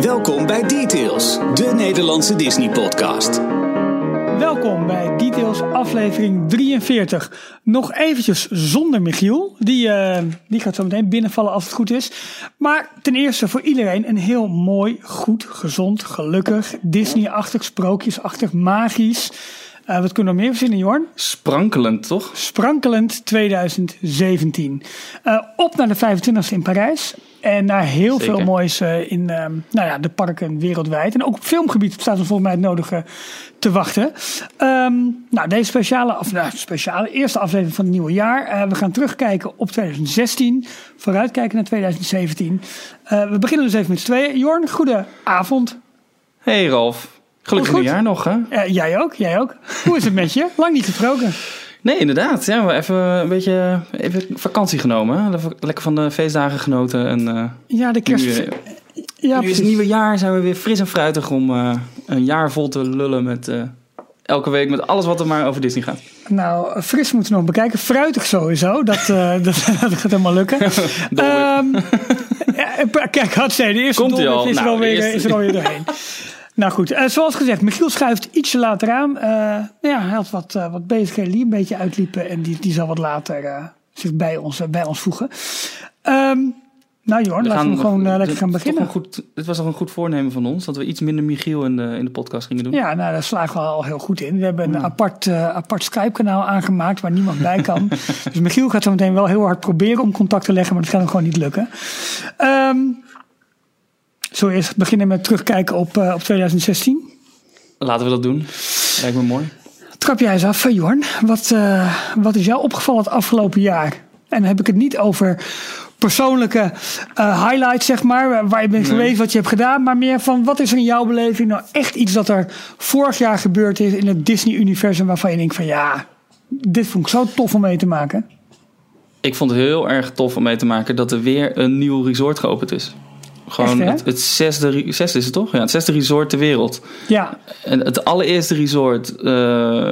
Welkom bij Details, de Nederlandse Disney-podcast. Welkom bij Details aflevering 43. Nog eventjes zonder Michiel. Die, eh, die gaat zo meteen binnenvallen als het goed is. Maar ten eerste voor iedereen een heel mooi, goed, gezond, gelukkig, Disney-achtig, sprookjesachtig, magisch. eh, wat kunnen we nog meer verzinnen, Jorn? Sprankelend, toch? Sprankelend 2017. Eh, op naar de 25e in Parijs. En naar heel Zeker. veel moois eh, in ehm, nou ja, de parken wereldwijd. En ook op filmgebied staat ons volgens mij het nodige te wachten. Ehm, nou, deze speciale, of, nou, speciale eerste aflevering van het nieuwe jaar. Eh, we gaan terugkijken op 2016. Vooruitkijken naar 2017. Eh, we beginnen dus even met z'n tweeën. Jorn, goede avond. Hey Ralf. Gelukkig nieuwjaar nog, hè? Eh, jij ook, jij ook. Hoe is het met je? Lang niet gesproken. Nee, inderdaad. Ja, we even een beetje even vakantie genomen. Lekker van de feestdagen genoten. En eh, Ja, de kerst... nu, eh, ja, nu is het nieuwe jaar. Zijn we weer fris en fruitig om eh, een jaar vol te lullen met... elke week met alles wat er maar over Disney gaat. Nou, fris moeten we nog bekijken. Fruitig sowieso. Dat, dat, dat gaat helemaal lukken. Ehm, ja, kijk, had zij de eerste Komt-ie doelwit al? is, er Nou, alweer, eerste. is er alweer doorheen. Nou goed, eh, zoals gezegd, Michiel schuift ietsje later aan. Eh, ja, hij had wat, uh, wat bezigheden die een beetje uitliepen. En die, die zal wat later eh, zich bij ons, eh, bij ons voegen. Ehm, nou Jorn, laten we gewoon eh, lekker dit- gaan beginnen. goed, dit was toch een goed voornemen van ons. Dat we iets minder Michiel in de, in de podcast gingen doen. Ja, nou, daar slagen we al heel goed in. We hebben een Ja. apart, eh, apart Skype-kanaal aangemaakt waar niemand bij kan. dus Michiel gaat zo meteen wel heel hard proberen om contact te leggen, maar dat gaat hem gewoon niet lukken. Ehm zullen we eerst beginnen met terugkijken op, eh, op 2016? Laten we dat doen. Lijkt me mooi. Trap jij eens af, eh, Jorn. Wat, eh, wat is jou opgevallen het afgelopen jaar? En dan heb ik het niet over persoonlijke highlights, zeg maar, waar je bent Nee. geweest, wat je hebt gedaan, maar meer van wat is er in jouw beleving nou echt iets dat er vorig jaar gebeurd is in het Disney-universum waarvan je denkt van ja, dit vond ik zo tof om mee te maken. Ik vond het heel erg tof om mee te maken dat er weer een nieuw resort geopend is. Gewoon Echt, het, het zesde, zesde is het toch? Ja, het zesde resort ter wereld. Ja, En het allereerste resort, eh,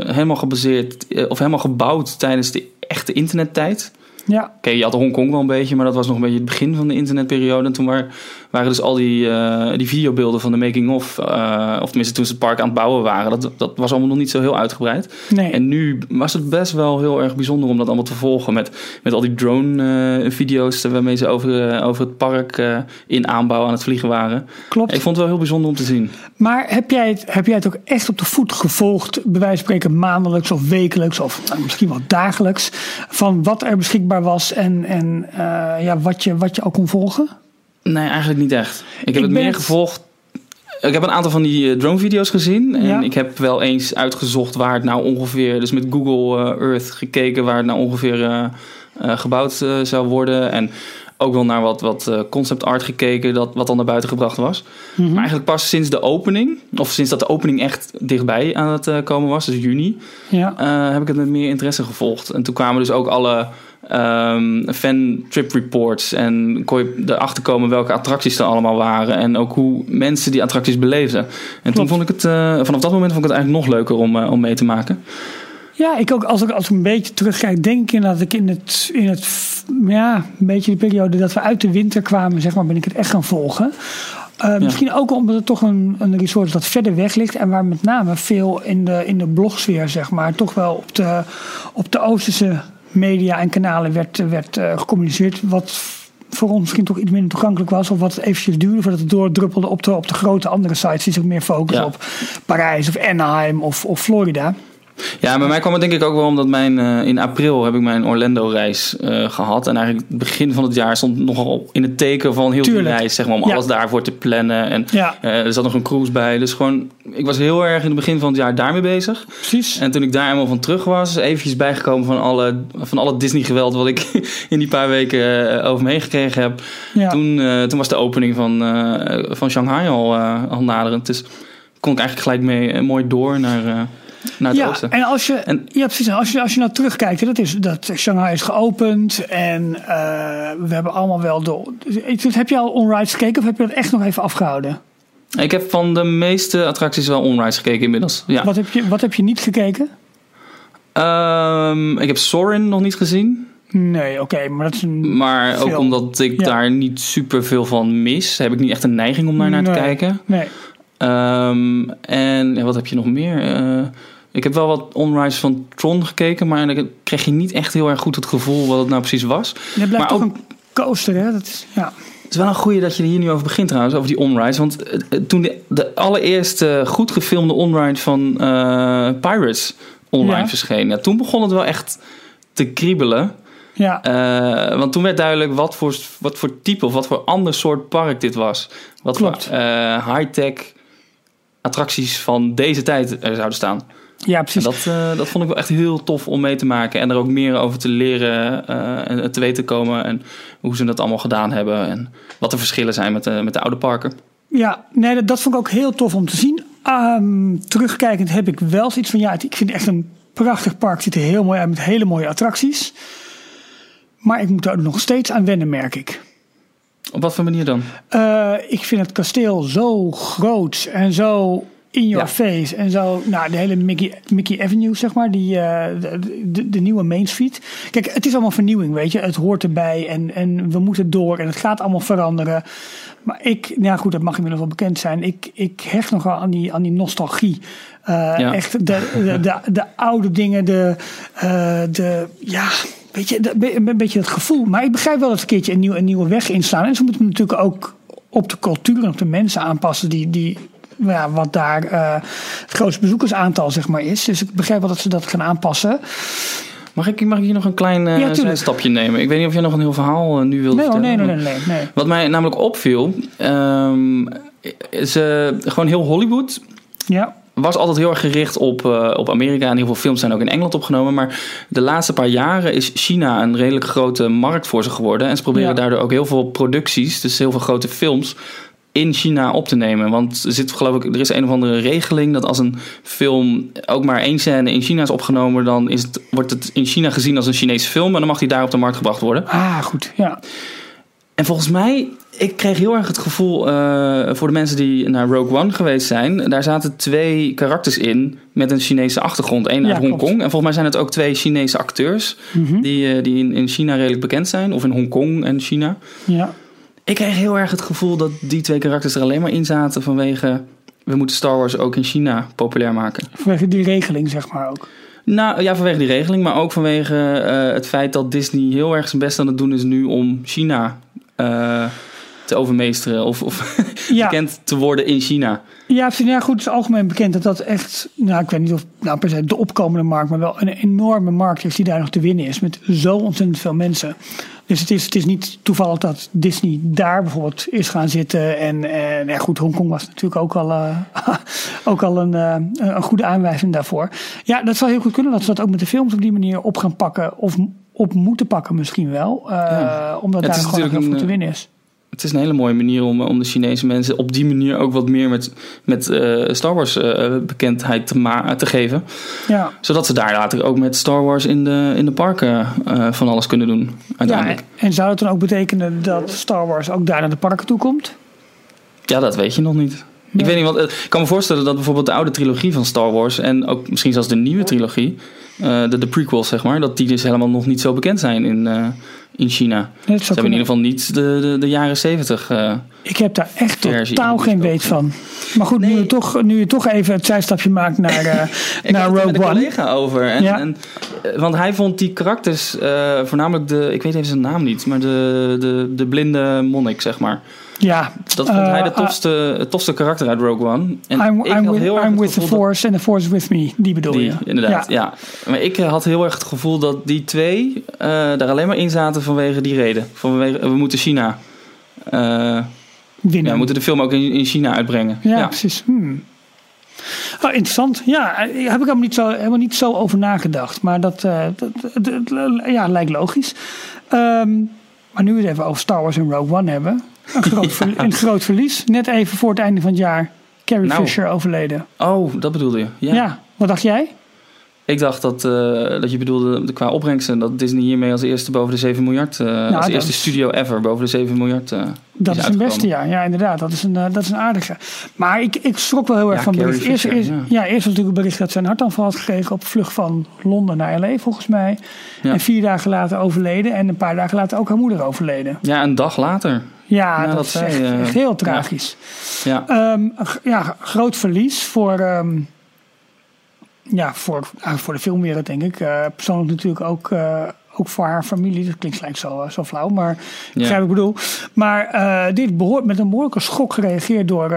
helemaal gebaseerd, eh, of helemaal gebouwd tijdens de echte internettijd. ja, Oké, je had Hongkong wel een beetje, maar dat was nog een beetje het begin van de internetperiode. En toen waren, waren dus al die, eh, die videobeelden van de making-of, eh, of tenminste toen ze het park aan het bouwen waren. Dat, dat was allemaal nog niet zo heel uitgebreid. nee. En nu was het best wel heel erg bijzonder om dat allemaal te volgen. Met, met al die drone-video's waarmee ze over, eh, over het park eh, in aanbouw aan het vliegen waren. klopt. Ik vond het wel heel bijzonder om te zien. Maar heb jij, het, heb jij het ook echt op de voet gevolgd, bij wijze van spreken maandelijks of wekelijks of nou, misschien wel dagelijks, van wat er beschikbaar was en, en eh, ja, wat, je, wat je al kon volgen? Nee, eigenlijk niet echt. Ik heb Ik het meer het- gevolgd. Ik heb een aantal van die eh, drone-video's gezien. En Ja. ik heb wel eens uitgezocht waar het nou ongeveer... Dus met Google eh, Earth gekeken waar het nou ongeveer eh, gebouwd zou worden. En ook wel naar wat, wat concept art gekeken dat, wat dan naar buiten gebracht was. Mhm. Maar eigenlijk pas sinds de opening... Of sinds dat de opening echt dichtbij aan het komen was, dus juni... Ja, heb ik het met meer interesse gevolgd. En toen kwamen dus ook alle ehm, fan trip reports. En kon je erachter komen welke attracties er allemaal waren. En ook hoe mensen die attracties beleefden. En toen vond ik het, eh, vanaf dat moment vond ik het eigenlijk nog leuker om, eh, om mee te maken. ja ik ook, als ik, als ik een beetje terugkijk, denk ik inderdaad dat ik in het, in het, ja, een beetje de periode dat we uit de winter kwamen, zeg maar, ben ik het echt gaan volgen. Eh, Misschien ook omdat het toch een, een resort is dat verder weg ligt en waar met name veel in de, in de blogsfeer, zeg maar, toch wel op de, op de Oosterse media en kanalen werd, werd eh, gecommuniceerd. Wat voor ons misschien toch iets minder toegankelijk was, of wat eventjes duurde voordat het doordruppelde op de, op de grote andere sites die zich meer focussen Ja. op Parijs of Anaheim of, of Florida. Ja, bij mij kwam het denk ik ook wel omdat mijn, eh, in april heb ik mijn Orlando-reis eh, gehad. En eigenlijk het begin van het jaar stond nogal in het teken van heel Tuurlijk. die reis, zeg maar, om Ja. alles daarvoor te plannen. En Ja, eh, er zat nog een cruise bij. Dus gewoon, ik was heel erg in het begin van het jaar daarmee bezig. precies. En toen ik daar eenmaal van terug was, eventjes bijgekomen van alle, van alle Disney-geweld wat ik in die paar weken over me heen gekregen heb. Ja. Toen, toen was de opening van, van Shanghai al, al naderend. Dus kon ik eigenlijk gelijk mee mooi door naar, naar het ja, oosten. en als je, En- ja, precies. Als je, als je nou terugkijkt, hè, dat is, dat Shanghai is geopend en eh, we hebben allemaal wel. Dus Heb je al onrides gekeken of heb je dat echt nog even afgehouden? Ik heb van de meeste attracties wel onrides gekeken inmiddels. Ja. Wat, heb je, wat heb je niet gekeken? Ehm, ik heb Sorin nog niet gezien. Nee, oké, maar dat is een. Maar ook omdat ik Ja. daar niet super veel van mis, heb ik niet echt een neiging om daar naar te kijken. Nee. Ehm, en ja, wat heb je nog meer? Eh, ik heb wel wat onrise van Tron gekeken, maar dan kreeg je niet echt heel erg goed het gevoel wat het nou precies was. Je blijft Maar toch ook- een coaster, hè? Dat is, ja. Het is wel een goeie dat je er hier nu over begint trouwens, over die onrise. Want eh, eh, toen de, de allereerste goed gefilmde onride van Pirates online Ja. verscheen, ja, toen begon het wel echt te kriebelen. Ja, want toen werd duidelijk wat voor, wat voor type of wat voor ander soort park dit was. Wat Klopt. voor high-tech attracties van deze tijd er zouden staan. ja, En precies. dat, eh, dat vond ik wel echt heel tof om mee te maken. En er ook meer over te leren eh, en te weten komen. En hoe ze dat allemaal gedaan hebben. En wat de verschillen zijn met de, met de oude parken. Ja, nee, dat, dat vond ik ook heel tof om te zien. Ehm, terugkijkend heb ik wel zoiets van, ja, het- ik vind het echt een prachtig park. Het ziet er heel mooi uit met hele mooie attracties. Maar ik moet er nog steeds aan wennen, merk ik. Op wat voor manier dan? Eh, ik vind het kasteel zo groot en zo in your Ja. face. En zo, nou, de hele Mickey, Mickey Avenue, zeg maar, die, eh, de, de, de nieuwe Main Street. Kijk, het is allemaal vernieuwing, weet je. Het hoort erbij en, en we moeten door en het gaat allemaal veranderen. Maar ik, nou ja, goed, dat mag inmiddels wel bekend zijn. Ik, ik hecht nogal aan die, aan die nostalgie. Eh, Ja. Echt de, de, de, de oude dingen, de, de ja, weet je, een beetje het gevoel. Maar ik begrijp wel dat ze een keertje een, nieuw, een nieuwe weg inslaan. En ze moeten natuurlijk ook op de cultuur en op de mensen aanpassen die, die nou ja, wat daar eh, het grootste bezoekersaantal zeg maar is. Dus ik begrijp wel dat ze dat gaan aanpassen. Mag ik, mag ik hier nog een klein eh, Ja, stapje nemen? Ik weet niet of jij nog een heel verhaal eh, nu wilt Nee, hoor, nee, vertellen. nee, nee, nee, nee. Wat mij namelijk opviel, ehm, is gewoon heel Hollywood Ja, was altijd heel erg gericht op, eh, op Amerika. En heel veel films zijn ook in Engeland opgenomen. Maar de laatste paar jaren is China een redelijk grote markt voor ze geworden. En ze proberen Ja. daardoor ook heel veel producties, dus heel veel grote films, in China op te nemen. Want er zit geloof ik, er is een of andere regeling dat als een film ook maar één scène in China is opgenomen, dan is het, wordt het in China gezien als een Chinese film. En dan mag die daar op de markt gebracht worden. ah, goed. Ja, En volgens mij, ik kreeg heel erg het gevoel eh, voor de mensen die naar Rogue One geweest zijn. Daar zaten twee karakters in met een Chinese achtergrond. Eén Ja, uit Hongkong. En volgens mij zijn het ook twee Chinese acteurs Mhm. die, eh, die in, in China redelijk bekend zijn. Of in Hongkong en China. ja. Ik kreeg heel erg het gevoel dat die twee karakters er alleen maar in zaten vanwege... We moeten Star Wars ook in China populair maken. Vanwege die regeling, zeg maar ook. Nou ja, vanwege die regeling, maar ook vanwege eh, het feit dat Disney heel erg zijn best aan het doen is nu om China te overmeesteren of, of Ja. bekend te worden in China. Ja, ja, goed. Het is algemeen bekend dat dat echt, nou, ik weet niet of nou per se de opkomende markt, maar wel een enorme markt is die daar nog te winnen is. Met zo ontzettend veel mensen. Dus het is, het is niet toevallig dat Disney daar bijvoorbeeld is gaan zitten. En, en ja, goed, Hongkong was natuurlijk ook al, eh, ook al een, eh, een goede aanwijzing daarvoor. Ja, dat zou heel goed kunnen dat ze dat ook met de films op die manier op gaan pakken. Of op moeten pakken misschien wel. eh, Ja. Omdat Het daar gewoon natuurlijk veel een, te winnen is. Het is een hele mooie manier om, om de Chinese mensen op die manier ook wat meer met, met eh, Star Wars eh, bekendheid te, ma- te geven. Ja. Zodat ze daar later ook met Star Wars in de, in de parken eh, van alles kunnen doen. Uiteindelijk. Ja, en zou het dan ook betekenen dat Star Wars ook daar naar de parken toe komt? Ja, dat weet je nog niet. Nee. Ik weet niet, want eh, ik kan me voorstellen dat bijvoorbeeld de oude trilogie van Star Wars en ook misschien zelfs de nieuwe trilogie, eh, de, de prequels zeg maar, dat die dus helemaal nog niet zo bekend zijn in, eh, in China. Dat Ze hebben in ieder geval niet de, de, de jaren zeventig. eh Ik heb daar echt totaal geen weet van. Maar goed, nu, je toch, nu je toch even het zijstapje maakt naar, Ik naar Rogue One. collega over. En, Ja. en, eh, want hij vond die karakters, voornamelijk de, ik weet even zijn naam niet, maar de, de, de blinde monnik, zeg maar. Ja, Dat vond hij de Eh, tofste, het tofste karakter uit Rogue One. En I'm, ik I'm had with, heel erg I'm with the Force and the Force is with me. Die bedoel Die, je? inderdaad, ja. Maar ik eh, had heel erg het gevoel dat die twee eh, daar alleen maar in zaten vanwege die reden. Vanwege, we moeten China. eh, ja, Winnen. we moeten de film ook in, in China uitbrengen. Ja, precies. Hmm. Oh, interessant. Ja, eh, heb ik helemaal niet zo, helemaal niet zo over nagedacht. Maar dat, eh, dat, dat- dat- ja, lijkt logisch. Ehm, maar nu we het even over Star Wars en Rogue One hebben. Een groot, ver- een groot verlies. Net even voor het einde van het jaar. Carrie Nou. Fisher overleden. Oh, dat bedoelde je. Ja. Ja. wat dacht jij? Ik dacht dat, uh, dat je bedoelde de, qua opbrengsten dat Disney hiermee als eerste boven de 7 miljard, uh, nou, als eerste studio ever boven de 7 miljard. Uh, dat is, een beste jaar, ja, inderdaad. Dat is een, dat is een aardige. Maar ik, ik schrok wel heel erg van bericht. Eerst, eerst, ja. ja. eerst was natuurlijk een bericht dat zijn hartaanval had gekregen op vlucht van Londen naar LA, volgens mij. Ja. En vier dagen later overleden. En een paar dagen later ook haar moeder overleden. Ja, een dag later. Ja, dat, dat, is echt, echt, heel tragisch. Ja, ja. Um, ja groot verlies voor. Um, ja, voor, voor de filmwereld denk ik. Uh, persoonlijk natuurlijk ook, uh, ook voor haar familie. Dat klinkt gelijk zo, zo flauw, maar ik begrijp wat ik bedoel. Maar dit behoort met een behoorlijke schok gereageerd door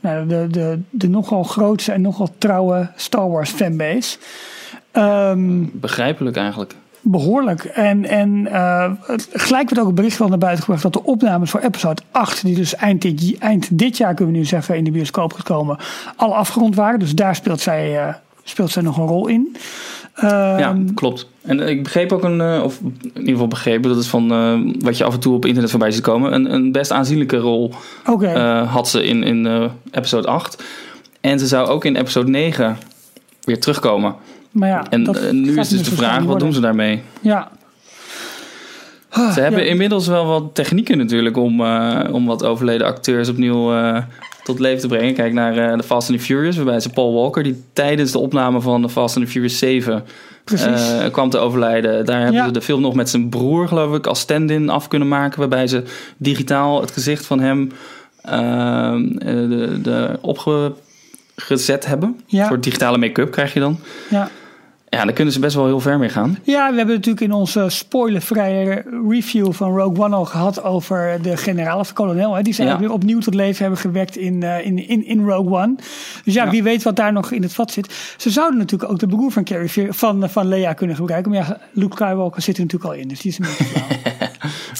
nou, de, de, de nogal grootste en nogal trouwe Star Wars fanbase. Um, Begrijpelijk eigenlijk. Behoorlijk. En, en gelijk werd ook een bericht wel naar buiten gebracht dat de opnames voor episode 8, die dus eind dit, eind dit jaar kunnen we nu zeggen in de bioscoop gekomen, al afgerond waren. Dus daar speelt zij speelt zij nog een rol in. Uh, ja, klopt. En ik begreep ook een, uh, of in ieder geval begrepen, dat is van uh, wat je af en toe op internet voorbij ziet komen, een, een best aanzienlijke rol okay. had ze in, in episode 8. En ze zou ook in episode 9 weer terugkomen. Maar ja, en nu is dus de vraag, wat doen ze daarmee? Ja. Ze hebben ja. inmiddels wel wat technieken natuurlijk om, om wat overleden acteurs opnieuw tot leven te brengen. Kijk naar uh, The Fast and the Furious, waarbij ze Paul Walker, die tijdens de opname van The Fast and the Furious 7 uh, kwam te overlijden. Daar hebben ze de film nog met zijn broer, geloof ik, als stand-in af kunnen maken. Waarbij ze digitaal het gezicht van hem uh, de, de opgezet hebben. Ja. Een soort digitale make-up krijg je dan. Ja. Ja, daar kunnen ze best wel heel ver mee gaan. Ja, we hebben natuurlijk in onze spoilervrije review van Rogue One al gehad over de generaal of de kolonel. Hè, die zijn ja. weer opnieuw tot leven hebben gewekt in, uh, in, in, in Rogue One. Dus ja, ja, wie weet wat daar nog in het vat zit. Ze zouden natuurlijk ook de broer van Carrie van, van Leia kunnen gebruiken. Maar ja, Luke Skywalker zit er natuurlijk al in, dus die is een beetje flauw.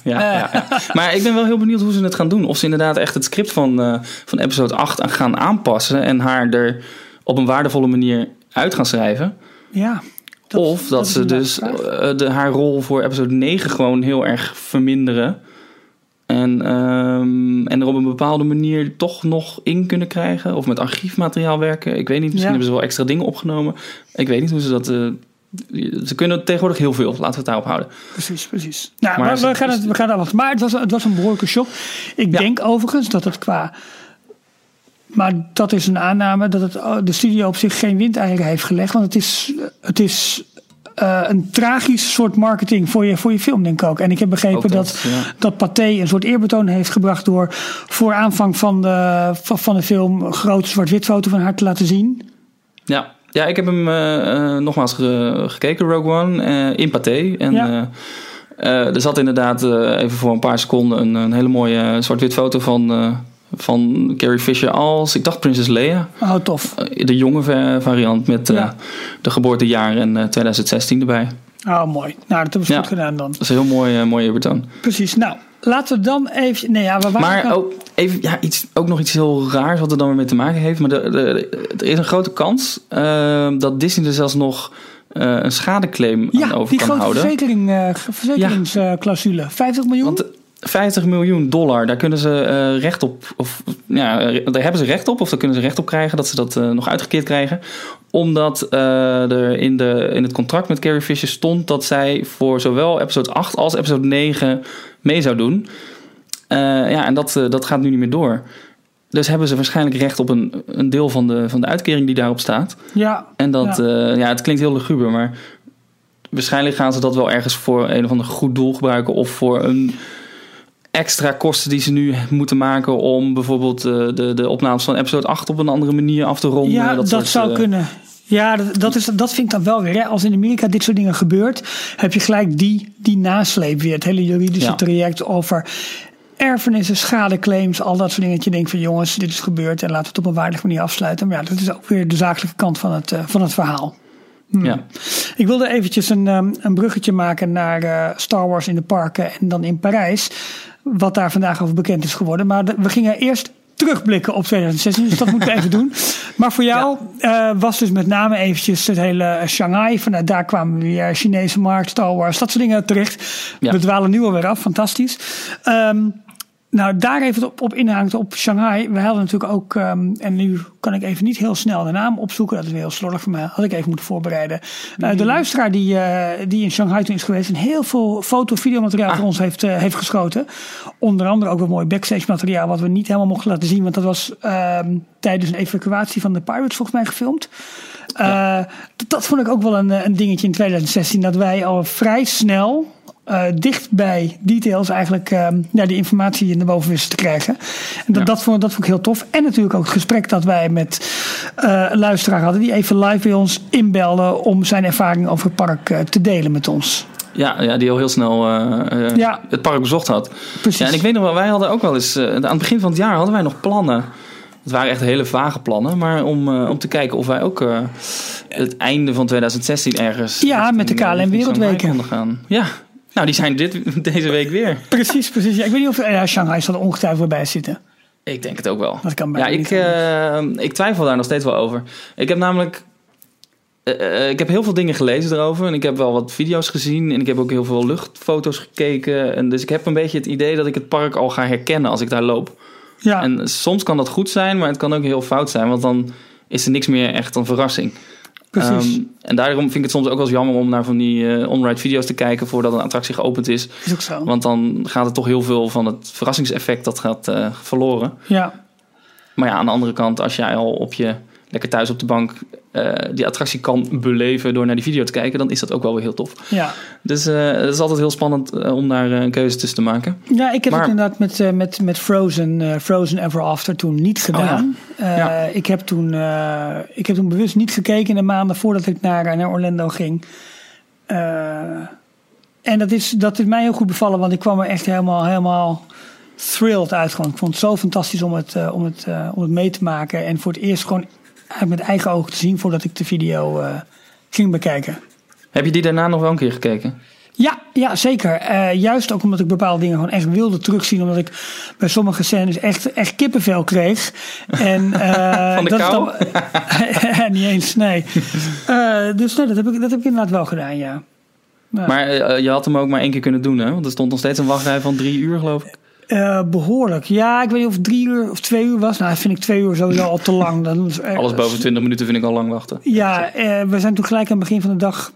ja, ja, ja, Maar ik ben wel heel benieuwd hoe ze het gaan doen. Of ze inderdaad echt het script van, uh, van episode 8 gaan aanpassen en haar er op een waardevolle manier uit gaan schrijven. Ja. Dat, of dat, dat ze dus uh, de, haar rol voor episode 9 gewoon heel erg verminderen. En, um, en er op een bepaalde manier toch nog in kunnen krijgen. Of met archiefmateriaal werken. Ik weet niet, misschien ja. hebben ze wel extra dingen opgenomen. Ik weet niet hoe ze dat... Uh, ze kunnen tegenwoordig heel veel, laten we het daarop houden. Precies, precies. Nou, maar we, we, gaan het, we gaan afwachten. Maar het was, het was een behoorlijke shock. Ik ja. denk overigens dat het qua maar dat is een aanname dat het, de studio op zich geen windeieren heeft gelegd. Want het is, het is uh, een tragisch soort marketing voor je, voor je film, denk ik ook. En ik heb begrepen dat, dat, ja. dat Pathé een soort eerbetoon heeft gebracht door voor aanvang van de, van de film een grote zwart-wit foto van haar te laten zien. Ja, ja ik heb hem uh, uh, nogmaals ge gekeken, Rogue One, in Pathé. En ja. er zat inderdaad even voor een paar seconden een, een hele mooie zwart-wit foto van van Carrie Fisher als, ik dacht Prinses Leia. Oh, tof. De jonge variant met ja. uh, de geboortejaar en uh, 2016 erbij. Oh, mooi. Nou, dat hebben we ja. goed gedaan dan. Dat is een heel mooi, uh, mooie betoon. Precies. Nou, laten we dan even... Nee, ja, we maar ook, oh, even, ja, iets, ook nog iets heel raars wat er dan weer mee te maken heeft. Maar de, de, er is een grote kans uh, dat Disney er zelfs nog... Uh, een schadeclaim ja, aan over kan houden. Ja, die grote verzekeringsclausule. Ja. 50 miljoen? Want, 50 miljoen dollar, daar kunnen ze uh, recht op, of ja, daar hebben ze recht op, of daar kunnen ze recht op krijgen dat ze dat uh, nog uitgekeerd krijgen. Omdat uh, er in, de, in het contract met Carrie Fisher stond dat zij voor zowel episode 8 als episode 9 mee zou doen. ja, en dat, dat gaat nu niet meer door. Dus hebben ze waarschijnlijk recht op een, een deel van de, van de uitkering die daarop staat. Ja. En dat, ja, ja het klinkt heel luguber, maar waarschijnlijk gaan ze dat wel ergens voor een of ander goed doel gebruiken of voor een extra kosten die ze nu moeten maken om bijvoorbeeld de, de, de opnames van episode 8 op een andere manier af te ronden. Ja, dat, dat zou uh... kunnen. Ja, dat, is, dat vind ik dan wel weer. Hè. Als in Amerika dit soort dingen gebeurt, heb je gelijk die, die nasleep weer. Het hele juridische ja. traject over erfenissen, schadeclaims, al dat soort dingen. Dat je denkt van jongens, dit is gebeurd en laten we het op een waardige manier afsluiten. Maar ja, dat is ook weer de zakelijke kant van het, uh, van het verhaal. Hmm. Ja. Ik wilde eventjes een, een bruggetje maken naar Star Wars in de parken en dan in Parijs wat daar vandaag over bekend is geworden. Maar we gingen eerst terugblikken op 2016, dus dat moeten we even doen. Maar voor jou ja. uh, was dus met name eventjes het hele Shanghai. Vanuit daar kwamen weer Chinese markt, Star Wars, dat soort dingen terecht. Ja. We dwalen nu alweer af, fantastisch. Um, Nou, daar even op, op inhangend op Shanghai. We hadden natuurlijk ook, um, en nu kan ik even niet heel snel de naam opzoeken. Dat is weer heel slordig voor mij. Had ik even moeten voorbereiden. Uh, de luisteraar die, uh, die in Shanghai toen is geweest. En heel veel foto-videomateriaal ah. voor ons heeft, uh, heeft geschoten. Onder andere ook wat mooi backstage materiaal. Wat we niet helemaal mochten laten zien. Want dat was um, tijdens een evacuatie van de Pirates volgens mij gefilmd. Ja. Dat, vond ik ook wel een, een dingetje in 2016. Dat wij al vrij snel uh, dicht bij details eigenlijk uh, ja, die informatie naar boven wisten te krijgen. En dat, ja. dat, vond, dat vond ik heel tof. En natuurlijk ook het gesprek dat wij met uh, een luisteraar hadden die even live bij ons inbelde om zijn ervaring over het park te delen met ons. Ja, ja, die al heel snel ja. het park bezocht had. Precies. Ja, en ik weet nog wel, wij hadden ook wel eens, aan het begin van het jaar hadden wij nog plannen. Het waren echt hele vage plannen, maar om, om te kijken of wij ook het einde van 2016 ergens. Ja, met de KLM Wereldweken. Gaan. Ja, nou, die zijn dit, deze week weer. Precies, precies. Ja, ik weet niet of ja, Shanghai zal er ongetwijfeld bij zitten. Ik denk het ook wel. Dat kan ja, ik, uh, ik twijfel daar nog steeds wel over. Ik heb namelijk. Uh, ik heb heel veel dingen gelezen erover. En ik heb wel wat video's gezien. En ik heb ook heel veel luchtfoto's gekeken. En dus ik heb een beetje het idee dat ik het park al ga herkennen als ik daar loop. Ja. En soms kan dat goed zijn, maar het kan ook heel fout zijn. Want dan is er niks meer echt een verrassing. Um, en daarom vind ik het soms ook wel eens jammer om naar van die uh, on-ride video's te kijken voordat een attractie geopend is. Is ook zo. Want dan gaat het toch heel veel van het verrassingseffect dat gaat uh, verloren. Ja. Maar ja, aan de andere kant, als jij al op je lekker thuis op de bank uh, die attractie kan beleven door naar die video te kijken, dan is dat ook wel weer heel tof. Ja. Dus uh, het is altijd heel spannend uh, om daar een keuze tussen te maken. Ja, ik heb maar, het inderdaad met, met, met Frozen, Frozen Ever After toen niet gedaan. Oh, ja. Ja. Ik, heb toen, ik heb toen bewust niet gekeken in de maanden voordat ik naar, naar Orlando ging. en dat is, dat is mij heel goed bevallen, want ik kwam er echt helemaal, helemaal thrilled uit. Gewoon. Ik vond het zo fantastisch om het, om, het, om het mee te maken. En voor het eerst gewoon met eigen ogen te zien voordat ik de video uh, ging bekijken. Heb je die daarna nog wel een keer gekeken? Ja, ja zeker. Uh, juist ook omdat ik bepaalde dingen gewoon echt wilde terugzien. Omdat ik bij sommige scènes echt, echt kippenvel kreeg. En, uh, Van de dat kou? Dan, niet eens, nee. dus nee, dat, heb ik, dat heb ik inderdaad wel gedaan, ja. ja. Maar je had hem ook maar één keer kunnen doen, hè? Want er stond nog steeds een wachtrij van drie uur, geloof ik. Uh, behoorlijk. Ja, ik weet niet of het drie uur of twee uur was. Nou, vind ik twee uur sowieso al te lang. Dan Alles boven twintig minuten vind ik al lang wachten. Ja, uh, we zijn toen gelijk aan het begin van de dag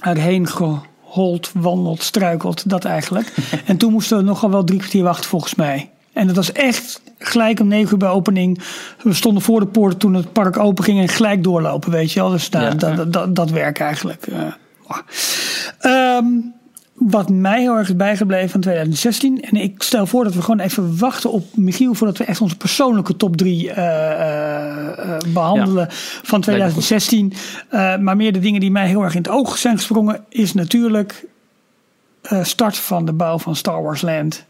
erheen gehold, wandeld, struikeld. Dat eigenlijk. en toen moesten we nogal wel drie kwartier wachten volgens mij. En dat was echt gelijk om negen uur bij opening. We stonden voor de poort toen het park open ging en gelijk doorlopen, weet je wel. Dus nou, ja, dat, dat, dat, dat werkt eigenlijk. Uh, um, wat mij heel erg is bijgebleven van 2016. En ik stel voor dat we gewoon even wachten op Michiel voordat we echt onze persoonlijke top 3 uh, uh, behandelen ja. van 2016. Uh, maar meer de dingen die mij heel erg in het oog zijn gesprongen, is natuurlijk start van de bouw van Star Wars Land.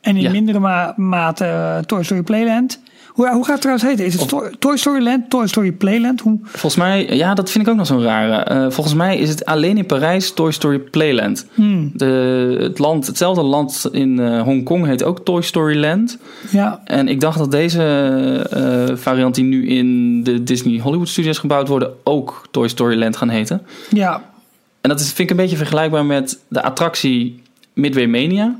En in ja. mindere ma mate Toy Story Playland. Hoe, hoe gaat het trouwens heten? Is het of, Toy Story Land, Toy Story Playland? Hoe? Volgens mij, ja, dat vind ik ook nog zo'n rare. Uh, volgens mij is het alleen in Parijs Toy Story Playland. Hmm. De, het land, hetzelfde land in uh, Hongkong heet ook Toy Story Land. Ja. En ik dacht dat deze uh, variant die nu in de Disney Hollywood Studios gebouwd worden ook Toy Story Land gaan heten. Ja. En dat is, vind ik een beetje vergelijkbaar met de attractie Midway Mania.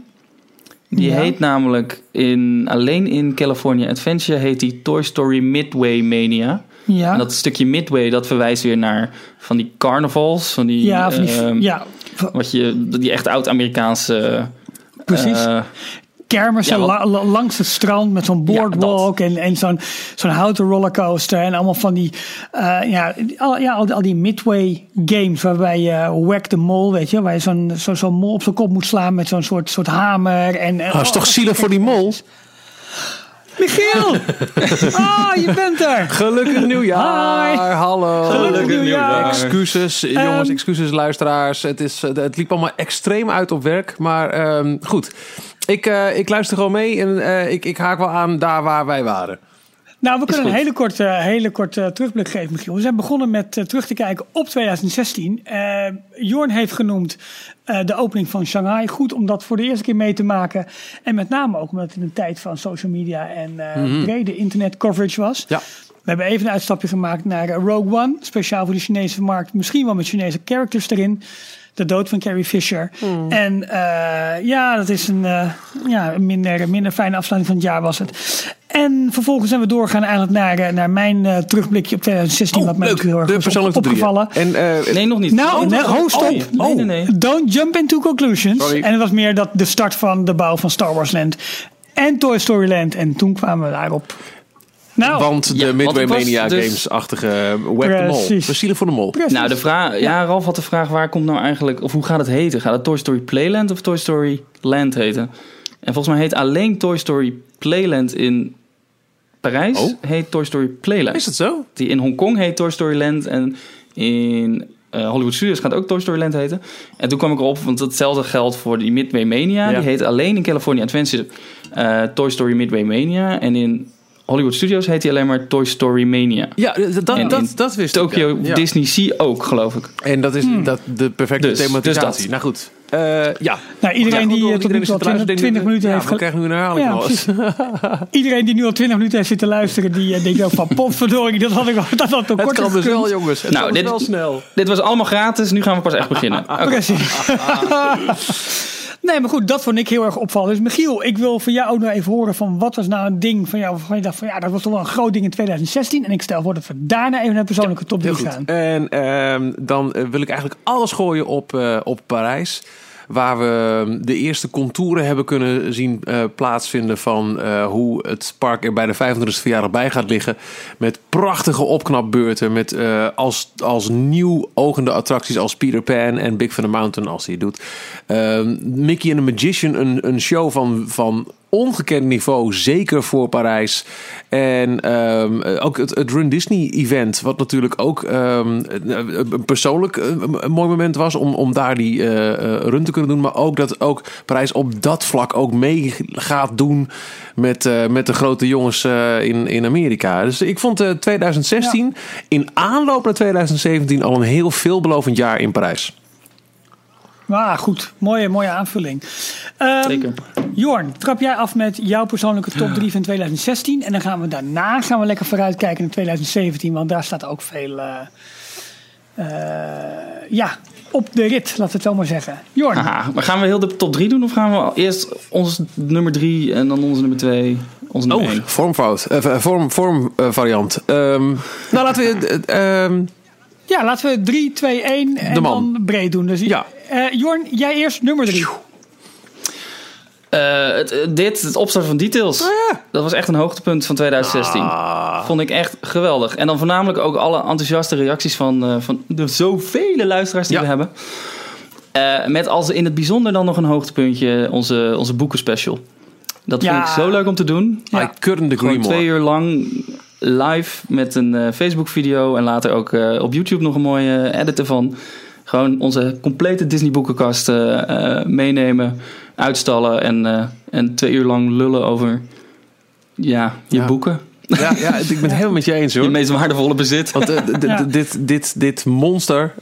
Die ja. heet namelijk in, alleen in California Adventure heet die Toy Story Midway Mania. Ja. En dat stukje Midway dat verwijst weer naar van die carnavals, van die, ja, van die uh, ja. wat je die echt oud-Amerikaanse Precies. Uh, kermissen ja, la, la, langs het strand met zo'n boardwalk ja, en, en zo'n zo'n houten rollercoaster en allemaal van die, uh, ja, al, ja al, al, die midway games waarbij je uh, whack the mol, weet je, waar je zo'n zo, zo mol op zijn kop moet slaan met zo'n soort, soort hamer. En, oh, is toch zielig voor die mol? Michiel! Ah, je bent er! Gelukkig nieuwjaar! Hi. Hallo! Gelukkig nieuwjaar! Excuses, jongens, excuses, luisteraars. Het, is, het liep allemaal extreem uit op werk, maar um, goed. Ik, uh, ik luister gewoon mee en uh, ik, ik haak wel aan daar waar wij waren. Nou, we kunnen een hele korte, hele korte terugblik geven, Michiel. We zijn begonnen met uh, terug te kijken op 2016. Uh, Jorn heeft genoemd uh, de opening van Shanghai. Goed om dat voor de eerste keer mee te maken. En met name ook omdat het in een tijd van social media en mm -hmm. brede internet coverage was. Ja. We hebben even een uitstapje gemaakt naar Rogue One. Speciaal voor de Chinese markt. Misschien wel met Chinese characters erin. De dood van Carrie Fisher. En eh, ja, dat is een, eh, ja, een minder, minder fijne afsluiting van het jaar was het. En vervolgens zijn we doorgaan eigenlijk naar, eh, naar mijn eh, terugblikje op 2016. Oh, wat mij leuk. natuurlijk heel erg op- opgevallen. En, eh, Nee, nog niet. Nou, Oh, nee, ho, stop. Oh, nee, nee, nee. Don't jump into conclusions. Sorry. En het was meer dat de start van de bouw van Star Wars Land en Toy Story Land. En toen kwamen we daarop. Nou, want de Ja, Midway Mania dus- Games-achtige Web de Mol. Precies. Versielen voor de Mol. precies. Nou, de vraag, ja, Ralf had de vraag: waar komt nou eigenlijk, of hoe gaat het heten? Gaat het Toy Story Playland of Toy Story Land heten? En volgens mij heet alleen Toy Story Playland in Parijs Oh. heet Toy Story Playland. Is dat zo? Die in Hongkong heet Toy Story Land en in eh, Hollywood Studios gaat ook Toy Story Land heten. En toen kwam ik erop, want hetzelfde geldt voor die Midway Mania. Ja. Die heet alleen in California Adventure eh, Toy Story Midway Mania. En in Hollywood Studios heet hij alleen maar Toy Story Mania. Ja, dat, dat, En dat, in dat wist ik. Tokyo ja. Disney Sea ook, geloof ik. En dat is dat, de perfecte Dus- dus thematisatie. dat. nou goed. Eh, ja. nou, iedereen Ja, die goed, eh, tot nu al zit te luisteren, 20, denkt, 20 minuten ja, heeft we ge- krijgen nu een herhaling Ja. Iedereen die nu al 20 minuten heeft zitten luisteren, die eh, denkt ook van potverdorie, dat had ik wel- dat had toch Het korter kan dus wel, jongens. Het Nou, dus dit- wel snel. Dit was allemaal gratis, nu gaan we pas echt beginnen. Oké. Precies. Nee, maar goed, dat vond ik heel erg opvallend. Dus Michiel, ik wil van jou ook nog even horen van wat was nou een ding van jou waarvan je dacht van ja, dat was toch wel een groot ding in 2016. En ik stel voor dat we daarna even naar persoonlijke top 3 Heel goed. gaan. En ehm, dan eh, wil ik eigenlijk alles gooien op, eh, op Parijs. Waar we de eerste contouren hebben kunnen zien eh, plaatsvinden van eh, hoe het park er bij de 25e verjaardag bij gaat liggen. Met prachtige opknapbeurten. Met eh, als, als nieuw ogende attracties als Peter Pan en Big Thunder Mountain als hij het doet. Ehm, Mickey and the Magician, een, een show van, van ongekend niveau, zeker voor Parijs. En ehm, ook het, het Run Disney event, wat natuurlijk ook ehm, een- persoonlijk eh, een, mooi moment was om, om daar die eh, eh, run te kunnen doen. Maar ook dat ook Parijs op dat vlak ook mee gaat doen met, met de grote jongens in, in Amerika. Dus ik vond eh, 2016 in aanloop naar 2017 al een heel veelbelovend jaar in Parijs. Ah, goed. Mooie, mooie aanvulling. Ehm, Zeker. Jorn, trap jij af met jouw persoonlijke top 3 van 2016. En dan gaan we daarna gaan we lekker vooruitkijken naar 2017. Want daar staat ook veel eh, eh, ja, op de rit, laten we het zo maar zeggen. Jorn, maar gaan we heel de top 3 doen of gaan we eerst ons nummer 3 en dan onze nummer 2, onze nummer Oh, 1? vormfout. Eh, vorm, vorm variant. Ehm, nou, laten we... ehm, ja, laten we 3, 2, 1 en De man. dan breed doen. Dus Ja. Eh, Jorn, jij eerst nummer 3. Eh, het, eh, dit, het opstarten van Details. Dat was echt een hoogtepunt van 2016. Vond ik echt geweldig. En dan voornamelijk ook alle enthousiaste reacties van, eh, van de zoveel luisteraars die Ja. we hebben. Eh, met als in het bijzonder dan nog een hoogtepuntje onze, onze boekenspecial. Dat Ja. vond ik zo leuk om te doen. Ja. I couldn't agree Gewoon more. twee uur lang live met een eh, Facebook video. En later ook eh, op YouTube nog een mooie edit ervan. Gewoon onze complete Disney boekenkast eh, eh, meenemen, uitstallen en, eh, en twee uur lang lullen over ja, je Ja. boeken. Ja, ja, ik ben het helemaal met je eens Je hoor. meest waardevolle bezit. Want eh, Ja. dit, dit, dit monster,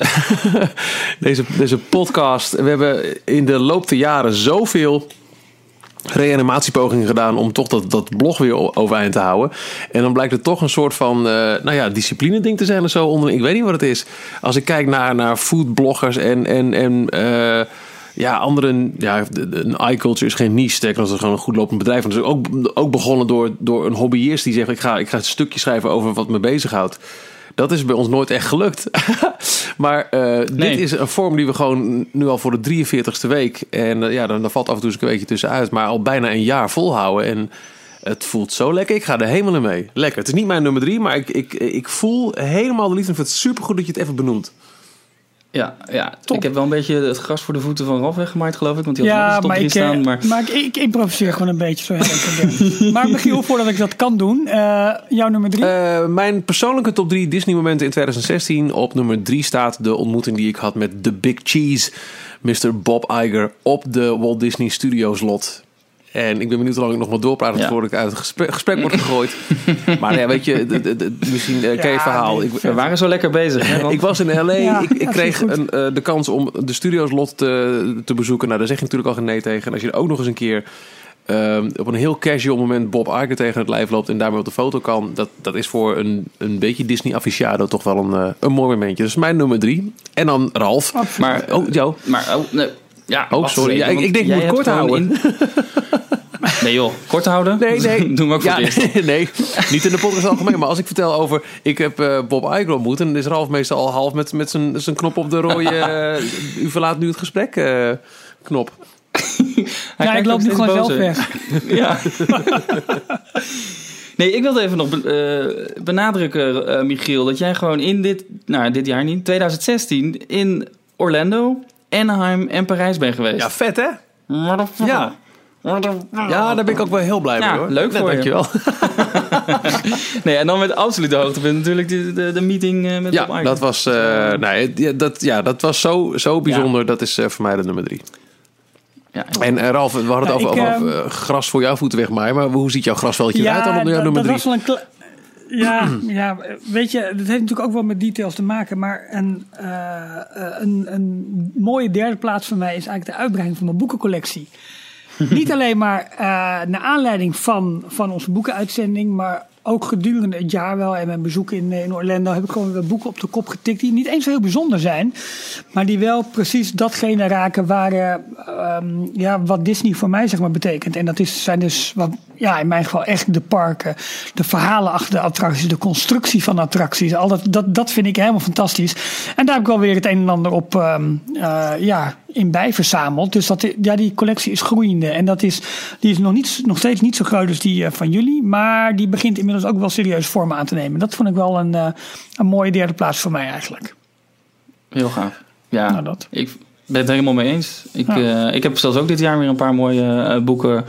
deze, deze podcast, we hebben in de loop der jaren zoveel reanimatiepogingen gedaan om toch dat, dat blog weer overeind te houden. En dan blijkt het toch een soort van, eh, nou ja, discipline ding te zijn of zo. Ik weet niet wat het is. Als ik kijk naar, naar foodbloggers en, en, en eh, ja, andere, ja, een iCulture is geen niche, sterker als het gewoon een goed lopend bedrijf. Dus ook, ook begonnen door, door een hobbyist die zegt, ik ga, ik ga een stukje schrijven over wat me bezighoudt. Dat is bij ons nooit echt gelukt. maar eh, Nee. dit is een vorm die we gewoon nu al voor de 43ste week. En eh, ja, dan, dan valt af en toe eens een weekje tussenuit. Maar al bijna een jaar volhouden. En het voelt zo lekker. Ik ga er helemaal in mee. Lekker. Het is niet mijn nummer drie. Maar ik, ik, ik voel helemaal de liefde. Ik vind het supergoed dat je het even benoemt. Ja, ja. Top. ik heb wel een beetje het gras voor de voeten van Ralf weggemaaid, geloof ik. Want die had Ja, top maar 3 ik, eh, staan. Maar maar ik, ik improviseer gewoon een beetje zo. heel maar Michiel, voordat ik dat kan doen, eh, jouw nummer 3. Eh, mijn persoonlijke top 3 Disney momenten in 2016. Op nummer 3 staat de ontmoeting die ik had met The Big Cheese. Mr. Bob Iger op de Walt Disney Studios lot. En ik ben benieuwd hoe lang ik nog maar doorpraat Ja. voordat ik uit het gesprek, gesprek word gegooid. maar ja, weet je, de- de- de- misschien eh, ken je het Ja, verhaal. nee. Ik, we waren zo lekker bezig. Hè, Ralf? ik was in L.A. Ja, ik, ik kreeg een, eh, de kans om de Studios lot te, te bezoeken. Nou, daar zeg je natuurlijk al geen nee tegen. En als je er ook nog eens een keer ehm, op een heel casual moment Bob Iger tegen het lijf loopt en daarmee op de foto kan. Dat, dat is voor een, een beetje Disney aficionado toch wel een, eh, een mooi momentje. Dus mijn nummer drie. En dan Ralf. Maar, Oh, jou. maar oh, nee, ja, Oh, wacht sorry. Ja, ik- ik denk, je jij moet kort houden. nee joh, kort houden? Nee, nee. Doen we ook voor ja, het eerst. nee, nee, niet in de podcast algemeen. Maar als ik vertel over... Ik heb eh, Bob Iger ontmoet. En dan is Ralf meestal al half met, met zijn zijn knop op de rode... eh, u verlaat nu het gesprek eh, knop. Hij ja, ik loop ook nu gewoon zelf weg. Ja. nee, ik wilde even nog eh, benadrukken, eh, Michiel, dat jij gewoon in dit, nou dit jaar niet, 2016 in Orlando, Anaheim en Parijs bent geweest. Ja, vet hè? Ja. Ja, daar ben ik ook wel heel blij Ja, mee hoor. leuk voor je. dankjewel. Nee, en dan met absolute hoogtepunt natuurlijk de, de, de meeting eh, met Ja, dat was, eh, nee, ja, dat, ja, dat was zo, zo bijzonder. Dat is eh, voor mij de nummer drie. Ja, En eh, Ralf, we hadden het Ja, over, ik, over ehm, eh, gras voor jouw voeten wegmaaien. Maar hoe ziet jouw grasveldje eruit dan op jouw nummer dat drie? was wel een kle- ja, ja, weet je, dat heeft natuurlijk ook wel met details te maken. Maar een, eh, eh, een, een mooie derde plaats voor mij is eigenlijk de uitbreiding van mijn boekencollectie. Niet alleen maar eh, naar aanleiding van, van onze boekenuitzending, maar ook gedurende het jaar wel. En mijn bezoek in, eh, in Orlando heb ik gewoon weer boeken op de kop getikt die niet eens heel bijzonder zijn. Maar die wel precies datgene raken waar, eh, ehm, ja, wat Disney voor mij zeg maar, betekent. En dat is, zijn dus wat, ja, in mijn geval echt de parken, de verhalen achter de attracties, de constructie van attracties. Al dat, dat, dat vind ik helemaal fantastisch. En daar heb ik wel weer het een en ander op ehm, eh, ja, in bij verzameld. Dus dat, ja, die collectie is groeiende. En dat is, die is nog, niet, nog steeds niet zo groot als die eh, van jullie. Maar die begint inmiddels ook wel serieus vorm aan te nemen. Dat vond ik wel een, eh, een mooie derde plaats voor mij eigenlijk. heel gaaf. Ja, Nou, dat. ik ben het er helemaal mee eens. Ik, Ja. eh, ik heb zelfs ook dit jaar weer een paar mooie eh, boeken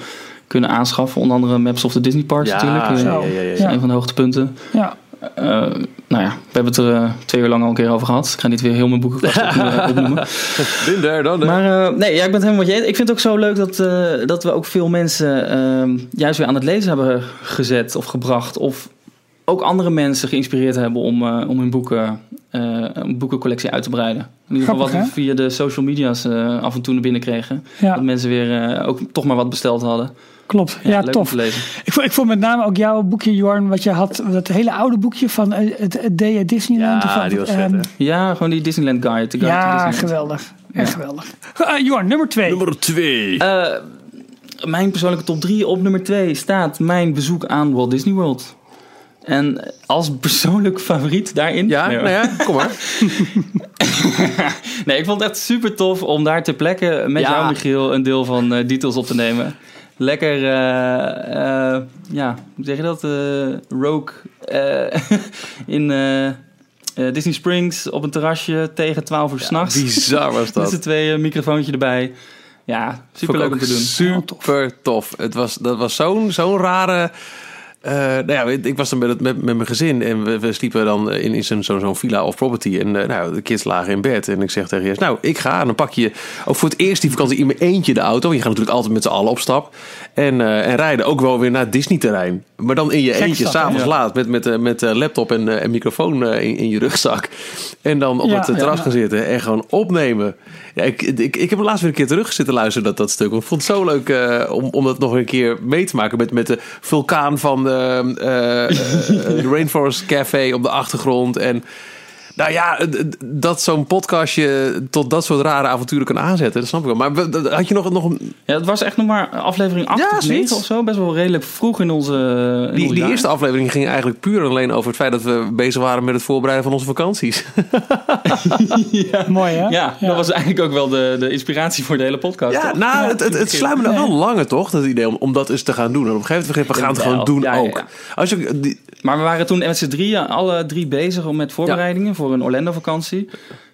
kunnen aanschaffen. Onder andere Maps of the Disney Parks natuurlijk. Eh, zo. ja, ja, ja, dat is ja. een van de hoogtepunten. Ja, Eh, nou ja, we hebben het er eh, twee uur lang al een keer over gehad. Ik ga niet weer heel mijn boekenkast op, eh, opnoemen. That. Maar eh, nee, ja, ik ben het helemaal met je eens. Ik vind het ook zo leuk dat, dat we ook veel mensen ehm, juist weer aan het lezen hebben gezet of gebracht. Of ook andere mensen geïnspireerd hebben om, om hun boeken, een boekencollectie uit te breiden. In ieder geval Grappig, wat we via de social media's eh, af en toe naar binnen kregen. ja Dat mensen weer eh, ook toch maar wat besteld hadden. klopt. Ja, leuk om tof. te lezen. Ik vond, ik vond met name ook jouw boekje, Jorn, wat je had. Dat hele oude boekje van eh, het, het Day at Disneyland. Ja, Of- die was vet, ehm, hè? Ja, gewoon die Disneyland Guide. Ja, Disneyland. geweldig. Echt Ja. geweldig. Jorn, nummer twee. Nummer twee. Eh, mijn persoonlijke top 3 op nummer 2 staat mijn bezoek aan Walt Disney World. En als persoonlijk favoriet daarin. ja, Nee, nou ja, kom maar. nee, ik vond het echt super tof om daar ter plekke met Ja. jou, Michiel, een deel van eh, details op te nemen. Lekker, eh, eh, ja, hoe zeg je dat? Rogue in Disney Springs op een terrasje tegen 12 uur s'nachts. Bizar was Met dat. z'n tweeën, microfoontje erbij. Ja, super leuk om te doen. Super tof. Het was, dat was zo'n zo'n rare. Eh, nou ja, ik was dan met, het, met, met mijn gezin en we, we sliepen dan in, in zo'n zo'n villa of property. En eh, nou, de kids lagen in bed. En ik zeg tegen Jess, nou, ik ga. En dan pak je ook voor het eerst die vakantie in mijn eentje de auto. Je gaat natuurlijk altijd met z'n allen op stap. En, eh, en rijden ook wel weer naar het Disney-terrein. Maar dan in je Gek eentje, s'avonds hè? laat, met, met, eh, met eh, laptop en, eh, en microfoon eh, in, in je rugzak. En dan op Ja, het eh, terras ja. gaan zitten en gewoon opnemen. Ja, ik, ik, ik heb laatst weer een keer terug zitten luisteren, dat, dat stuk. Want ik vond het zo leuk eh, om, om dat nog een keer mee te maken met, met de vulkaan van de, eh, eh, de Rainforest Café op de achtergrond. En nou ja, d- dat zo'n podcastje tot dat soort rare avonturen kan aanzetten, dat snap ik wel. Maar had je nog, nog een, Ja, het was echt nog maar aflevering 8 Ja, of 9 zoiets. of zo. Best wel redelijk vroeg in onze in die, die eerste aflevering ging eigenlijk puur en alleen over het feit dat we bezig waren met het voorbereiden van onze vakanties. ja. Mooi, hè? Ja, dat was eigenlijk ook wel de, de inspiratie voor de hele podcast. Ja, toch? nou, het, het, het sluimerde Ja. wel langer toch, dat idee om, om dat eens te gaan doen. En op een gegeven moment we gaan het gewoon doen ook. ja. Als je, die, Maar we waren toen met z'n drieën, alle drie bezig om met voorbereidingen voor een Orlando-vakantie.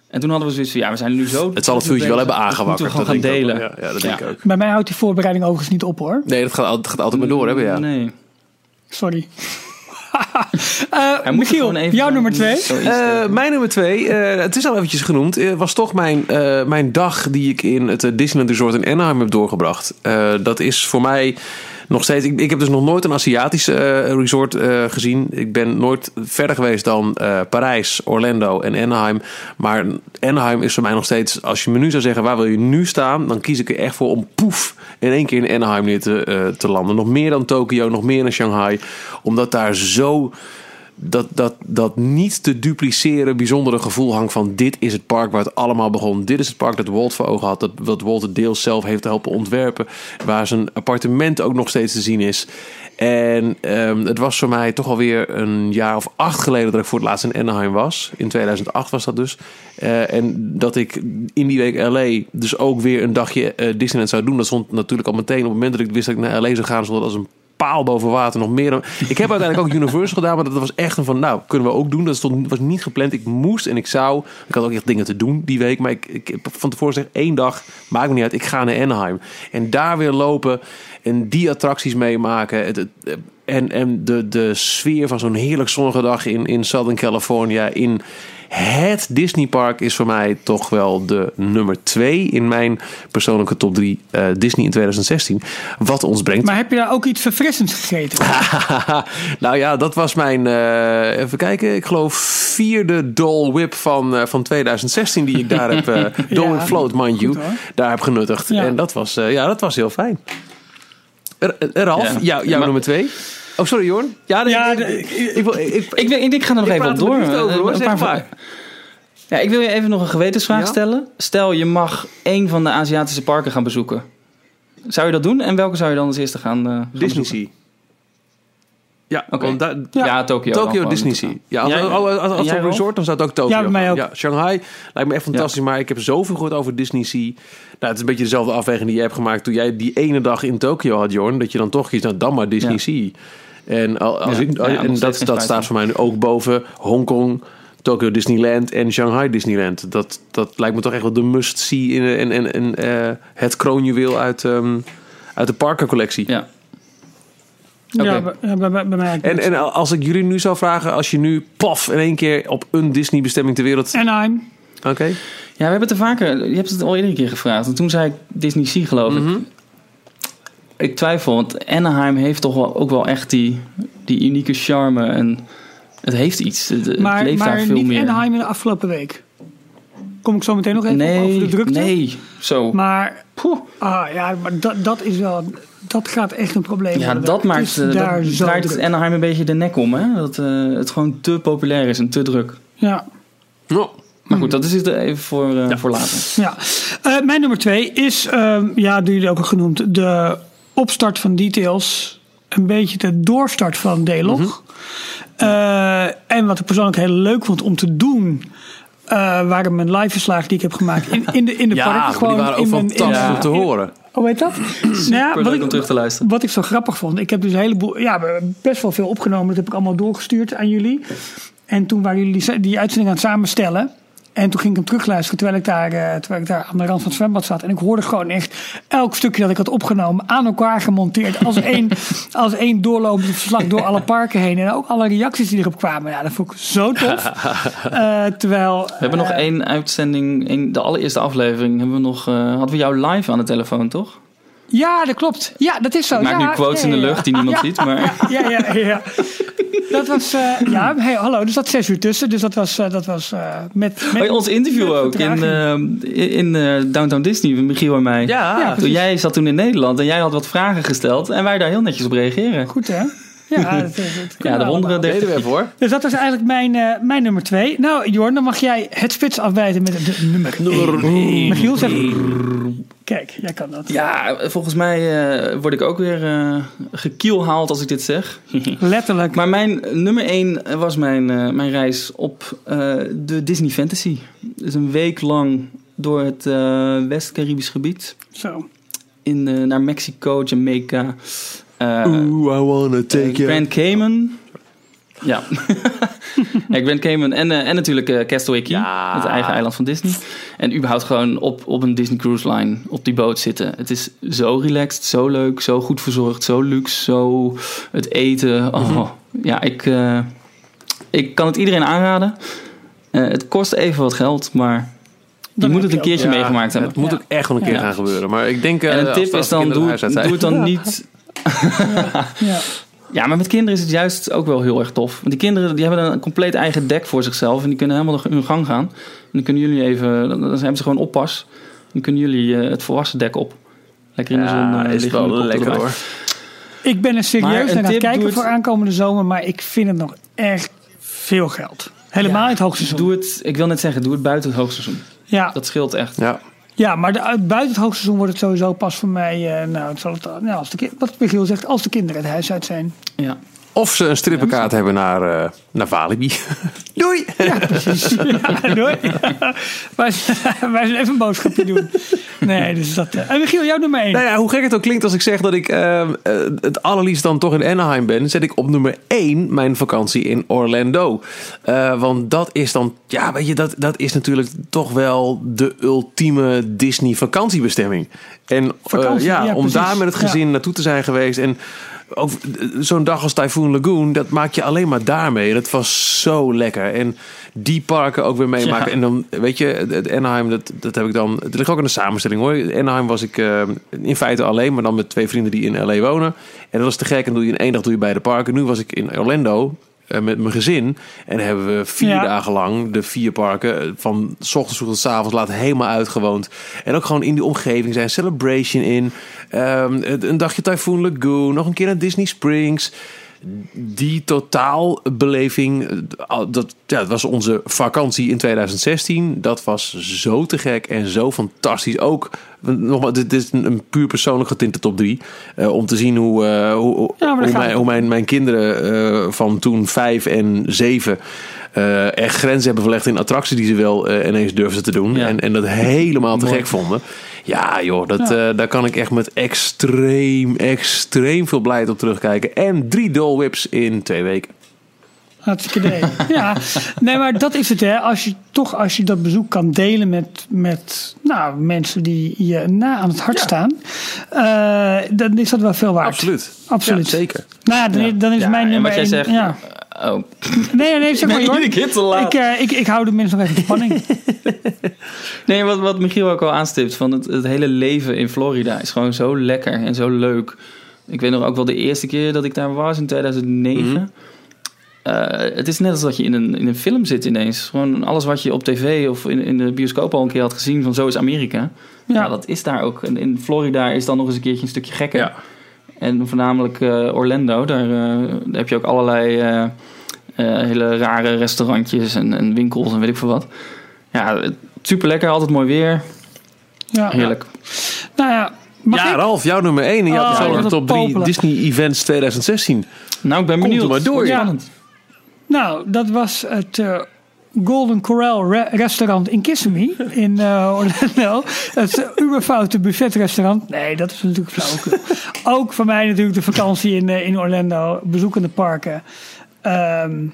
En toen hadden we zoiets van, ja, we zijn nu zo... het zal het vuurtje wel hebben dat aangewakkerd. Moeten we dat gewoon gaan delen. ook. Ja, ja, dat denk Ja. ik ook. Bij mij houdt die voorbereiding overigens niet op, hoor. Nee, dat gaat, altijd maar door, hebben ja. Nee. Sorry. Eh Michiel, jouw nummer twee. Eh, mijn nummer twee, eh, het is al eventjes genoemd, was toch mijn, eh, mijn dag die ik in het Disneyland Resort in Anaheim heb doorgebracht. Eh, dat is voor mij nog steeds. Ik, ik heb dus nog nooit een Aziatische eh, resort eh, gezien. Ik ben nooit verder geweest dan eh, Parijs, Orlando en Anaheim. Maar Anaheim is voor mij nog steeds. Als je me nu zou zeggen waar wil je nu staan, dan kies ik er echt voor om poef in één keer in Anaheim neer te, te landen. Nog meer dan Tokio, nog meer dan Shanghai, omdat daar zo dat, dat, dat niet te dupliceren bijzondere gevoel hangt van dit is het park waar het allemaal begon. Dit is het park dat Walt voor ogen had. Dat, Walt het deels zelf heeft helpen ontwerpen. Waar zijn appartement ook nog steeds te zien is. En ehm, het was voor mij toch alweer een jaar of acht geleden dat ik voor het laatst in Anaheim was. In 2008 was dat dus. Eh, en dat ik in die week LA dus ook weer een dagje eh, Disneyland zou doen. Dat stond natuurlijk al meteen op het moment dat ik wist dat ik naar LA zou gaan. Stond dat als een paal boven water nog meer dan... Ik heb uiteindelijk ook Universal gedaan, maar dat was echt een van... Nou, kunnen we ook doen. Dat stond, was niet gepland. Ik moest en ik zou. Ik had ook echt dingen te doen die week. Maar ik, ik heb van tevoren gezegd, één dag, maakt me niet uit. Ik ga naar Anaheim. En daar weer lopen en die attracties meemaken. Het- en en de, de sfeer van zo'n heerlijk zonnige dag in, in Southern California... in het Disneypark is voor mij toch wel de nummer twee... in mijn persoonlijke top drie eh, Disney in 2016. Wat ons brengt Maar heb je daar ook iets verfrissends gegeten? nou ja, dat was mijn, eh, even kijken, ik geloof vierde Dole Whip van, eh, van 2016 die ik daar heb, eh Dole Ja, Float, mind you, hoor. daar heb genuttigd. Ja. En dat was, eh, ja, dat was heel fijn. R- Ralf, Ja. jou, jouw Maar- nummer twee. Oh, sorry Jorn. Ja, nee, Ja, ik, ik, ik, wil- ik, Ik, wil- ik, ik ga er nog Ik even op door. over, hoor. Een Zeg paar maar. Ja, ik wil je even nog een gewetensvraag Ja? stellen. Stel, je mag één van de Aziatische parken gaan bezoeken. Zou je dat doen? En welke zou je dan als eerste gaan, eh, gaan Disney? Sea. Ja, daar, Ja, Ja. Tokio. gewoon Disney Sea. Ja, als, Jij- als, een resort, dan zou het ook Tokyo. Ja, bij mij ook. Ja, Shanghai lijkt me echt fantastisch. Maar ik heb zoveel gehoord over Disney Sea. Nou, het is een beetje dezelfde afweging die jij hebt gemaakt toen jij die ene dag in Tokyo had, Jorn. Dat je dan toch kiest, nou dan maar Disney Ja. Sea. En, al- als Ja. ik, Ja, en dat, dat staat voor mij nu ook boven Hongkong, Tokyo Disneyland en Shanghai Disneyland. Dat, dat lijkt me toch echt wel de must-see in, en, en, en, eh, het kroonjuweel uit, ehm, uit de parkencollectie. Ja. Oké. Ja, bij, mij En, en als ik jullie nu zou vragen, als je nu paf in één keer op een Disney bestemming ter wereld... Anaheim. Oké. Ja, we hebben het er vaker... Je hebt het al eerder een keer gevraagd. En toen zei ik Disney Sea, geloof ik. Mhm. Ik twijfel, want Anaheim heeft toch wel, ook wel echt die, die unieke charme. En het heeft iets. Het, het Maar, leeft daar maar veel niet meer. Anaheim in de afgelopen week. Kom ik zo meteen nog even op nee, over de drukte. nee. Zo. Maar, Poeh. ah, ja, maar dat, dat is wel... Dat gaat echt een probleem Ja, worden. dat Het maakt is eh, daar dat zo draait het druk. Anaheim een beetje de nek om, hè? Dat eh, het gewoon te populair is en te druk. Ja, Nou, Maar goed, dat is het even voor, eh, voor later. ja. Eh, mijn nummer twee is, ehm, ja, door jullie ook al genoemd, de opstart van Details. Een beetje de doorstart van Delog. Mhm. Eh, en wat ik persoonlijk heel leuk vond om te doen... eh, waren mijn live verslagen die ik heb gemaakt in, in de, in de ja, parken. maar die Gewoon waren ook in mijn- in fantastisch mijn- om te horen. Hoe heet dat? nou ja, Super leuk om terug te luisteren. Wat ik zo grappig vond. Ik heb dus een heleboel, ja, best wel veel opgenomen. Dat heb ik allemaal doorgestuurd aan jullie. En toen waren jullie die uitzending aan het samenstellen. En toen ging ik hem terugluisteren terwijl ik, daar, eh, terwijl ik daar aan de rand van het zwembad zat. En ik hoorde gewoon echt elk stukje dat ik had opgenomen aan elkaar gemonteerd. Als één, als één doorlopend verslag door alle parken heen. En ook alle reacties die erop kwamen. Ja, dat vond ik zo tof. Eh, terwijl... We hebben nog één uitzending, de allereerste aflevering, hebben we nog, eh, hadden we jou live aan de telefoon, toch? Ja, dat klopt. Ja, dat is zo. Ik maak ja, nu quotes ja, in de ja, lucht die niemand ja. ziet, maar... Ja, ja, ja. Dat was, eh, ja, hey, hallo, er zat zes uur tussen, dus dat was, eh, dat was eh, met, met... Oh, ons interview met ook in, in eh, Downtown Disney, met Michiel en mij. Ja, Toen jij zat toen in Nederland en jij had wat vragen gesteld en wij daar heel netjes op reageren. Goed, hè? Ja, dat, dat, dat Ja, de we wonderen Deden we even hoor. Dus dat was eigenlijk mijn, eh, mijn nummer twee. Nou, Jorn, dan mag jij het spits afwijten met de nummer één. Michiel zegt... Kijk, jij kan dat. Ja, volgens mij eh, word ik ook weer eh gekielhaald als ik dit zeg. Letterlijk. Maar mijn nummer 1 was mijn, eh, mijn reis op eh, de Disney Fantasy. Dus een week lang door het eh, West-Caribisch gebied. Zo. In, eh, naar Mexico, Jamaica, eh, Ooh, I wanna take you. Grand Cayman. Ja. ja, Grand Cayman en, eh, en natuurlijk eh, Castaway Ja. het eigen eiland van Disney. En überhaupt gewoon op, op een Disney Cruise Line op die boot zitten. Het is zo relaxed, zo leuk, zo goed verzorgd, zo luxe, zo het eten. Oh, Ja, ik, eh, ik kan het iedereen aanraden. Eh, het kost even wat geld, maar je Dan moet het een ook- keertje Ja, meegemaakt hebben. Het moet Ja. ook echt wel een keer Ja. gaan gebeuren. Maar ik denk... eh, En een als tip is dan, doe, doe het dan niet Ja. Maar met kinderen is het juist ook wel heel erg tof. Want die kinderen die hebben een compleet eigen dek voor zichzelf. En die kunnen helemaal hun gang gaan. En dan kunnen jullie even... Dan hebben ze gewoon oppas. Dan kunnen jullie eh, het volwassen dek op. Lekker in de zon. Ja, eh, is wel lekker hoor. Ik ben er serieus naar aan het kijken voor aankomende zomer, maar ik vind het nog echt veel geld. Helemaal in het hoogseizoen. Doe het, ik wil net zeggen, doe het buiten het hoogseizoen. Ja, Dat scheelt echt. Ja. Ja, maar de, uit- buiten het hoogseizoen wordt het sowieso pas voor mij. eh, nou, het zal het, nou, als de, wat Michiel zegt, als de kinderen het huis uit zijn. Ja. Of ze een strippenkaart hebben naar, eh naar Walibi. Doei! Precies. ja, doei. wij, wij zijn even een boodschapje doen. Nee, dus dat. eh, en Michiel, jouw nummer 1. Nou ja, hoe gek het ook klinkt als ik zeg dat ik eh, eh, het allerliefst dan toch in Anaheim ben, zet ik op nummer 1 mijn vakantie in Orlando. Eh, want dat is dan, ja, weet je, dat, dat is natuurlijk toch wel de ultieme Disney vakantiebestemming. En eh, Vakantie, ja, ja, om precies. daar met het gezin naartoe te zijn geweest en zo'n dag als Typhoon Lagoon, dat maak je alleen maar daarmee. Dat was zo lekker. En die parken ook weer meemaken. Ja. En dan, weet je, het- Anaheim, dat, dat heb ik dan... Het ligt ook in de samenstelling hoor. Anaheim was ik eh, in feite alleen, maar dan met twee vrienden die in L.A. wonen. En dat was te gek. En doe je in één dag doe je beide parken. Nu was ik in Orlando met mijn gezin. En hebben we vier Ja. dagen lang de vier parken... eh, van s ochtends tot s avonds laat helemaal uitgewoond. En ook gewoon in die omgeving zijn. Celebration in. Ehm, een dagje Typhoon Lagoon. Nog een keer naar Disney Springs die totaalbeleving, eh, dat, ja, dat was onze vakantie in 2016. Dat was zo te gek en zo fantastisch. Ook, nogmaals, dit is een, een puur persoonlijk getinte top 3. om te zien hoe, eh, hoe, Ja, mijn, hoe mijn, mijn kinderen eh, van toen 5 en 7 eh echt grenzen hebben verlegd in attracties die ze wel eh, ineens durfden te doen. Ja. En, en dat helemaal te Mooi. gek vonden. Ja, joh, dat, Ja. eh, daar kan ik echt met extreem, extreem veel blijheid op terugkijken. En drie Dole Whips in twee weken. Hartstikke idee. ja, nee, maar dat is het hè. Als je toch als je dat bezoek kan delen met, met nou, mensen die je na aan het hart staan, eh, dan is dat wel veel waard. Absoluut. Absoluut. Ja, zeker. Nou ja, dan, dan is Ja, mijn en nummer wat jij één- zegt, Ja. Oh. Nee, nee, zeg maar te laat. Ik, eh, ik, ik hou de mensen nog even in spanning. Nee, wat, wat Michiel ook al aanstipt, van het, het hele leven in Florida is gewoon zo lekker en zo leuk. Ik weet nog ook wel de eerste keer dat ik daar was in 2009. Mhm. Eh, het is net als dat je in een, in een film zit ineens. Gewoon alles wat je op tv of in, in de bioscoop al een keer had gezien van zo is Amerika. Ja, Ja. dat is daar ook. En in Florida is dan nog eens een keertje een stukje gekker. Ja. En voornamelijk eh, Orlando, daar, eh, daar heb je ook allerlei eh, hele rare restaurantjes en, en winkels en weet ik veel wat. Ja, super lekker, altijd mooi weer. Ja. Heerlijk. Nou ja, mag ja, ik? Ralf, jouw nummer 1 in jouw Oh, persoonlijke wat top 3 popelen. Disney Events 2016. Nou, ik ben Komt er benieuwd. maar door, ja. Spannend. Nou, dat was het eh, Golden Corral re- restaurant in Kissimmee in eh, Orlando. Het uh, uberfoute buffetrestaurant. Nee, dat is natuurlijk flauwekul. Ook voor mij natuurlijk de vakantie in, eh, in Orlando. Bezoekende parken. Ehm,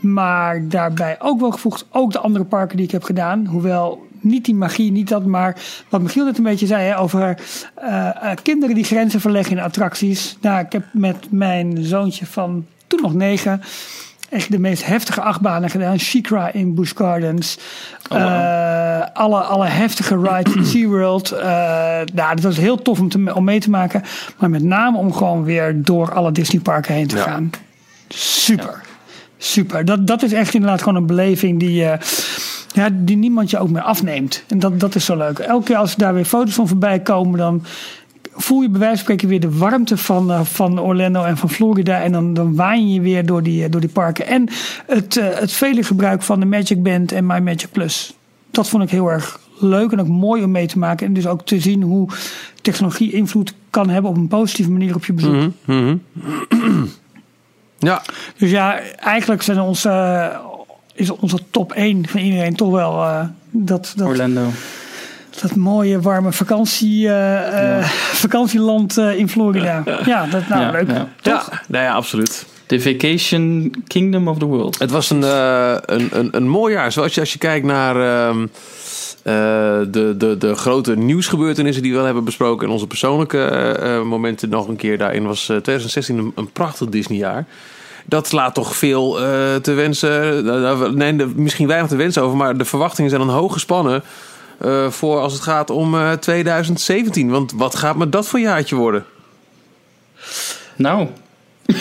maar daarbij ook wel gevoegd ook de andere parken die ik heb gedaan. Hoewel niet die magie, niet dat, maar wat Michiel net een beetje zei hè, over eh, kinderen die grenzen verleggen in attracties. Nou, ik heb met mijn zoontje van toen nog negen echt de meest heftige achtbanen gedaan. Shikra in Busch Gardens. Eh, alle, alle heftige rides in SeaWorld. Eh nou, dat was heel tof om, te, om mee te maken. Maar met name om gewoon weer door alle Disneyparken heen te Ja. gaan. Super. Super. Dat, dat is echt inderdaad gewoon een beleving die, eh, ja, die niemand je ook meer afneemt. En dat, dat is zo leuk. Elke keer als daar weer foto's van voorbij komen, dan voel je bij wijze van spreken weer de warmte van, eh, van Orlando en van Florida. En dan, dan waan je weer door die, eh, door die parken. En het, eh, het vele gebruik van de Magic Band en My Magic Plus. Dat vond ik heel erg leuk en ook mooi om mee te maken. En dus ook te zien hoe technologie invloed kan hebben op een positieve manier op je bezoek. Mhm. Ja, Dus ja, eigenlijk zijn onze, is onze top 1 van iedereen toch wel eh, dat, dat, Orlando. Dat mooie warme vakantie, eh, eh, vakantieland eh, in Florida. Ja, dat nou Ja, leuk. ja. ja, nou ja, absoluut. The Vacation Kingdom of the World. Het was een, eh, een, een, een mooi jaar. Zoals je, als je kijkt naar ehm, eh, de, de, de grote nieuwsgebeurtenissen die we wel hebben besproken. En onze persoonlijke momenten nog een keer daarin. Was eh, 2016 een, een prachtig Disneyjaar. Dat laat toch veel eh, te wensen. Nee, de- misschien weinig te wensen over. Maar de verwachtingen zijn dan hoog gespannen. Eh, voor als het gaat om eh, 2017. Want wat gaat me dat voor jaartje worden? Nou,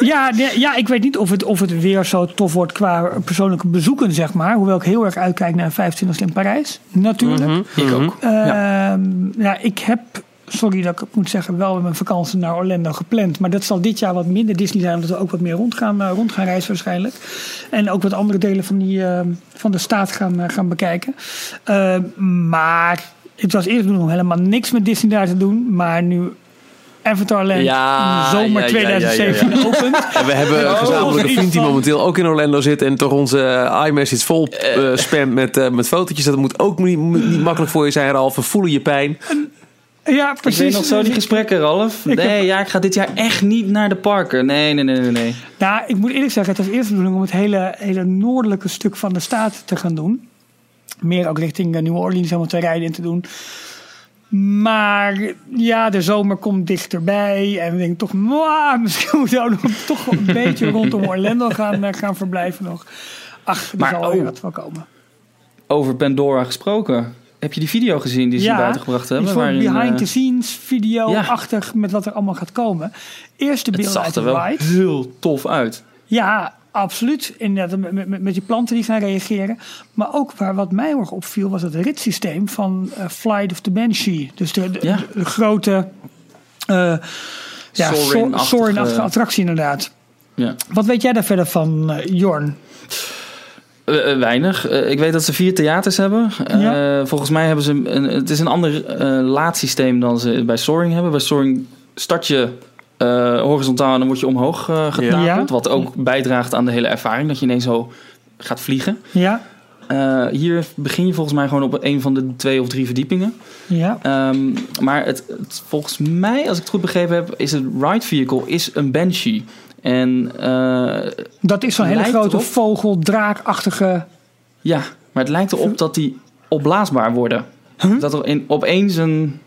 Ja, nee, ja, ik weet niet of het, of het weer zo tof wordt qua persoonlijke bezoeken, zeg maar. Hoewel ik heel erg uitkijk naar 25 in Parijs, natuurlijk. Mhm. ik ook. Ehm, ja. ik heb, sorry dat ik het moet zeggen, wel mijn vakantie naar Orlando gepland. Maar dat zal dit jaar wat minder Disney zijn, omdat we ook wat meer rond gaan, rond gaan reizen waarschijnlijk. En ook wat andere delen van, die, eh, van de staat gaan, eh, gaan bekijken. Maar het was eerst bedoeld om helemaal niks met Disney daar te doen. Maar nu Avatarland Ja, zomer ja, ja, 2017 opent. En we hebben Oh, een gezamenlijke iets vriend die momenteel ook in Orlando zit. En toch onze iMessage vol eh, spam met, met fotootjes. Dat moet ook niet, niet makkelijk voor je zijn, Ralf. We voelen je pijn. Ja, Ik precies. weet nog zo die gesprekken, Ralf. Ik Nee, heb- ja, ik ga dit jaar echt niet naar de parken. Nee, nee, nee, nee, nee. Nou, ik moet eerlijk zeggen, het was eerst de bedoeling om het hele, hele noordelijke stuk van de staat te gaan doen. Meer ook richting eh, New Orleans helemaal te rijden en te doen. Maar ja, de zomer komt dichterbij. En we denken toch, "Mwah, misschien moeten we nog toch een beetje rondom Orlando gaan, eh, gaan verblijven nog. Ach, er Maar, zal weer oh. wat van komen. Over Pandora gesproken. Heb je die video gezien die ze ja, buiten gebracht hebben? iets voor waarin, behind eh, the scenes video-achtig met wat er allemaal gaat komen. Eerste Het beelden zag uit er de wel heel tof uit. Ja, absoluut. Inderdaad, met, met, met die planten die gaan reageren. Maar ook waar wat mij erg opviel was het ritssysteem van eh, Flight of the Banshee. Dus de, de, Ja. de grote eh ja, Soaring-achtige- attractie inderdaad. Ja. Wat weet jij daar verder van, Jorn? Eh, eh, weinig. Eh, ik weet dat ze vier theaters hebben. Eh, Ja. Volgens mij hebben ze een, het is een ander eh, laadsysteem dan ze bij Soaring hebben. Bij Soaring start je eh, horizontaal en dan word je omhoog eh getapeld. Ja. Wat ook bijdraagt aan de hele ervaring. Dat je ineens zo gaat vliegen. Ja, Eh, hier begin je volgens mij gewoon op een van de twee of drie verdiepingen. ja. Ehm, maar het, het- volgens mij, als ik het goed begrepen heb, is het ride vehicle is een Banshee. En eh, Dat is zo'n hele grote vogel, draakachtige... ja, maar het lijkt erop dat die opblaasbaar worden. Dat er in, opeens een,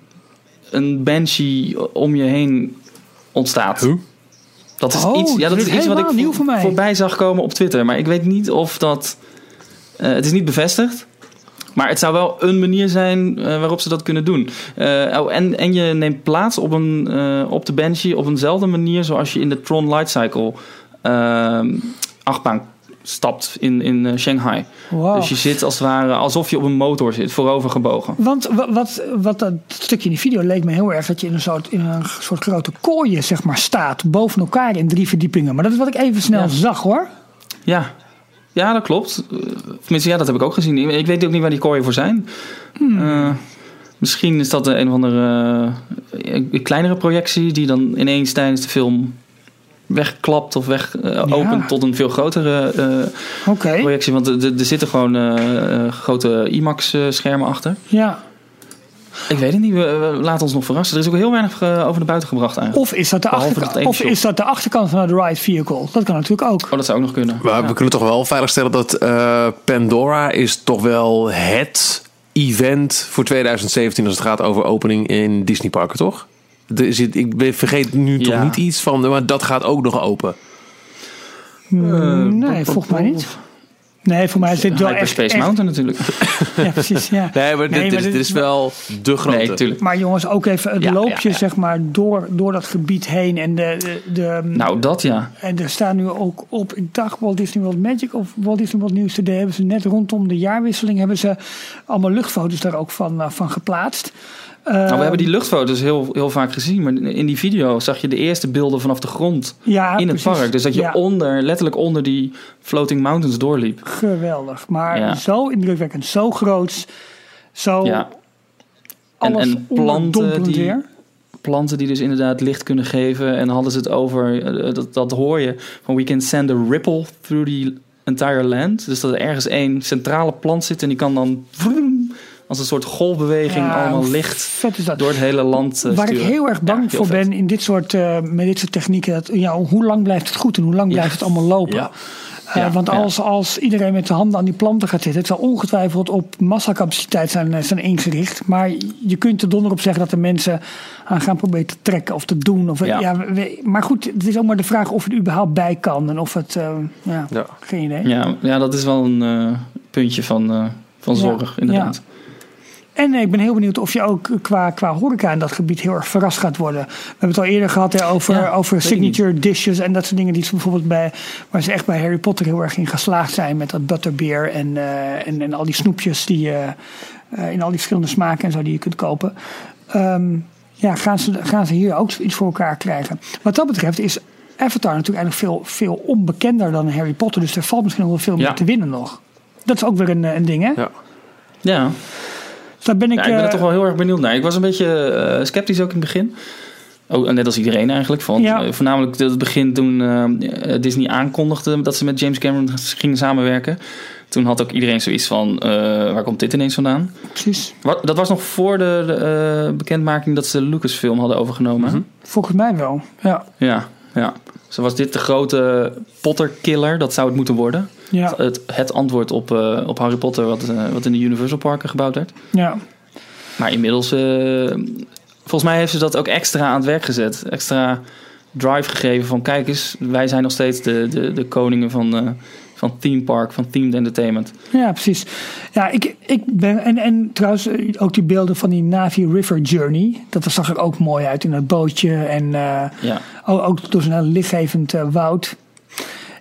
een Banshee om je heen ontstaat. Huh? Dat is Oh, iets, ja, dat is iets wat ik voor mij. voorbij zag komen op Twitter. Maar ik weet niet of dat... eh, het is niet bevestigd. Maar het zou wel een manier zijn eh, waarop ze dat kunnen doen. Eh, oh, en, en je neemt plaats op, een, eh, op de Banshee op eenzelfde manier zoals je in de Tron Light Cycle achtbaan stapt in, in Shanghai. Wow. Dus je zit als het ware alsof je op een motor zit, voorover gebogen. Want wa- wat, wat dat stukje in die video leek me heel erg dat je in een soort, in een soort grote kooien zeg maar, staat. Boven elkaar in drie verdiepingen. Maar dat is wat ik even snel Ja. zag hoor. Ja. Ja, dat klopt. Eh, Tenminste, ja, dat heb ik ook gezien. Ik- weet ook niet waar die kooien voor zijn. Eh, misschien is dat een of andere eh, een kleinere projectie die dan ineens tijdens de film wegklapt of weg opent tot een veel grotere projectie. Want er, er zitten gewoon grote IMAX-schermen achter. Ja. Ik weet het niet. We, we laten ons nog verrassen. Er is ook heel weinig eh, over naar buiten gebracht eigenlijk. Of is dat de, achterkant, dat of is dat de achterkant van het ride vehicle? Dat kan natuurlijk ook. Oh, dat zou ook nog kunnen. Maar Ja. we kunnen toch wel veiligstellen dat eh, Pandora is toch wel het event voor 2017 als het gaat over opening in Disney parken, toch? Er zit, ik vergeet nu toch niet iets van, maar dat gaat ook nog open. Hmm, nee, volgens mij niet. Nee, voor mij is dit wel echt... Hyperspace echt- Mountain natuurlijk. Ja, precies. Ja. Nee, maar dit, Nee, maar is, dit dit is is wel de grote. Nee, natuurlijk. Maar jongens, ook even het Ja, loopje ja, ja. zeg maar door, door dat gebied heen. En, de, de, de, Nou, dat ja. en er staan nu ook op, ik dacht Walt Disney World Magic of Walt Disney World News Today... hebben ze net rondom de jaarwisseling hebben ze allemaal luchtfoto's daar ook van, eh, van geplaatst. Nou, Ehm, we hebben die luchtfoto's heel, heel vaak gezien. Maar in die video zag je de eerste beelden vanaf de grond ja, in het precies. park. Dus dat je Ja, onder, letterlijk onder die floating mountains doorliep. Geweldig. Maar Ja. zo indrukwekkend, zo groots, zo Ja. En- alles en planten die- weer. Planten die dus inderdaad licht kunnen geven. En hadden ze het over, eh, dat, dat hoor je, van we can send a ripple through the entire land. Dus dat er ergens één centrale plant zit en die kan dan vroom, als een soort golfbeweging Ja, allemaal licht door het hele land eh, Waar ik heel erg bang Ja, heel voor vet. ben in dit soort, eh, met dit soort technieken. Dat, ja, hoe lang blijft het goed en hoe lang blijft het allemaal lopen? Ja. Eh, want ja. als, als iedereen met de handen aan die planten gaat zitten, het zal ongetwijfeld op massacapaciteit zijn, zijn ingericht. Maar je kunt er donder op zeggen dat de mensen aan gaan proberen te trekken of te doen. Of, Ja. ja. we- maar goed, het is ook maar de vraag of het überhaupt bij kan en of het, ja, Ja. geen idee. Ja, ja, dat is wel een puntje van, van zorg, inderdaad. En ik ben heel benieuwd of je ook qua, qua horeca in dat gebied heel erg verrast gaat worden. We hebben het al eerder gehad hè, over, Ja, over signature dishes en dat soort dingen die ze bijvoorbeeld bij, waar ze echt bij Harry Potter heel erg in geslaagd zijn met dat butterbeer en, eh, en, en al die snoepjes die je eh, in al die verschillende smaken en zo die je kunt kopen. Ehm, ja, gaan ze, gaan ze hier ook iets voor elkaar krijgen. Wat dat betreft is Avatar natuurlijk eigenlijk veel, veel onbekender dan Harry Potter. Dus er valt misschien nog wel veel Ja. meer te winnen nog. Dat is ook weer een, een ding, hè? Ja. Ja. Daar ben ik, Ja, ik ben er eh, toch wel heel erg benieuwd naar. Ik was een beetje eh, sceptisch ook in het begin. Oh, net als iedereen eigenlijk. Van, Ja. eh, voornamelijk het begin toen eh, Disney aankondigde dat ze met James Cameron gingen samenwerken. Toen had ook iedereen zoiets van, eh, waar komt dit ineens vandaan? precies. Wat, dat was nog voor de, de, eh, bekendmaking dat ze Lucasfilm hadden overgenomen. hè? Volgens mij wel. Ja. Ja, ja. Zo was dit de grote Potter-killer. Dat zou het moeten worden. Ja. Het, het antwoord op, eh, op Harry Potter wat, eh, wat in de Universal Parken gebouwd werd. ja. Maar inmiddels, eh, volgens mij heeft ze dat ook extra aan het werk gezet. Extra drive gegeven van kijk eens, wij zijn nog steeds de, de, de koningen van, van theme park, van themed entertainment. Ja, precies. Ja, ik, ik ben. En, en trouwens, ook die beelden van die Navi River Journey. Dat zag er ook mooi uit in dat bootje. En Ja, ook, ook door zo'n lichtgevend woud.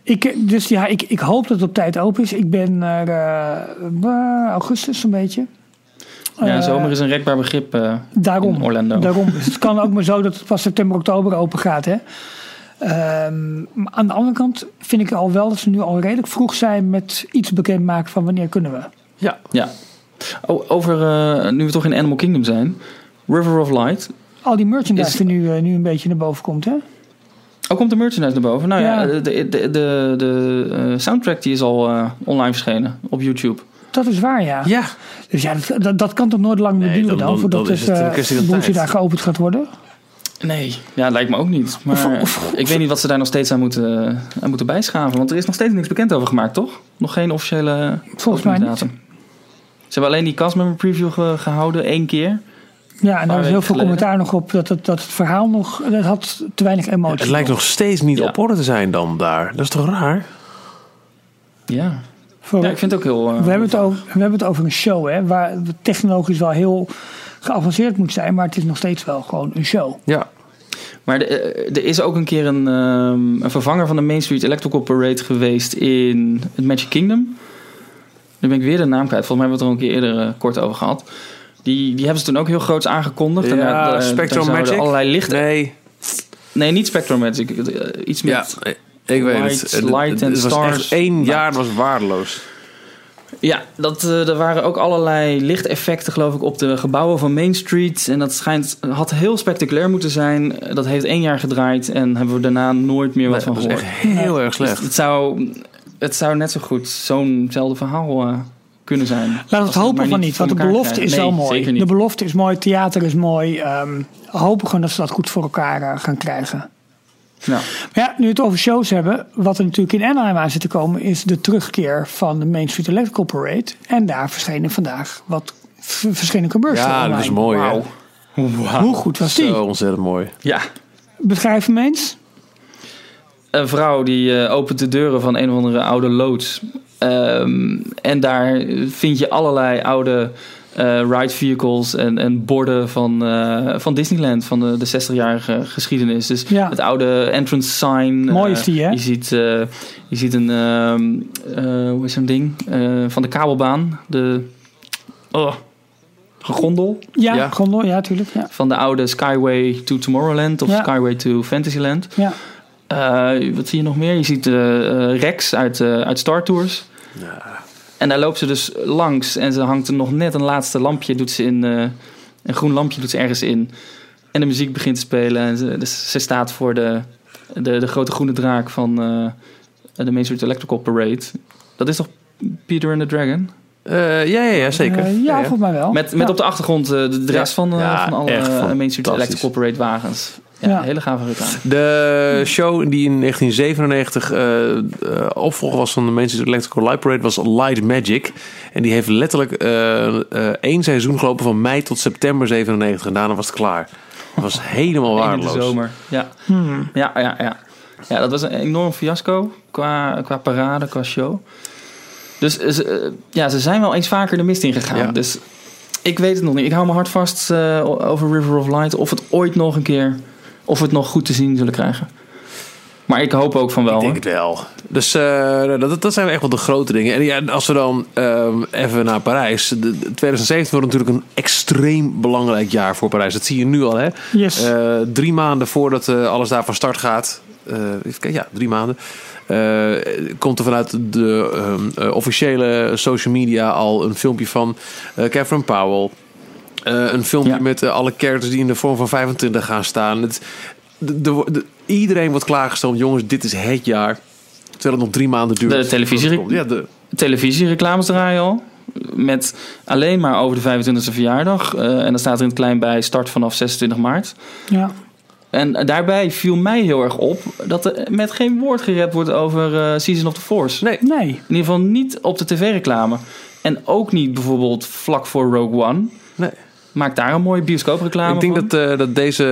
Ik, dus ja, ik, ik hoop dat het op tijd open is. Ik ben er eh, eh, augustus zo'n beetje. ja Eh, zomer is een rekbaar begrip eh, Daarom. in Orlando. Daarom. Dus het kan ook maar zo dat het pas september, oktober open gaat. Hè? Ehm, aan de andere kant vind ik al wel dat ze nu al redelijk vroeg zijn met iets bekendmaken van wanneer kunnen we. Ja. Ja. Oh, over, eh, nu we toch in Animal Kingdom zijn, River of Light. Al die merchandise Is- die nu, nu een beetje naar boven komt. Hè? Oh, komt de merchandise naar boven? Nou ja, Ja. de, de, de, de, de, eh, soundtrack die is al eh, online verschenen op YouTube. Dat is waar, ja. Ja. Dus ja, dat, dat, dat kan toch nooit lang meer Nee, duren dan- dan, dan- voordat dan is het, een eh, daar geopend gaat worden. Nee, ja, lijkt me ook niet. Maar ik weet niet wat ze daar nog steeds aan moeten, aan moeten bijschaven. Want er is nog steeds niks bekend over gemaakt, toch? Nog geen officiële Volgens mij niet. Ze hebben alleen die castmember preview ge- gehouden, één keer. Ja, en daar is heel veel geleden. commentaar nog op dat het, dat het verhaal nog, dat had te weinig emotie. Het lijkt nog steeds niet Ja. op orde te zijn dan daar. Dat is toch raar? Ja, Voor- ja ik vind het ook heel... eh, We hebben, het over, we hebben het over een show, hè, waar technologisch wel heel geavanceerd moet zijn, maar het is nog steeds wel gewoon een show. Ja. Maar de- eh, er is ook een keer een, ehm, een vervanger van de Main Street Electrical Parade geweest in het Magic Kingdom. Nu ben ik weer de naam kwijt. Volgens mij hebben we het er al een keer eerder eh, kort over gehad. Die, die hebben ze toen ook heel groots aangekondigd. En Ja, daar- Spectrum Magic? allerlei lichten... Nee. Nee. niet Spectrum Magic. eh, Iets met... Ja, ik weet Light, het. Light was stars. echt één jaar was waardeloos. Ja, dat, eh, er waren ook allerlei lichteffecten geloof ik op de gebouwen van Main Street. En dat schijnt, had heel spectaculair moeten zijn. Dat heeft één jaar gedraaid en hebben we daarna nooit meer wat Nee, van dat was gehoord. echt heel erg Dus slecht. het, zou, het zou net zo goed zo'nzelfde verhaal eh, kunnen zijn. Laten we het hopen van niet want de belofte is krijgen. wel Nee, mooi. zeker niet. De belofte is mooi, theater is mooi. Ehm hopen gewoon dat ze dat goed voor elkaar eh, gaan krijgen. Ja. Maar ja, nu we het over shows hebben, wat er natuurlijk in Anaheim aan zit te komen, is de terugkeer van de Main Street Electrical Parade. En daar verschenen vandaag wat verschillende commercials. Ja, dat is mooi. hè? Wauw. Hoe goed was die? Zo ontzettend mooi. Ja. Beschrijf hem eens. Een vrouw die eh, opent de deuren van een of andere oude loods. Ehm, en daar vind je allerlei oude eh, ride vehicles en, en borden van, eh, van Disneyland, van de, de 60-jarige geschiedenis. Dus Ja. het oude entrance sign. Mooi eh, is die, hè? Je ziet, je ziet een, ehm, eh, hoe is zo'n ding? Van de kabelbaan. De oh, gondel Ja, Ja. gondel, ja, tuurlijk. Ja. van de oude Skyway to Tomorrowland of Ja. Skyway to Fantasyland. Ja. Wat zie je nog meer? Je ziet Rex uit, uit Star Tours. En daar loopt ze dus langs en ze hangt er nog net een laatste lampje, doet ze in, eh, een groen lampje doet ze ergens in. En de muziek begint te spelen en ze, dus ze staat voor de, de, de grote groene draak van eh, de Main Street Electrical Parade. Dat is toch Peter and the Dragon? Eh, ja, ja, ja, zeker. Ja, volgens mij wel. Met, met Ja. op de achtergrond eh, de, rest Ja. van, eh, Ja, van alle echt Main Street. Electrical Parade wagens. Ja, Ja. hele gave reclame. De show die in 1997 eh eh, opvolger was van de Street Electrical Light Parade was Light Magic. En die heeft letterlijk eh, eh, één seizoen gelopen van mei tot september 97. En daarna was het klaar. Het was helemaal in waardeloos. de zomer. Ja. Hmm. Ja, ja, ja. Ja, dat was een enorm fiasco qua, qua parade, qua show. Dus ja, ze zijn wel eens vaker de mist ingegaan. Ja. Dus Ik weet het nog niet. Ik hou mijn hart vast eh, over River of Light. Of het ooit nog een keer, of we het nog goed te zien zullen krijgen. Maar ik hoop ook van wel. Ik denk hoor. het wel. Dus eh, dat, dat zijn echt wel de grote dingen. En ja, als we dan ehm, even naar Parijs. De, de 2017 wordt natuurlijk een extreem belangrijk jaar voor Parijs. Dat zie je nu al. Hè? Yes. Eh, drie maanden voordat eh, alles daar van start gaat. eh, even kijken, ja, drie maanden. eh, komt er vanuit de ehm, eh, officiële social media al een filmpje van eh Catherine Powell. Eh, een filmpje Ja. met eh, alle characters die in de vorm van 25 gaan staan. Het, de, de- de- iedereen wordt klaargesteld. Jongens, dit is het jaar. Terwijl het nog drie maanden duurt. De televisie-. Ja, de, televisiereclames draaien al. Met alleen maar over de 25e verjaardag. Eh, en dan staat er in het klein bij start vanaf 26 maart. Ja. En daarbij viel mij heel erg op dat er met geen woord gerept wordt over eh, Season of the Force. nee, Nee. In ieder geval niet op de tv-reclame. En ook niet bijvoorbeeld vlak voor Rogue One. nee. Maak daar een mooie bioscoopreclame Ik denk van. dat, eh, dat deze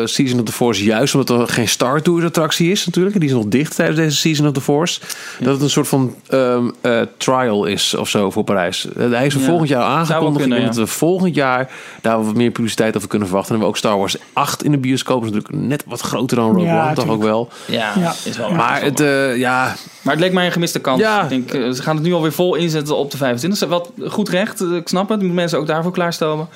eh, Season of the Force, juist omdat er geen Star Tours attractie is natuurlijk, die is nog dicht tijdens deze Season of the Force, dat het een soort van ehm, eh, trial is of zo voor Parijs. Hij is er Ja. volgend jaar aangekondigd. kunnen, dat we volgend jaar daar wat meer publiciteit over kunnen verwachten. En we hebben ook Star Wars 8 in de bioscoop. Dat is natuurlijk net wat groter dan Rogue Ja, One, toch ook wel. Ja, Ja. is wel Maar het, eh, ja, Maar het leek mij een gemiste kans. Ja. Ik denk, ze gaan het nu alweer vol inzetten op de 25. Wat goed recht, ik snap het. Moeten mensen ook daarvoor klaarstomen.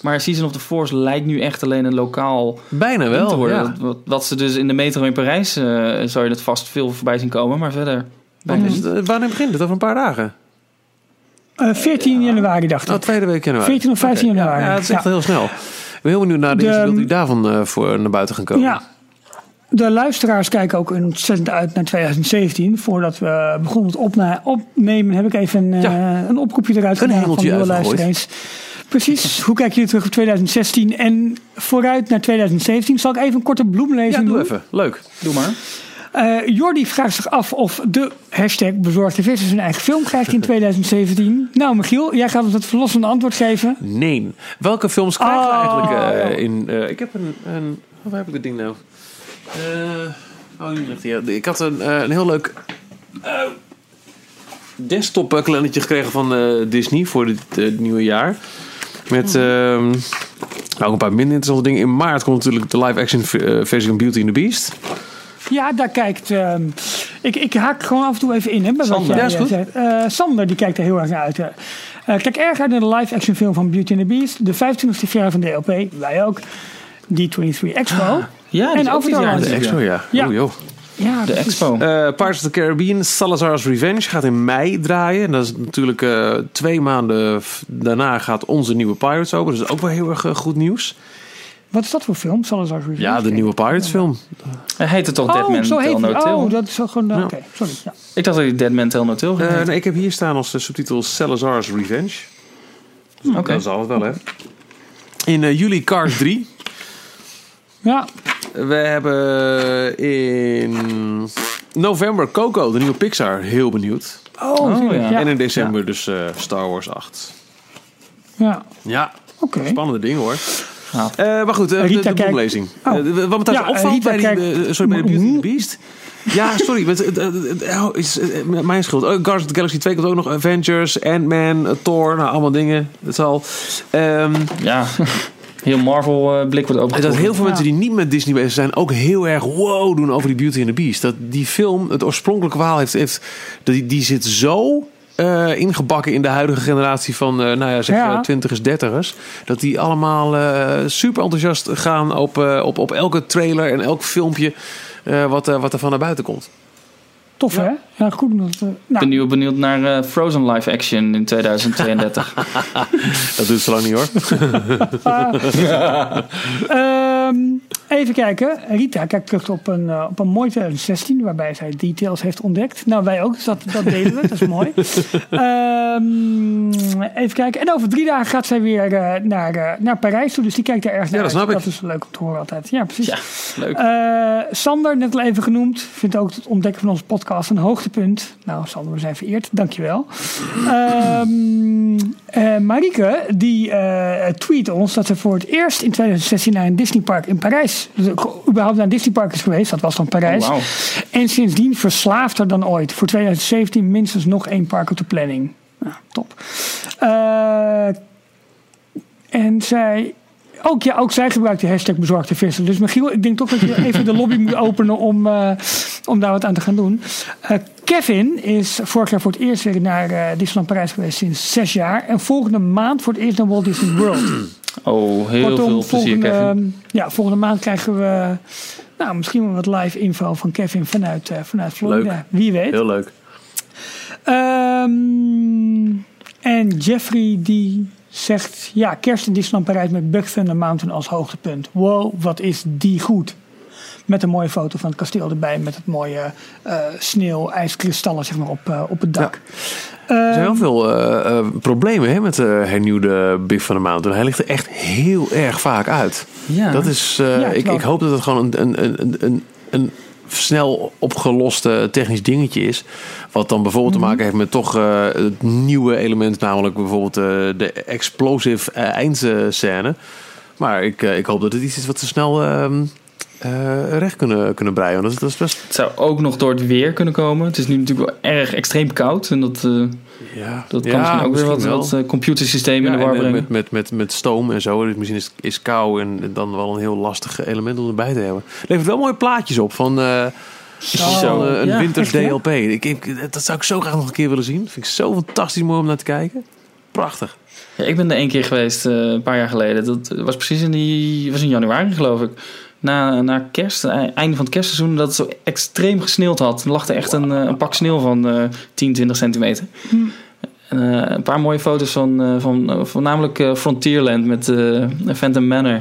Maar Season of the Force lijkt nu echt alleen een lokaal bijna ding te wel. worden. Ja. Wat, wat, wat ze dus in de metro in Parijs, eh zou je dat vast veel voorbij zien komen. Maar verder... Wanneer, is het, eh, wanneer begint het? Over een paar dagen? Eh, 14 januari dacht Oh, ik. tweede week januari. 14 of 15 Oké, ja, januari. Ja, het is echt Ja. heel snel. Ik ben heel benieuwd naar de De- eerste beelden die daarvan eh, voor naar buiten gaan komen. Ja. De luisteraars kijken ook ontzettend uit naar 2017. Voordat we begonnen met opnemen, heb ik even eh, Ja. een oproepje eruit Een gedaan van uitgegooid. luisteraars. Precies. Hoe kijken jullie terug op 2016 en vooruit naar 2017? Zal ik even een korte Ja, bloemlezing doe doen? even. Leuk. Doe maar. Eh, Jordi vraagt zich af of de hashtag bezorgde vissers zijn eigen film krijgt in 2017. Nou, Michiel, jij gaat ons het verlossende antwoord geven. Nee. Welke films krijgen we Oh, eigenlijk eh, ja. in... eh, ik heb een... een waar heb ik het ding nou? Oh, hier ligt hij. Ja, Ik had een, een heel leuk... desktop kalendertje gekregen van Disney voor dit eh, nieuwe jaar. Met ehm, nou, een paar minder interessante dingen. In maart komt natuurlijk de live-action eh, versie van Beauty and the Beast. Ja, daar kijkt. ehm, ik, ik haak gewoon af en toe even in. Hè, bij wat Sander. jij, Ja, is eh, zegt. Eh, Sander die kijkt er heel erg naar uit. hè. Eh, kijk erg uit naar de live-action film van Beauty and the Beast. De 25e verjaardag van DLP. Wij ook. D23 Expo. Ja, En die is ook dit Avatar jaar aan De de expo, ja. Ja. Oh, joh. Ja, De precies. expo. Eh, Pirates of the Caribbean, Salazar's Revenge gaat in mei draaien. En dat is natuurlijk eh, twee maanden daarna gaat onze nieuwe Pirates open. Dus dat is ook wel heel erg eh, goed nieuws. Wat is dat voor film? Eens even Ja, de nieuwe Pirates film. Hij heette toch Dead Oh, Man zo Tell No die. Tale? Oh, dat is zo gewoon... Ja. Oké, sorry. Ja. Ik dacht dat hij Dead Man Tell No Tale Eh, heette. nee, ik heb hier staan als de subtitel Salazar's Revenge. Oké. Dat zal het wel, hè. In juli Cars 3. Ja, We hebben in november Coco, de nieuwe Pixar. Heel benieuwd. oh, Oh, ja. ja. En in december dus eh, Star Wars 8. Ja, Ja, oké. spannende ding hoor. Gaaf. Eh, maar goed, de, Rita de kijkt- boeklezing. Oh. De- wat me trouwens Ja, opvalt Rita bij, die, eh, sorry, bij de Beauty and the Mhm. Beast. Ja, sorry. met, oh, is, mijn schuld. Oh, Guardians of the Galaxy 2 komt ook nog. Avengers, Ant-Man, Thor. Nou, allemaal dingen. Dat zal. Ehm, Ja, heel Marvel eh, blik wordt en opengetrokken. dat heel veel mensen die niet met Disney bezig zijn... ook heel erg wow doen over die Beauty and the Beast. Dat die film, het oorspronkelijke verhaal, heeft, heeft, die, die zit zo... eh, ingebakken in de huidige generatie van, eh, nou ja, zeg Ja. twintigers, dertigers. Dat die allemaal eh, super enthousiast gaan op, eh, op, op elke trailer en elk filmpje eh, wat, wat er van naar buiten komt. Tof, hè? Ja, goed. Dat, eh, Ik nou, ben nu benieuwd naar eh, Frozen live action in 2032. Dat duurt zo lang niet hoor. Ehm, even kijken. Rita kijkt terug op een, eh, op een mooi 2016, waarbij zij details heeft ontdekt. Nou, wij ook, dus dat, dat delen we. dat is mooi. Ehm, even kijken. En over drie dagen gaat zij weer eh, naar, eh, naar Parijs toe, dus die kijkt er erg naar dat uit. snap ik. Dat is leuk om te horen altijd. Ja, precies. ja, leuk. Sander, net al even genoemd, vindt ook het ontdekken van onze podcast een hoogtepunt. Nou, Sander, we zijn vereerd. Dankjewel. Ehm eh Marieke, die tweet ons dat ze voor het eerst in 2016 naar een Disneypark in Parijs, ook überhaupt naar Disneypark is geweest. Dat was dan Parijs. Oh. En sindsdien verslaafder dan ooit. Voor 2017 minstens nog één park op de planning. Nou, top. Eh En zij, ook, ja, ook zij gebruikt de hashtag bezorgde vissen. Dus Michiel, ik denk toch dat je even de lobby moet openen om, uh, om daar wat aan te gaan doen. Uh, Kevin is vorig jaar voor het eerst weer naar uh, Disneyland Parijs geweest sinds zes jaar. En volgende maand voor het eerst naar Walt Disney World. Oh, heel Kortom, veel plezier, volgende, Kevin. Ja, volgende maand krijgen we nou, misschien wel wat live info van Kevin vanuit, vanuit Florida. Leuk. Wie weet. Heel leuk. Um, en Jeffrey die zegt, ja, kerst in Disneyland Parijs met Bug Thunder Mountain als hoogtepunt. Wow, wat is die goed. Met een mooie foto van het kasteel erbij, met het mooie uh, sneeuw, ijskristallen zeg maar, op, uh, op het dak. Ja. Er zijn heel veel uh, problemen hè, met de hernieuwde Big Thunder Mountain. Hij ligt er echt heel erg vaak uit. Ja. Dat is, ja, ik, ik, hoop dat het gewoon een, een, een, een, een snel opgeloste technisch dingetje is. Wat dan bijvoorbeeld mm -hmm. te maken heeft met toch uh, het nieuwe element, namelijk bijvoorbeeld uh, de explosive uh, eindscène. Maar ik, ik hoop dat het iets is wat ze snel ehm, recht kunnen, kunnen breien. Dat is, dat is best... Het zou ook nog door het weer kunnen komen. Het is nu natuurlijk wel erg extreem koud. En dat, ja. dat kan ja, misschien ook weer wat, wat computersystemen ja, in de war en, brengen. Met, met, met, met stoom en zo. Dus misschien is, is kou en dan wel een heel lastig element om erbij te hebben. Levert wel mooie plaatjes op van... Zo, een Winters DLP. Ik, ik, dat zou ik zo graag nog een keer willen zien. Vind ik zo fantastisch mooi om naar te kijken. Prachtig. Ja, ik ben er één keer geweest, uh, een paar jaar geleden. Dat was precies in die, was in januari geloof ik. Na, na kerst, einde van het kerstseizoen, dat het zo extreem gesneeuwd had. Er lag er echt een, een pak sneeuw van uh, 10, 20 centimeter. Hm. En, uh, een paar mooie foto's van, uh, van voornamelijk Frontierland met Phantom Manor.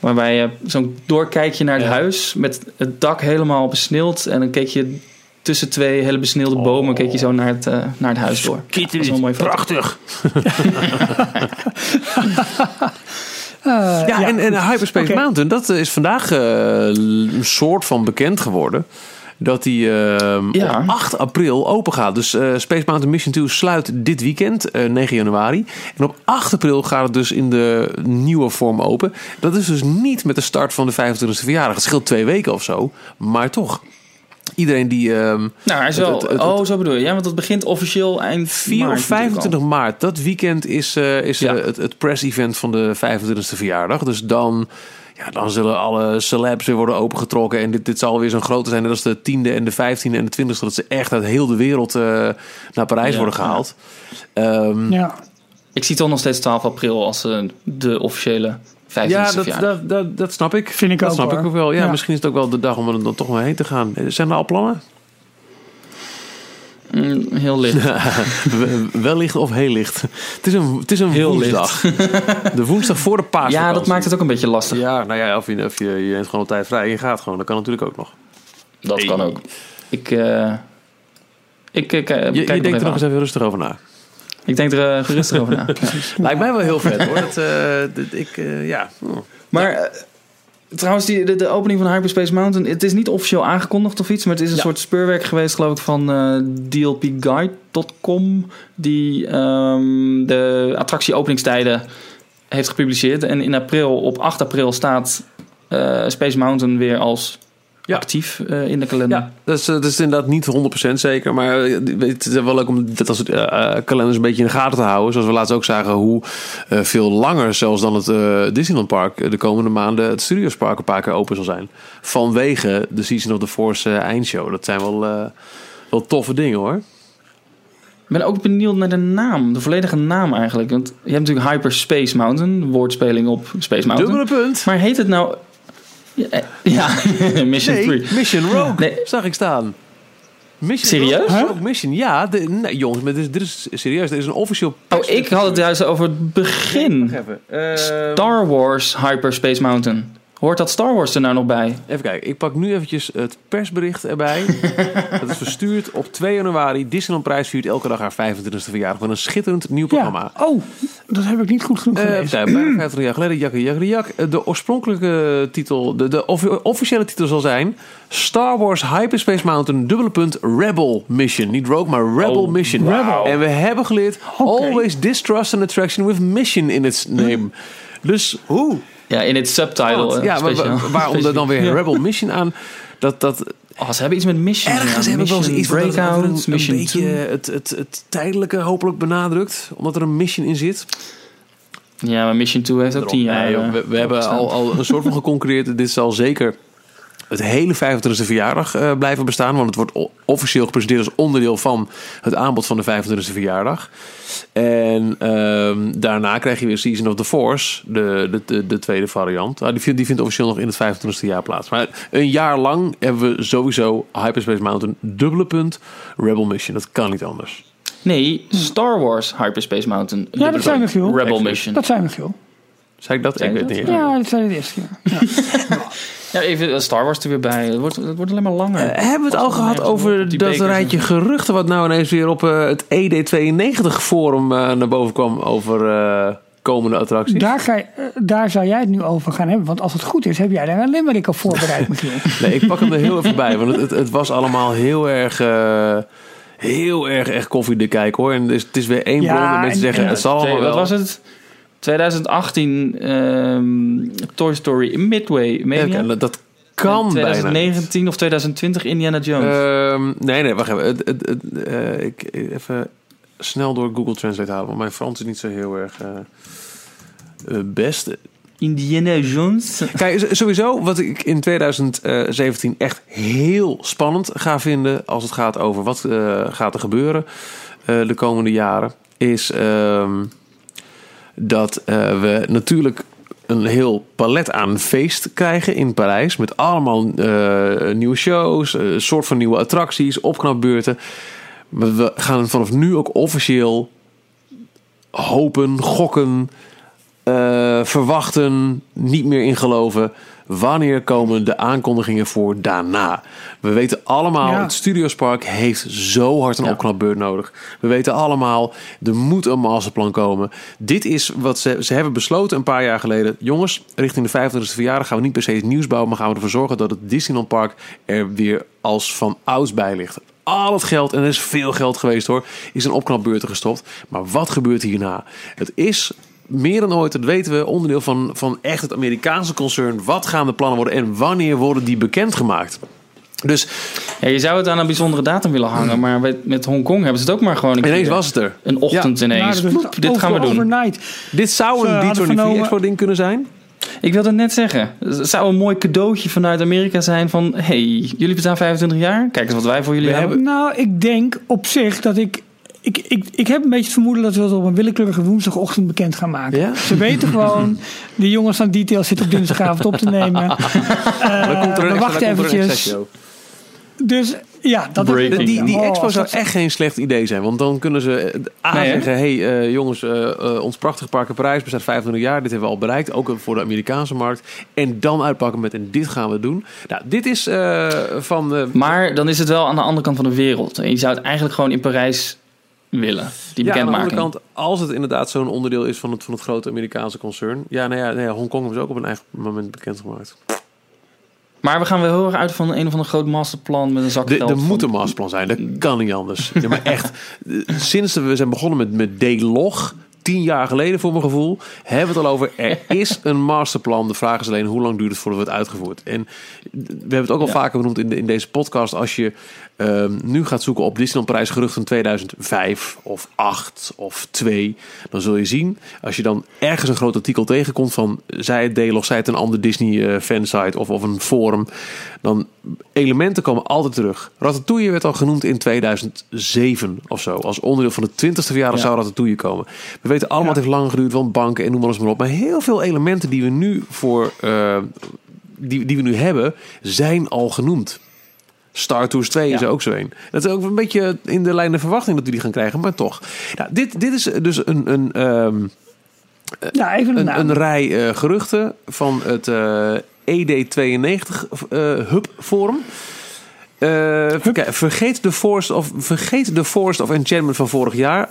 Waarbij je zo'n doorkijkje naar het ja. huis met het dak helemaal besneeuwd. En dan keek je tussen twee hele besneeuwde oh. bomen keek je zo naar het, uh, naar het huis door. Mooi Prachtig. Uh, ja, ja, en, en Hyperspace okay. Mountain, dat is vandaag uh, een soort van bekend geworden. Dat die uh, ja. op 8 april open gaat. Dus uh, Space Mountain Mission 2 sluit dit weekend, uh, 9 januari. En op 8 april gaat het dus in de nieuwe vorm open. Dat is dus niet met de start van de 25e verjaardag. Het scheelt twee weken of zo. Maar toch. Iedereen die. Um, nou, hij is wel. Het, het, het, oh, zo bedoel je. Ja, want dat begint officieel eind 4 maart, of 25 maart. Dat weekend is, uh, is ja. het, het press-event van de 25e verjaardag. Dus dan. Ja, dan zullen alle celebs weer worden opengetrokken. En dit, dit zal weer zo'n grote zijn. Dat is de tiende en de vijftiende en de twintigste. Dat ze echt uit heel de wereld uh, naar Parijs ja, worden gehaald. Ja. Um, ja. Ik zie toch nog steeds 12 april als uh, de officiële 25e Ja, dat, dat, dat, dat, snap ik. Vind ik dat ook, snap hoor. ik ook wel. Ja, Ja. misschien is het ook wel de dag om er dan toch maar heen te gaan. Zijn er al plannen? Mm, heel licht. Wellicht of heel licht. Het is een, het is een Heel woensdag. De woensdag voor de paasvakantie. ja, dat maakt het ook een beetje lastig. Ja, nou ja, of je, of je, je hebt gewoon tijd vrij en je gaat gewoon. Dat kan natuurlijk ook nog. Dat kan ook. Ik, uh, ik, ik, uh, Je, je denkt er nog eens even rustig over na. Ik denk er uh, gerustig over na. Lijkt mij wel heel vet hoor. Dat, dat, ik, ja. Oh. Maar trouwens, die, de, de, opening van Hyperspace Mountain, het is niet officieel aangekondigd of iets, maar het is een Ja. soort speurwerk geweest, geloof ik, van eh, dlpguide.com, die ehm, de attractie-openingstijden heeft gepubliceerd. En in april, op 8 april, staat eh, Space Mountain weer als Ja. actief eh, in de kalender. Ja, dat is, dat is inderdaad niet 100% zeker. Maar eh, het is wel leuk om dat als het eh, eh, kalenders een beetje in de gaten te houden. Zoals we laatst ook zagen hoe eh, veel langer zelfs dan het eh, Disneyland Park eh, de komende maanden het Studios Park een paar keer open zal zijn. Vanwege de Season of the Force eh, eindshow. Dat zijn wel, eh, wel toffe dingen hoor. Ik ben ook benieuwd naar de naam, de volledige naam eigenlijk. Want je hebt natuurlijk Hyperspace Mountain, woordspeling op Space Mountain. Dubbele punt. Maar heet het nou... Ja, eh, ja Mission 3. Nee, Mission Rogue Nee. zag ik staan. Mission Serieus? Rogue, Huh? Rogue Mission, ja. De, nee, jongens, maar dit, is, dit is serieus. Er is een officieel... Oh, ik had het juist over het begin. Ehm, Star Wars Hyperspace Mountain. Hoort dat Star Wars er nou nog bij? Even kijken, ik pak nu eventjes het persbericht erbij. dat is verstuurd op 2 januari. Disneyland Prijs viert elke dag haar 25e verjaardag met een schitterend nieuw programma. Ja. Oh, dat heb ik niet goed genoeg Eh, gelezen. bijna 50 jaar geleden, jak, jak, jak. Eh, De oorspronkelijke titel, de, de offi- officiële titel zal zijn... Star Wars Hyperspace Mountain, dubbele punt, Rebel Mission. Niet Rogue, maar Rebel Oh, Mission. wauw. En we hebben geleerd, always distrust an attraction with mission in its name. Dus hoe? Ja, in het subtitle. eh, ja, maar speciaal. wa- waarom er dan weer Ja. Rebel Mission aan? Dat, dat, Oh, ze hebben iets met Mission. Ergens ja. hebben we wel eens iets Breakout, een, een Mission beetje 2. het, het, het tijdelijke hopelijk benadrukt. Omdat er een mission in zit. Ja, maar Mission 2 heeft ook. 10 jaar. Nee, joh, eh, we, we hebben al, al een soort van geconcurreerd. Dit zal zeker het hele 25e verjaardag eh, blijven bestaan. Want het wordt officieel gepresenteerd als onderdeel van het aanbod van de 25e verjaardag. En ehm, daarna krijg je weer Season of the Force, de, de, de, de tweede variant. Ah, die, vindt, die vindt officieel nog in het 25e jaar plaats. Maar een jaar lang hebben we sowieso Hyperspace Mountain, dubbele punt, Rebel Mission. Dat kan niet anders. Nee, Star Wars Hyperspace Mountain. Ja, dat zijn we, Giel. Rebel. Mission. Dat zijn we, Giel. Zei ik dat? Zei ik weet niet. Ja, dat zijn we de eerste keer. Ja. Ja, even eh, Star Wars er weer bij. Het wordt, het wordt alleen maar langer. Eh, hebben we het al gehad over dat en rijtje geruchten... wat nou ineens weer op eh, het ED92 forum eh, naar boven kwam... over eh, komende attracties? Daar, daar zou jij het nu over gaan hebben. Want als het goed is, heb jij daar een limerick op voorbereid, Michiel. Nee, ik pak hem er heel even bij. Want het, het, het was allemaal heel erg... heel erg echt koffiedik kijken hoor. En het is, het is weer één Ja, bron dat mensen en- zeggen... en- het zal allemaal wat wel. was het? 2018 ehm, Toy Story Midway Mania. Ja, dat- kan bijna niet. 2019 of 2020 Indiana Jones. Ehm, nee, nee, wacht even. Eh, ik, even snel door Google Translate halen. Want mijn Frans is niet zo heel erg eh, best. Indiana Jones. Kijk, sowieso wat ik in 2017 echt heel spannend ga vinden... als het gaat over wat eh, gaat er gebeuren de komende jaren... is ehm, dat eh, we natuurlijk een heel palet aan feest krijgen in Parijs... met allemaal eh, nieuwe shows, eh, een soort van nieuwe attracties, opknapbeurten... Maar we gaan vanaf nu ook officieel hopen, gokken, eh, verwachten, niet meer in geloven. Wanneer komen de aankondigingen voor daarna? We weten allemaal, Ja. het Studiospark heeft zo hard een Ja. opknapbeurt nodig. We weten allemaal, er moet een masterplan komen. Dit is wat ze, ze hebben besloten een paar jaar geleden. Jongens, richting de 25e verjaardag gaan we niet per se iets nieuws bouwen... maar gaan we ervoor zorgen dat het Disneyland Park er weer als van ouds bij ligt. Al het geld, en er is veel geld geweest hoor, is in opknapbeurten gestopt. Maar wat gebeurt hierna? Het is meer dan ooit, dat weten we, onderdeel van, van echt het Amerikaanse concern. Wat gaan de plannen worden en wanneer worden die bekendgemaakt? Dus Ja, je zou het aan een bijzondere datum willen hangen, maar met, met Hongkong hebben ze het ook maar gewoon een ineens keer- was het er. een ochtend Nou, ineens. Ploep, dit gaan we doen. Overnight. Dit zou een hadden D23 vernomen- Expo ding kunnen zijn. Ik wilde het net zeggen. Het zou een mooi cadeautje vanuit Amerika zijn van... hey, jullie bestaan 25 jaar. Kijk eens wat wij voor jullie We hebben. Nou, ik denk op zich dat ik. Ik, ik, ik heb een beetje het vermoeden dat we het op een willekeurige woensdagochtend bekend gaan maken. Ja? Ze weten gewoon, de jongens van Details zitten op dinsdagavond op te nemen. Dan komt er we een dan wachten komt er een eventjes. Dus ja, dat Breaking. is Die, die Oh, expo zou dat- echt geen slecht idee zijn. Want dan kunnen ze eh, A Nee, hè? zeggen... hey, eh, jongens, eh, eh, ons prachtige park in Parijs bestaat 25 jaar. Dit hebben we al bereikt. Ook voor de Amerikaanse markt. En dan uitpakken met... en dit gaan we doen. Nou, dit is eh, van... eh, Maar dan is het wel aan de andere kant van de wereld. En je zou het eigenlijk gewoon in Parijs willen. Die ja, aan de andere kant, als het inderdaad zo'n onderdeel is van het, van het grote Amerikaanse concern. Ja, nou ja, nou ja Hongkong hebben ze ook op een eigen moment bekendgemaakt. Maar we gaan wel heel erg uit van een of ander groot masterplan met een zak De- geld. Er van- moet een masterplan zijn, dat kan niet anders. Ja, maar echt, sinds we zijn begonnen met, met D-Log, tien jaar geleden voor mijn gevoel, hebben we het al over. Er is een masterplan. De vraag is alleen hoe lang duurt het voordat we het uitgevoerd. En we hebben het ook al Ja. vaker benoemd in, de- in deze podcast. Als je ehm, nu gaat zoeken op Disneyland Parijs gerucht van 2005 of 8 of 2, dan zul je zien, als je dan ergens een groot artikel tegenkomt van zij het D-Log, zij het een ander Disney eh, fansite of, of een forum, dan elementen komen altijd terug. Ratatouille werd al genoemd in 2007 of zo. Als onderdeel van de 20ste verjaardag Ja. zou Ratatouille komen. We weten allemaal, het heeft lang geduurd, want banken en noem maar eens maar op. Maar heel veel elementen die we nu voor eh, die, die we nu hebben, zijn al genoemd. Star Tours 2 is Ja. er ook zo een. Dat is ook een beetje in de lijn de verwachting dat we die gaan krijgen, maar toch. Nou, dit, dit is dus een, een, ehm, Ja, even een een, naam. een rij eh, geruchten van het eh, ED92 eh, Hub Forum. Eh, even kijken, vergeet, de Forest of, vergeet de Forest of Enchantment van vorig jaar.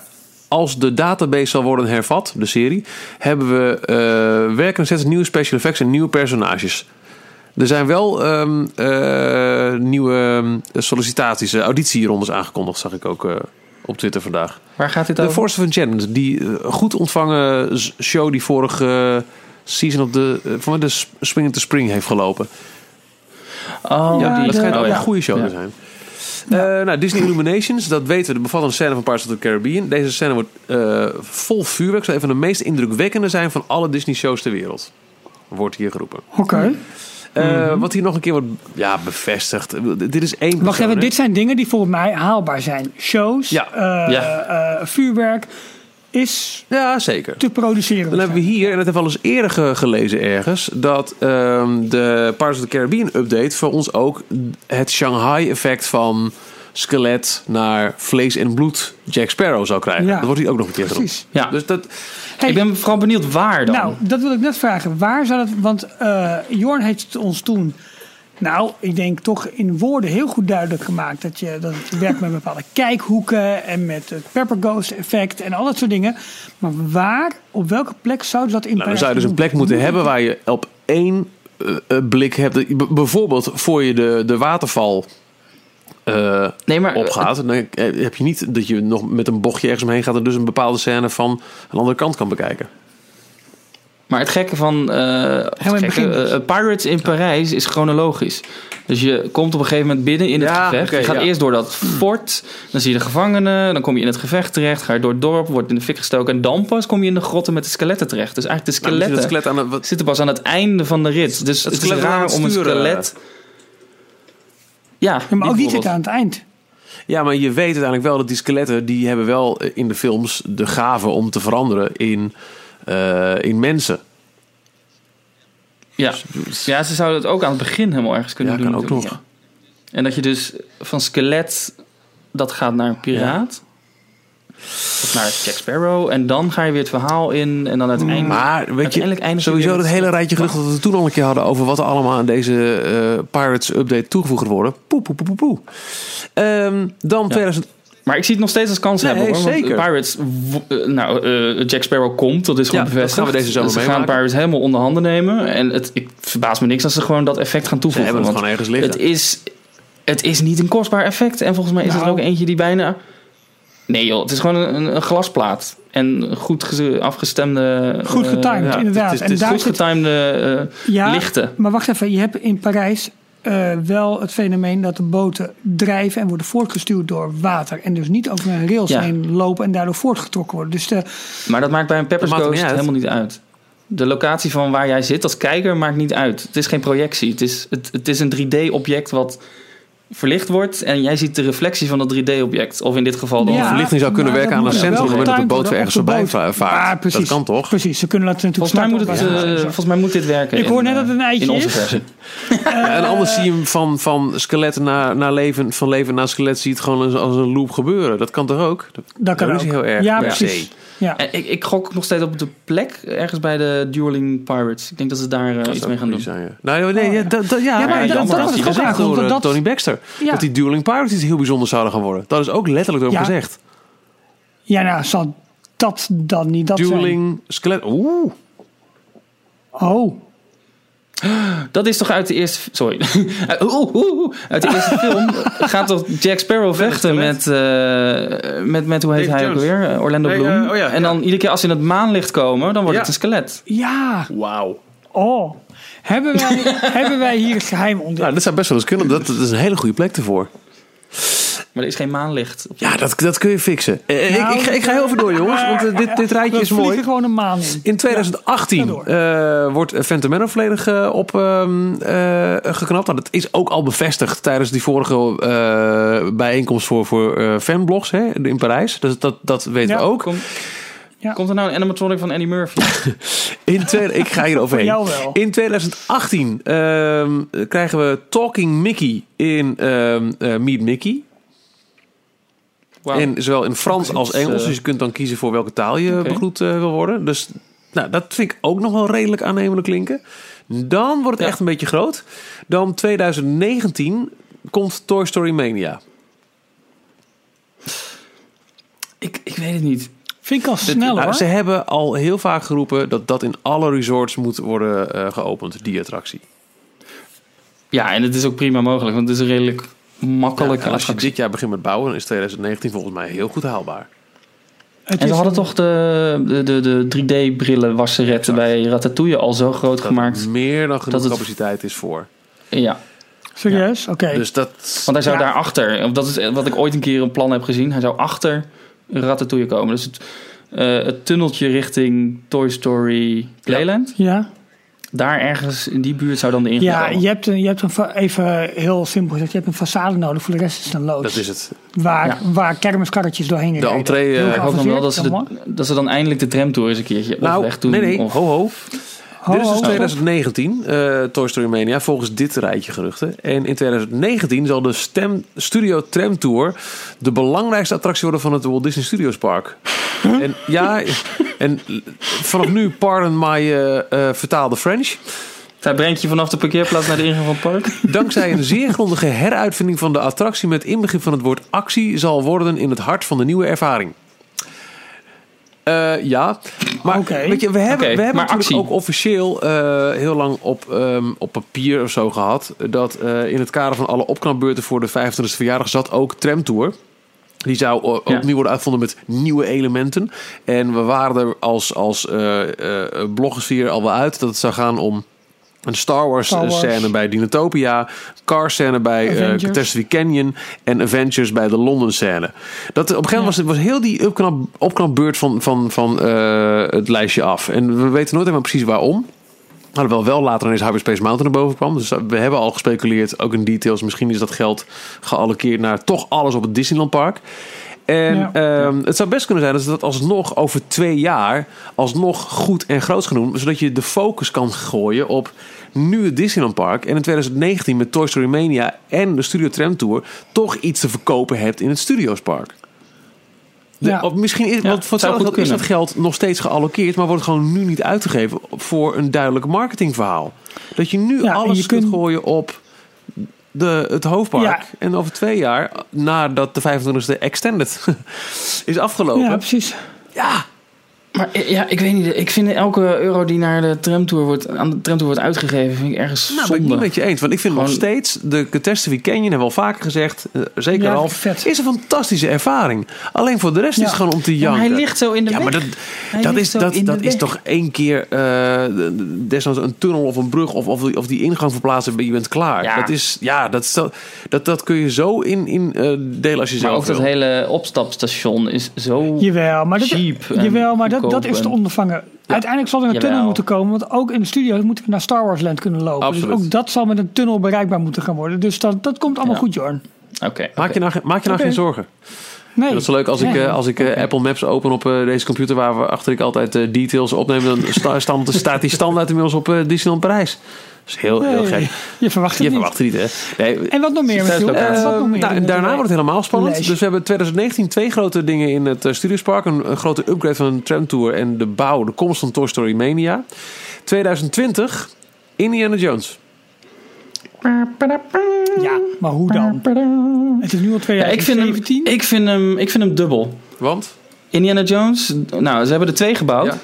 Als de database zal worden hervat, de serie, hebben we werkende sets, nieuwe special effects en nieuwe personages. Er zijn wel ehm, eh, nieuwe ehm, sollicitaties, eh, auditierondes aangekondigd, zag ik ook eh, op Twitter vandaag. Waar gaat dit De over? Force of Enchantment, die goed ontvangen show die vorige season op de, van de Spring into Spring heeft gelopen. Oh, Ja, die. dat schijnt de- ook oh, een goede show Ja. te zijn. Eh, nou, Disney Illuminations, dat weten we. Er bevat een scène van Pirates of the Caribbean. Deze scène wordt eh, vol vuurwerk. Zou een van de meest indrukwekkende zijn van alle Disney-shows ter wereld. Wordt hier geroepen. Oké. Eh, Wat hier nog een keer wordt ja, bevestigd. Dit is één Wacht persoon, even, hè? dit zijn dingen die volgens mij haalbaar zijn. Shows, Ja. eh, Ja. eh, vuurwerk is Ja, zeker. te produceren. Dan hebben we hier, en dat hebben we al eens eerder ge- gelezen ergens, dat ehm, de Pirates of the Caribbean update voor ons ook het Shanghai-effect van skelet naar vlees en bloed Jack Sparrow zou krijgen. Ja. Dat wordt hier ook nog een keer Precies. Ja. Dus dat, Hey, Ik ben vooral benieuwd waar dan. Nou, dat wil ik net vragen. Waar zou dat... Want eh Jorn heeft ons toen... Nou, ik denk toch in woorden heel goed duidelijk gemaakt... dat, je, dat het werkt met bepaalde kijkhoeken... en met het Pepper Ghost effect en al dat soort dingen. Maar waar, op welke plek zou dat in nou, dan zou je dus een plek moeten hebben waar je op één eh, eh, blik hebt. Bijvoorbeeld voor je de, de waterval eh, nee, maar opgaat. Dan eh, heb je niet dat je nog met een bochtje ergens omheen gaat... en dus een bepaalde scène van een andere kant kan bekijken. Maar het gekke van eh, het in het gekke, begin eh, Pirates in Parijs is chronologisch. Dus je komt op een gegeven moment binnen in het Ja, gevecht. je gaat ja. eerst door dat fort. Dan zie je de gevangenen. Dan kom je in het gevecht terecht. Ga je door het dorp. Wordt in de fik gestoken. En dan pas kom je in de grotten met de skeletten terecht. Dus eigenlijk de Nou, skeletten dat skelet aan de, wat, zitten pas aan het einde van de rit. Dus het, is raar het om een skelet... Ja, Ja, maar ook zitten aan het eind. Ja, maar je weet uiteindelijk wel dat die skeletten... die hebben wel eh, in de films de gave om te veranderen in, eh, in mensen. Ja. ja, ze zouden het ook aan het begin helemaal ergens kunnen Ja, doen. kan ook natuurlijk. nog. En dat je dus van skelet... dat gaat naar een piraat. Of naar Jack Sparrow. En dan ga je weer het verhaal in. En dan uiteindelijk... Maar weet je, sowieso dat hele rijtje geruchten dat we toen al een keer hadden... over wat er allemaal aan deze eh, Pirates update toegevoegd worden. Poe, poe, poe, poe. Ehm, dan 2000... Maar ik zie het nog steeds als kans Nee, hebben hoor. Zeker. Pirates, w- eh, nou, eh, Jack Sparrow komt, dat is gewoon Ja, dat bevestigd. gaan we deze zomer Dus Ze gaan. Pirates helemaal onder handen nemen. En het ik verbaas me niks als ze gewoon dat effect gaan Ze toevoegen. hebben het want gewoon ergens liggen. het is, het is niet een kostbaar effect. En volgens mij is het er Nou. ook eentje die bijna... Nee joh, het is gewoon een, een glasplaat. En goed ge- afgestemde... Goed eh, getimed, ja, inderdaad. het is- het en is daar goed getimede eh, ja, lichten. Maar wacht even, je hebt in Parijs eh, wel het fenomeen dat de boten drijven en worden voortgestuurd door water. En dus niet over een rails Ja. heen lopen en daardoor voortgetrokken worden. Dus de, Maar dat maakt bij een Pepper's Ghost niet helemaal niet uit. De locatie van waar jij zit als kijker maakt niet uit. Het is geen projectie. Het is, het, het is een 3D-object wat verlicht wordt. En jij ziet de reflectie van dat 3D-object. Of in dit geval dan. Ja, verlichting zou kunnen werken dat aan een centrum... op het moment dat de boot weer ergens de voorbij Ja, vaart. precies. Dat kan toch? Precies, ze kunnen dat natuurlijk Volgens mij, moet het, eh, volgens mij moet dit werken. Ik hoor in, net dat het een eh, eitje in onze is. versie. Ja, en anders zie je hem van, van skelet naar, naar leven, van leven naar skelet, zie je het gewoon als, als een loop gebeuren. Dat kan toch ook? Dat, Dat kan is ook. heel erg. Ja, precies. Ja. En ik, ik gok nog steeds op de plek ergens bij de Dueling Pirates. Ik denk dat ze daar eh, Dat iets mee gaan doen. zijn, ja. Nou, nee, Oh, ja, ja. dat, dat, ja, Ja, maar dat- is gezegd door dat- Tony Baxter. Ja. Dat die Dueling Pirates iets heel bijzonders zouden gaan worden. Dat is ook letterlijk door hem gezegd. ja, nou, zal dat dan niet dat zijn? Dueling skelet. Oeh. Oh, Dat is toch uit de eerste... Sorry. Oeh, oeh, oeh. Uit de eerste film gaat toch Jack Sparrow vechten met, eh, met, met... Hoe heet hij ook Jones. weer? Eh, Orlando Nee, Bloom. eh, oh ja, en dan iedere keer als ze in het maanlicht komen... dan wordt Ja. het een skelet. ja. Wauw. Oh. Hebben wij, hebben wij hier het geheim ontdekt? Nou, dat zou best wel eens kunnen. Dat, dat is een hele goede plek ervoor. Maar er is geen maanlicht. op- Ja, dat, dat kun je fixen. Eh, Nou, ik, ik, ga- ik ga heel even door, jongens. Want eh, dit, dit rijtje is mooi. gewoon een maan in. In 2018 Ja, ga door. eh, wordt Phantom Manor volledig eh, op ehm, eh, geknapt. Nou, dat is ook al bevestigd tijdens die vorige eh, bijeenkomst voor, voor eh, fanblogs hè, in Parijs. Dus dat, dat weten Ja. we ook. Komt, Ja. komt er nou een animatronic van Andy Murphy? In ik ga hier Voor overheen. jou wel. In 2018 ehm, krijgen we Talking Mickey in ehm eh, Meet Mickey. En zowel in Frans als Engels. eh, Dus je kunt dan kiezen voor welke taal je begroet eh, wil worden. Dus nou, dat vind ik ook nog wel redelijk aannemelijk klinken. Dan wordt het Ja. echt een beetje groot. Dan 2019 komt Toy Story Mania. ik, ik weet het niet. Vind ik al snel Nou, hoor. ze hebben al heel vaak geroepen dat dat in alle resorts moet worden eh, geopend, die attractie. Ja, en het is ook prima mogelijk. Want het is een redelijk makkelijk. Ja, als je dit jaar begint met bouwen, dan is 2019 volgens mij heel goed haalbaar. Het En ze hadden een- toch de, de, de, de 3D-brillen wasseretten bij Ratatouille al zo groot Dat gemaakt. er meer dan genoeg dat het- capaciteit is voor. Ja. Serieus? Oké. Dus dat... Want hij zou Ja. daarachter, of dat is wat ik ooit een keer een plan heb gezien, hij zou achter Ratatouille komen. Dus het, eh, het tunneltje richting Toy Story Playland, Ja, daar ergens in die buurt zou dan de ingang ja je hebt, een, je hebt een, even heel simpel gezegd, je hebt een façade nodig, voor de rest is het een loods. Dat is het. Waar, Ja. waar kermiskarretjes doorheen De rijden. entree, Heel eh, Ik hoop dan wel dat ze, de, dat ze dan eindelijk de tramtour eens een keertje Nou, of weg doen. nee, nee. Of, Ho, ho. Ho, Dit is dus ho, 2019, eh, Toy Story Mania, volgens dit rijtje geruchten. En in 2019 zal de Stem Studio Tram Tour de belangrijkste attractie worden van het Walt Disney Studios Park. En ja, en vanaf nu, pardon my eh, eh, vertaalde French. Hij brengt je vanaf de parkeerplaats naar de ingang van het park. Dankzij een zeer grondige heruitvinding van de attractie met inbegrip van het woord actie zal worden in het hart van de nieuwe ervaring. Eh, ja, maar weet je, we hebben, we hebben maar natuurlijk actie. ook officieel eh, heel lang op, ehm, op papier of zo gehad dat eh, in het kader van alle opknapbeurten voor de 25e verjaardag zat ook Tramtour. Die zou Ja. opnieuw worden uitgevonden met nieuwe elementen. En we waren er als, als eh eh, bloggosfeer al wel uit dat het zou gaan om een Star Wars, Star Wars. scène bij Dinotopia, Car scène bij eh Avengers. Catastrophe Canyon en Avengers bij de Londen scène. Dat, op een gegeven moment was, het- was heel die opknap, opknapbeurt van, van, van eh, het lijstje af. En we weten nooit helemaal precies waarom. Alhoewel wel later ineens Hyperspace Mountain naar boven kwam. Dus we hebben al gespeculeerd, ook in details. Misschien is dat geld gealloceerd naar toch alles op het Disneyland Park. En Ja. ehm, het zou best kunnen zijn dat ze dat alsnog over twee jaar alsnog goed en groot gaan doen. Zodat je de focus kan gooien op nu het Disneyland Park. En in 2019 met Toy Story Mania en de Studio Tram Tour toch iets te verkopen hebt in het Studios Park. De- Ja. of misschien is, Ja, want voor hetzelfde is dat geld nog steeds gealloceerd, maar wordt gewoon nu niet uitgegeven voor een duidelijk marketingverhaal. Dat je nu Ja, alles je kunt kunt- gooien op de, het hoofdpark. Ja. En over twee jaar, nadat de 25e Extended is afgelopen. Ja, Ja, precies. Maar eh, ja, ik weet niet. Ik vind elke euro die naar de tramtour wordt, aan de tramtour wordt uitgegeven, vind ik ergens nou, ben ik zonde. niet met je eens. Want ik vind nog steeds, de Catastrophe Canyon, hebben we al vaker gezegd, eh, zeker Ja, al, vet. is een fantastische ervaring. Alleen voor de rest Ja. is het gewoon om te Ja, janken. maar hij ligt zo in de Ja, weg. maar dat, Hij dat, is, dat, dat is toch één keer eh, desnoods een tunnel of een brug of, of, die, of die ingang verplaatsen en je bent klaar. Ja. Dat, is, ja, dat, dat, dat kun je zo in, in eh, delen als je Maar zelf ook dat hele opstapstation is zo Jawel, maar dat, cheap. jawel, maar dat, dat is te en- ondervangen. Uiteindelijk zal er een Jawel. tunnel moeten komen. Want ook in de studio moeten we naar Star Wars Land kunnen lopen. Absoluut. Dus ook dat zal met een tunnel bereikbaar moeten gaan worden. Dus dat, dat komt allemaal Ja. goed, Jorn. Oké. Maak je nou, maak je nou geen zorgen. Nee. Dat is leuk als ik, Ja. eh, als ik eh, Apple Maps open op eh, deze computer waar we achter ik altijd details opneem. Dan sta, stand, staat die standaard inmiddels op eh, Disneyland Parijs. Dat is heel, heel Nee, gek. Je verwacht het Je niet. verwacht het niet hè. Nee, En wat nog meer. Wat nog Eh, meer nou, daarna wordt het helemaal spannend. Dus we hebben 2019 twee grote dingen in het uh, Studiospark. Een, een grote upgrade van een tramtour en de bouw, de komst van Toy Story Mania. 2020, Indiana Jones. Ja, maar hoe dan? Het is nu al Ja, ik, vind hem, 2017. ik, vind hem, ik vind hem dubbel. Want? Indiana Jones, nou, ze hebben er twee gebouwd. Ja.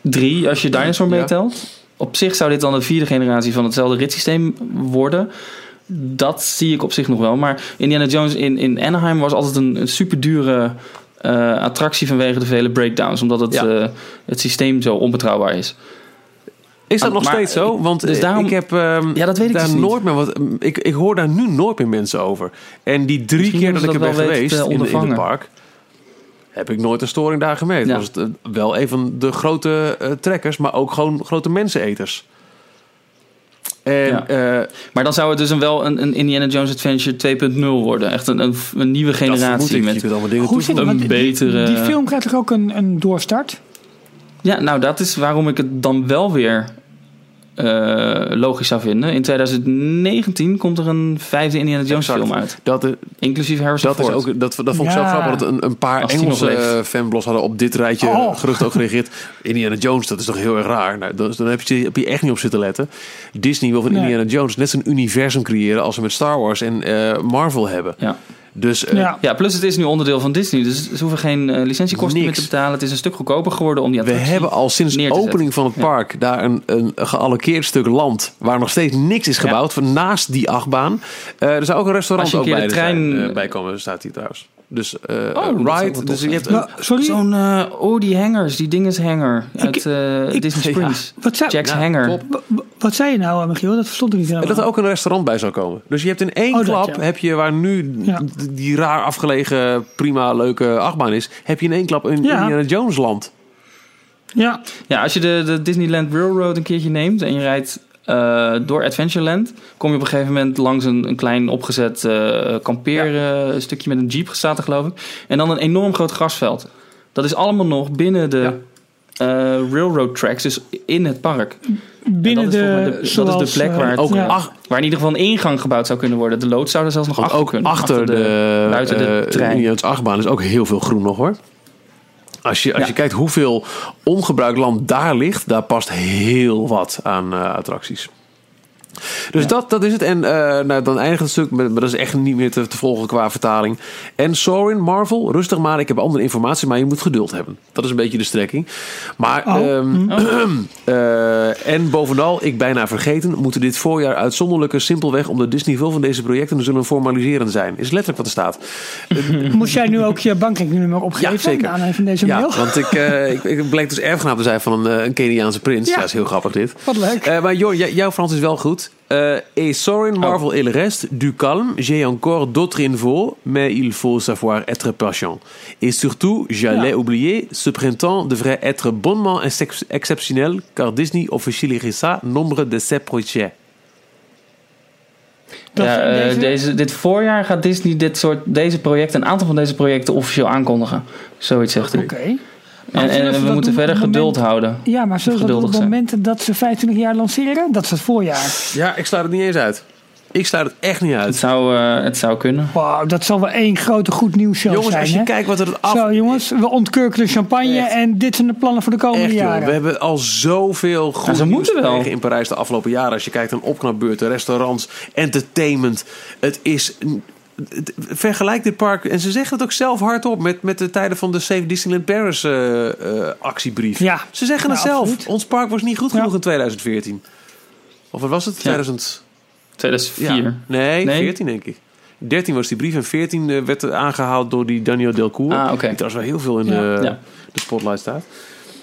Drie, als je Dinosaur Ja. Op zich zou dit dan de vierde generatie van hetzelfde ritssysteem worden. Dat zie ik op zich nog wel. Maar Indiana Jones in, in Anaheim was altijd een, een super dure attractie vanwege de vele breakdowns. Omdat het, Ja. eh, het systeem zo onbetrouwbaar is. Is dat Ah, nog steeds zo? Want dus eh, daarom- ik heb ehm, Ja, dat weet ik daar dus nooit meer wat. Ik, ik hoor daar nu nooit meer mensen over. En die drie Misschien keer dat ik er ben geweest in, in het park, heb ik nooit een storing daar gemeten. Ja. Was het eh, wel een van de grote eh, trekkers, maar ook gewoon grote menseneters. En Ja. eh, Maar dan zou het dus een, wel een, een Indiana Jones Adventure 2.0 worden. Echt een, een, een nieuwe generatie. ik. Met, allemaal dingen Hoe zit het? een Want die- betere- Die film krijgt toch ook een, een doorstart? Ja, nou dat is waarom ik het dan wel weer eh, logisch zou vinden. In 2019 komt er een vijfde Indiana Jones Exact. film uit. Dat, Inclusief Harrison dat, is ook, dat, dat vond ik zo Ja. grappig dat een, een paar Als Engelse eh, fanblogs hadden op dit rijtje Oh. gerucht ook gereageerd. Indiana Jones, dat is toch heel erg raar. Nou, dan, dan heb, je, heb je echt niet op zitten letten. Disney wil van Nee. Indiana Jones net zo'n universum creëren als ze met Star Wars en eh, Marvel hebben. Ja. Dus eh, Ja. ja, plus het is nu onderdeel van Disney. Dus ze hoeven geen eh, licentiekosten meer te betalen. Het is een stuk goedkoper geworden om die we attractie... hebben al sinds de zetten. opening van het Ja. park daar een, een geallockeerd stuk land waar nog steeds niks is gebouwd van naast die achtbaan. Eh, er zou ook een restaurant Als je een ook keer bij, de trein- bij komen, staat hier trouwens. Dus eh Oh, wel ride. Dus je hebt Nou, sorry, Zo'n, eh, oh die hangers, die dingeshanger uit eh, ik- Disney Ja. Springs. wat zei, Jack's Ja, hanger. wat zei je nou, eh, Michiel? Dat verstond ik niet En helemaal. dat er ook een restaurant bij zou komen. Dus je hebt in één Oh, dat, klap, ja. heb je waar nu Ja. die raar afgelegen, prima, leuke achtbaan is, heb je in één klap een Ja. Indiana Jones land. Ja, Ja, als je de, de Disneyland Railroad een keertje neemt en je rijdt eh, door Adventureland, kom je op een gegeven moment langs een, een klein opgezet eh kampeerstukje met een jeep staat er geloof ik. En dan een enorm groot grasveld. Dat is allemaal nog binnen de eh, railroad tracks, dus in het park. binnen de, de- zoals, dat is de plek eh, waar het- Ook ja. ach- Waar in ieder geval een ingang gebouwd zou kunnen worden. De loods zou er zelfs nog achter ook kunnen. achter de, buiten de eh, trein. Jones achtbaan is ook heel veel groen nog hoor. Als je, als Ja. je kijkt hoeveel ongebruikt land daar ligt, daar past heel wat aan eh, attracties. Dus dat, dat is het. En eh, nou, dan eindigt het stuk, maar maar dat is echt niet meer te, te volgen qua vertaling. En Sorin, Marvel, rustig maar. Ik heb andere informatie, maar je moet geduld hebben. Dat is een beetje de strekking. Maar, Oh. ehm, eh, en bovenal, ik bijna vergeten, moeten dit voorjaar uitzonderlijke simpelweg om de Disney veel van deze projecten zullen formaliseren zijn. Is letterlijk wat er staat. Moest jij nu ook je bankrekeningnummer opgeven? Ja, zeker. Aanleiding van deze Ja, mail? want ik, eh, ik, ik bleek dus erfgenaam te zijn van een, een Keniaanse prins. Ja. Dat is heel grappig dit. Wat leuk. Maar Jor, jouw Frans is wel goed. Eh et Sorin, Marvel et le reste, du calme, j'ai encore d'autres infos, mais il faut savoir être patient. Et surtout, j'allais Ja. oublier, ce printemps devrait être bonnement ex- exceptionnel, car Disney officialisera nombre de ses projets. Ja, eh, deze- deze... dit voorjaar gaat Disney dit soort, deze projecten, een aantal van deze projecten officieel aankondigen. Zoiets zegt hij. Oké. En, en we moeten doen verder het geduld moment- houden. Ja, maar zullen ze dat op het moment dat ze 25 jaar lanceren? Dat is het voorjaar. Ja, ik sluit het niet eens uit. Ik sluit het echt niet Het uit. zou, eh, het zou kunnen. Wauw, dat zal wel één grote goed nieuws show Jongens, zijn. als je hè? kijkt wat er het af... Zo jongens, we ontkurken de champagne Echt. en dit zijn de plannen voor de komende Echt joh, jaren. we hebben al zoveel goed ze nieuws wel. in Parijs de afgelopen jaren. Als je kijkt naar opknapbeurten, restaurants, entertainment. Het is... Vergelijk dit park, en ze zeggen het ook zelf hardop... met, met de tijden van de Save Disneyland Paris eh, eh, actiebrief. Ja. Ze zeggen het Ja, zelf. absoluut. Ons park was niet goed Ja. genoeg in 2014. Of wat was het? 2000... 2004. Ja. Nee, Nee? 14 denk ik. 13 was die brief en 14 eh, werd aangehaald door die Daniel Delcourt. Ah, oké. Die trouwens wel heel veel in Ja. de, Ja. de spotlight staat.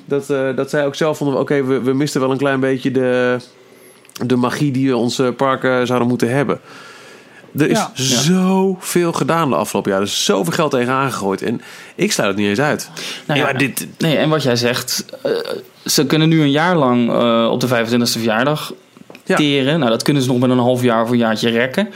Dat, eh, dat zij ook zelf vonden, oké, we, we misten wel een klein beetje de, de magie die we onze parken zouden moeten hebben. Er is Ja. zoveel gedaan de afgelopen jaren. Er is zoveel geld tegen aangegooid. En ik sluit het niet eens uit. Nou ja, dit, Nee, en wat jij zegt, eh, ze kunnen nu een jaar lang eh, op de 25e verjaardag Ja. teren. Nou, dat kunnen ze nog met een half jaar of een jaartje rekken.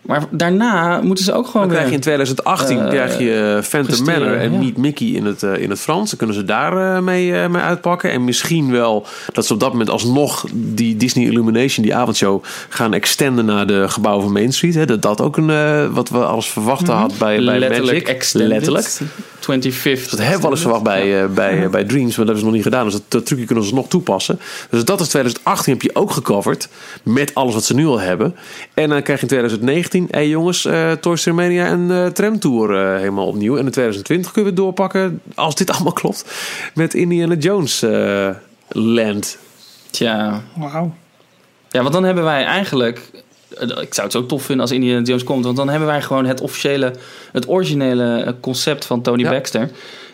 Maar daarna moeten ze ook gewoon Dan krijg je in 2018 eh, krijg je Phantom presteren, Manor en ja. niet Mickey in het, eh, in het Frans. Dan kunnen ze daar eh, mee, eh, mee uitpakken. En misschien wel dat ze op dat moment alsnog die Disney Illumination, die avondshow, gaan extenden naar de gebouwen van Main Street. Hè. Dat dat ook een, eh, wat we alles verwachten had bij, bij letterlijk Magic. extended. Letterlijk. 25th. Dat hebben we wel eens verwacht bij, eh, bij, eh, bij Dreams, maar dat hebben ze nog niet gedaan. Dus dat, dat trucje kunnen ze nog toepassen. Dus dat is 2018 heb je ook gecoverd. Met alles wat ze nu al hebben. En dan krijg je in 2019, hé hey jongens, eh Toy Story Mania en eh Tramtour eh, helemaal opnieuw. En in 2020 kunnen we het doorpakken, als dit allemaal klopt, met Indiana Jones eh, Land. Tja, Wauw. Ja, want dan hebben wij eigenlijk. Ik zou het zo tof vinden als Indiana Jones komt. Want dan hebben wij gewoon het officiële, het originele concept van Tony Ja. Baxter.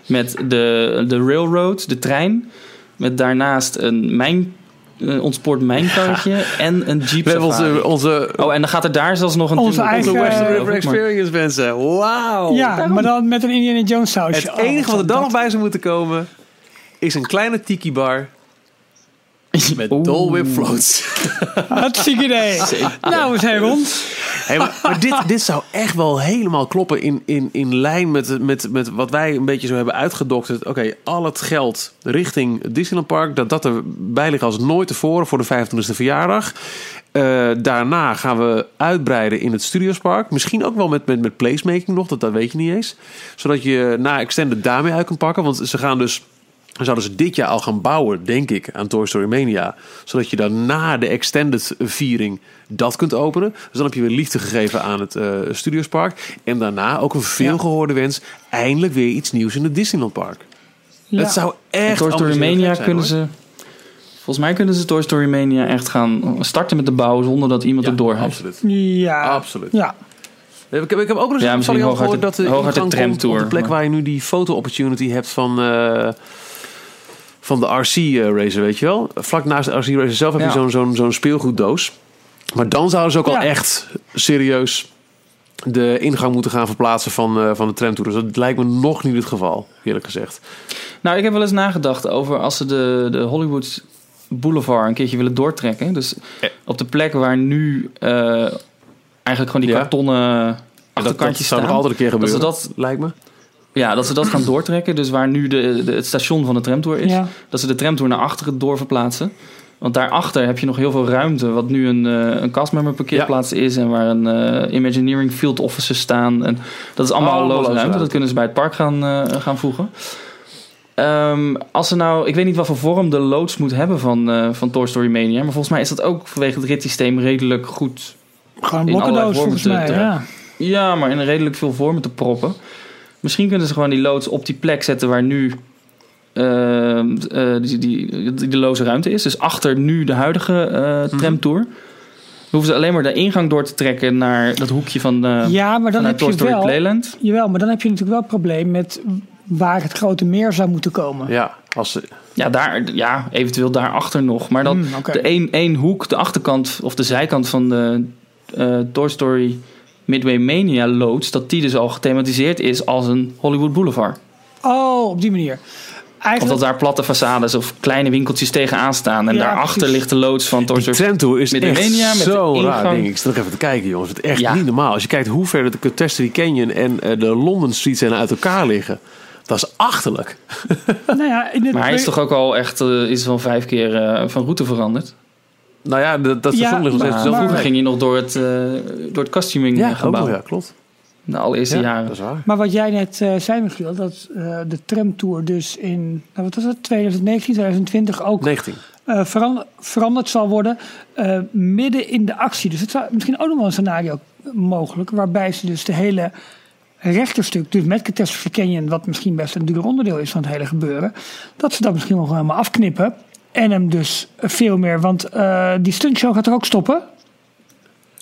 Met de, de railroad, de trein. Met daarnaast een mijn, een ontspoord mijnkarretje en een jeep We hebben onze, onze, Oh, en dan gaat er daar zelfs nog een... Onze eigen- onze Western River Experience mensen. Wauw. ja, maar dan met een Indiana Jones sausje. Het enige Oh, wat er dan dat- nog bij zou moeten komen, is een kleine tiki bar met. Dole Whip floats. Hartstikke idee. Nou, we zijn rond. Hey, maar maar dit, dit zou echt wel helemaal kloppen in, in, in lijn met, met, met wat wij een beetje zo hebben uitgedokterd. Oké, al het geld richting Disneyland Park, dat dat erbij ligt als nooit tevoren voor de 25e verjaardag. Eh, daarna gaan we uitbreiden in het Studiospark. Misschien ook wel met, met, met placemaking nog, dat, dat weet je niet eens. Zodat je na Extended daarmee uit kan pakken. Want ze gaan dus dan zouden ze dit jaar al gaan bouwen, denk ik, aan Toy Story Mania. Zodat je dan na de extended viering dat kunt openen. Dus dan heb je weer liefde gegeven aan het eh Studiospark. En daarna ook een veelgehoorde wens. Eindelijk weer iets nieuws in het Disneyland Park. Ja. Het zou echt Toy Story Mania zijn, kunnen hoor. ze... Volgens mij kunnen ze Toy Story Mania echt gaan starten met de bouw zonder dat iemand Ja, het door heeft. absoluut. Ja. Absoluut. Ja. Ik heb, ik heb ook nog eens Ja, gehoord de- dat de hooguit de ingang komt op de plek maar- waar je nu die foto-opportunity hebt van, eh, van de RC-racer, weet je wel? Vlak naast de RC-racer zelf heb je Ja. zo'n zo'n zo'n speelgoeddoos. Maar dan zouden ze ook al echt serieus de ingang moeten gaan verplaatsen van, eh, van de tramtour. Dus dat lijkt me nog niet het geval, eerlijk gezegd. Nou, ik heb wel eens nagedacht over als ze de, de Hollywood Boulevard een keertje willen doortrekken. Dus Eh. op de plek waar nu eh, eigenlijk gewoon die Ja. kartonnen Dat, dat achterkantjes zou nog staan. altijd een keer Dat gebeuren, dat- lijkt me. Ja, dat ze dat gaan doortrekken. Dus waar nu de, de- het station van de tramtour is. Ja. Dat ze de tramtour naar achteren doorverplaatsen. Want daarachter heb je nog heel veel ruimte. Wat nu een, eh een castmember parkeerplaats is. En waar een eh, Imagineering Field Offices staan. En dat is allemaal Allemaal loze ruimte. Dat kunnen ze bij het park gaan, eh, gaan voegen. Ehm, als ze nou, ik weet niet wat voor vorm de loods moet hebben van, van Toy Story Mania. Maar volgens mij is dat ook vanwege het ritssysteem redelijk goed Gewoon blokkendoos volgens mij. te- Ja. Ja, maar in redelijk veel vormen te proppen. Misschien kunnen ze gewoon die loods op die plek zetten waar nu ehm, eh, die, die, die, de loze ruimte is. Dus achter nu de huidige eh, tramtour. Dan hoeven ze alleen maar de ingang door te trekken naar dat hoekje van, eh ja, maar dan heb je wel... Playland. Jawel, maar dan heb je natuurlijk wel het probleem met waar het grote meer zou moeten komen. Ja, als ze, Ja, daar, ja, eventueel daarachter nog. Maar dan oké. de één, één hoek, de achterkant of de zijkant van de eh, Toy Story Midway Mania loods, dat die dus al gethematiseerd is als een Hollywood Boulevard. Oh, op die manier. Of Eigenlijk, dat daar platte façades of kleine winkeltjes tegenaan staan. En Ja, daarachter precies. ligt de loods van Toy Die is Met de echt Mania, met de zo'n raar ingang. ding. Ik sta nog even te kijken, jongens. Het is echt Ja. niet normaal. Als je kijkt hoe ver de Catastrophe Canyon en eh, de London Street zijn uit elkaar liggen. Dat is achterlijk. nou ja, in het, Maar hij is toch ook al echt uh, is wel vijf keer uh, van route veranderd. Nou ja, dat, dat Ja, station ligt nog maar- steeds Maar zelf vroeger ging hij nog door het, uh, door het costuming Ja, ook gebouw. ja, klopt. De allereerste Ja, jaren. dat is waar. Maar wat jij net uh, zei, Michiel, dat uh, de tramtour dus in nou, wat was het, 2019, 2020 ook 19. Uh, veranderd, veranderd zal worden uh, midden in de actie. Dus het zou misschien ook nog wel een scenario mogelijk, waarbij ze dus de hele rechterstuk, dus met Catastrophe Canyon, wat misschien best een duur onderdeel is van het hele gebeuren, dat ze dat misschien nog helemaal afknippen. En hem dus veel meer, want uh, die stuntshow gaat er ook stoppen.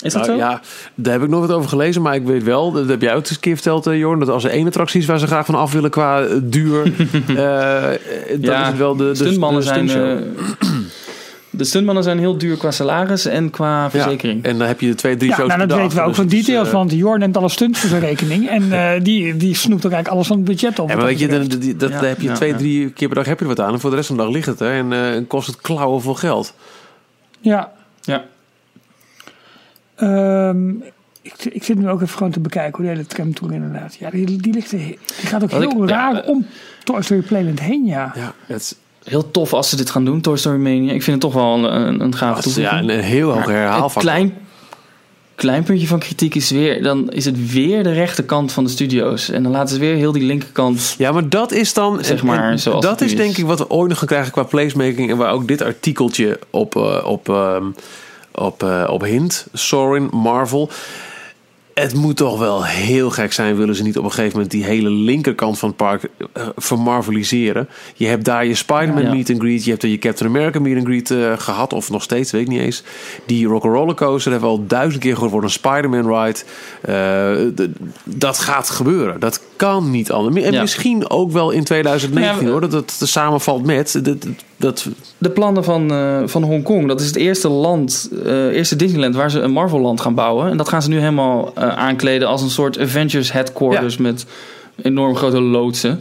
Is dat nou, zo? Ja, daar heb ik nog wat over gelezen, maar ik weet wel, dat heb jij ook eens een keer verteld, uh, Jorn, dat als er één attractie is waar ze graag van af willen qua uh, duur, uh, dan Ja, is het wel de, de stuntmannen de zijn. Eh, de stuntmannen zijn heel duur qua salaris en qua verzekering. Ja, en dan heb je de twee, drie Ja, shows nou, dat per dag, weten we ook dus van details, eh, want Jor neemt alle stunts voor zijn rekening. En uh, die, die snoept ook eigenlijk alles van het budget op. Ja, maar weet je, dan, die- dat, Ja, daar heb je ja, twee, ja. drie keer per dag heb je wat aan. En voor de rest van de dag ligt het er. En eh, kost het klauwen veel geld. Ja, Ja. Ehm, ik, ik zit nu ook even gewoon te bekijken hoe de hele tramtour inderdaad. Ja, die, die, ligt er, die gaat ook Wat heel ik- raar eh, om Toy Story Playland heen, ja. Ja, het is, Heel tof als ze dit gaan doen, Toy Story Mania. Ik vind het toch wel een, een, is, toevoeging. ja, een heel hoog herhaalfactor. Een klein, klein puntje van kritiek is weer... dan is het weer de rechterkant van de studio's. En dan laten ze weer heel die linkerkant... Ja, maar dat is dan. Zeg maar, zoals dat is is. denk ik wat we ooit nog gaan krijgen qua placemaking. En waar ook dit artikeltje op, eh, op, ehm, op, eh, op hint. Sorin, Marvel. Het moet toch wel heel gek zijn, willen ze niet op een gegeven moment die hele linkerkant van het park eh, vermarveliseren. Je hebt daar je Spider-Man Ja. meet and greet, je hebt er je Captain America meet and greet eh, gehad, of nog steeds, weet ik niet eens. Die Rock'n'Roller Coaster hebben we al duizend keer gehoord, een Spider-Man ride. Eh, dat gaat gebeuren. Dat kan niet anders. En Ja. misschien ook wel in 2019 Ja, we- hoor, dat het samenvalt met. Dat, dat, De plannen van, eh van Hongkong, dat is het eerste land, eh, eerste Disneyland waar ze een Marvel land gaan bouwen. En dat gaan ze nu helemaal eh, aankleden als een soort Avengers headquarters met enorm grote loodsen.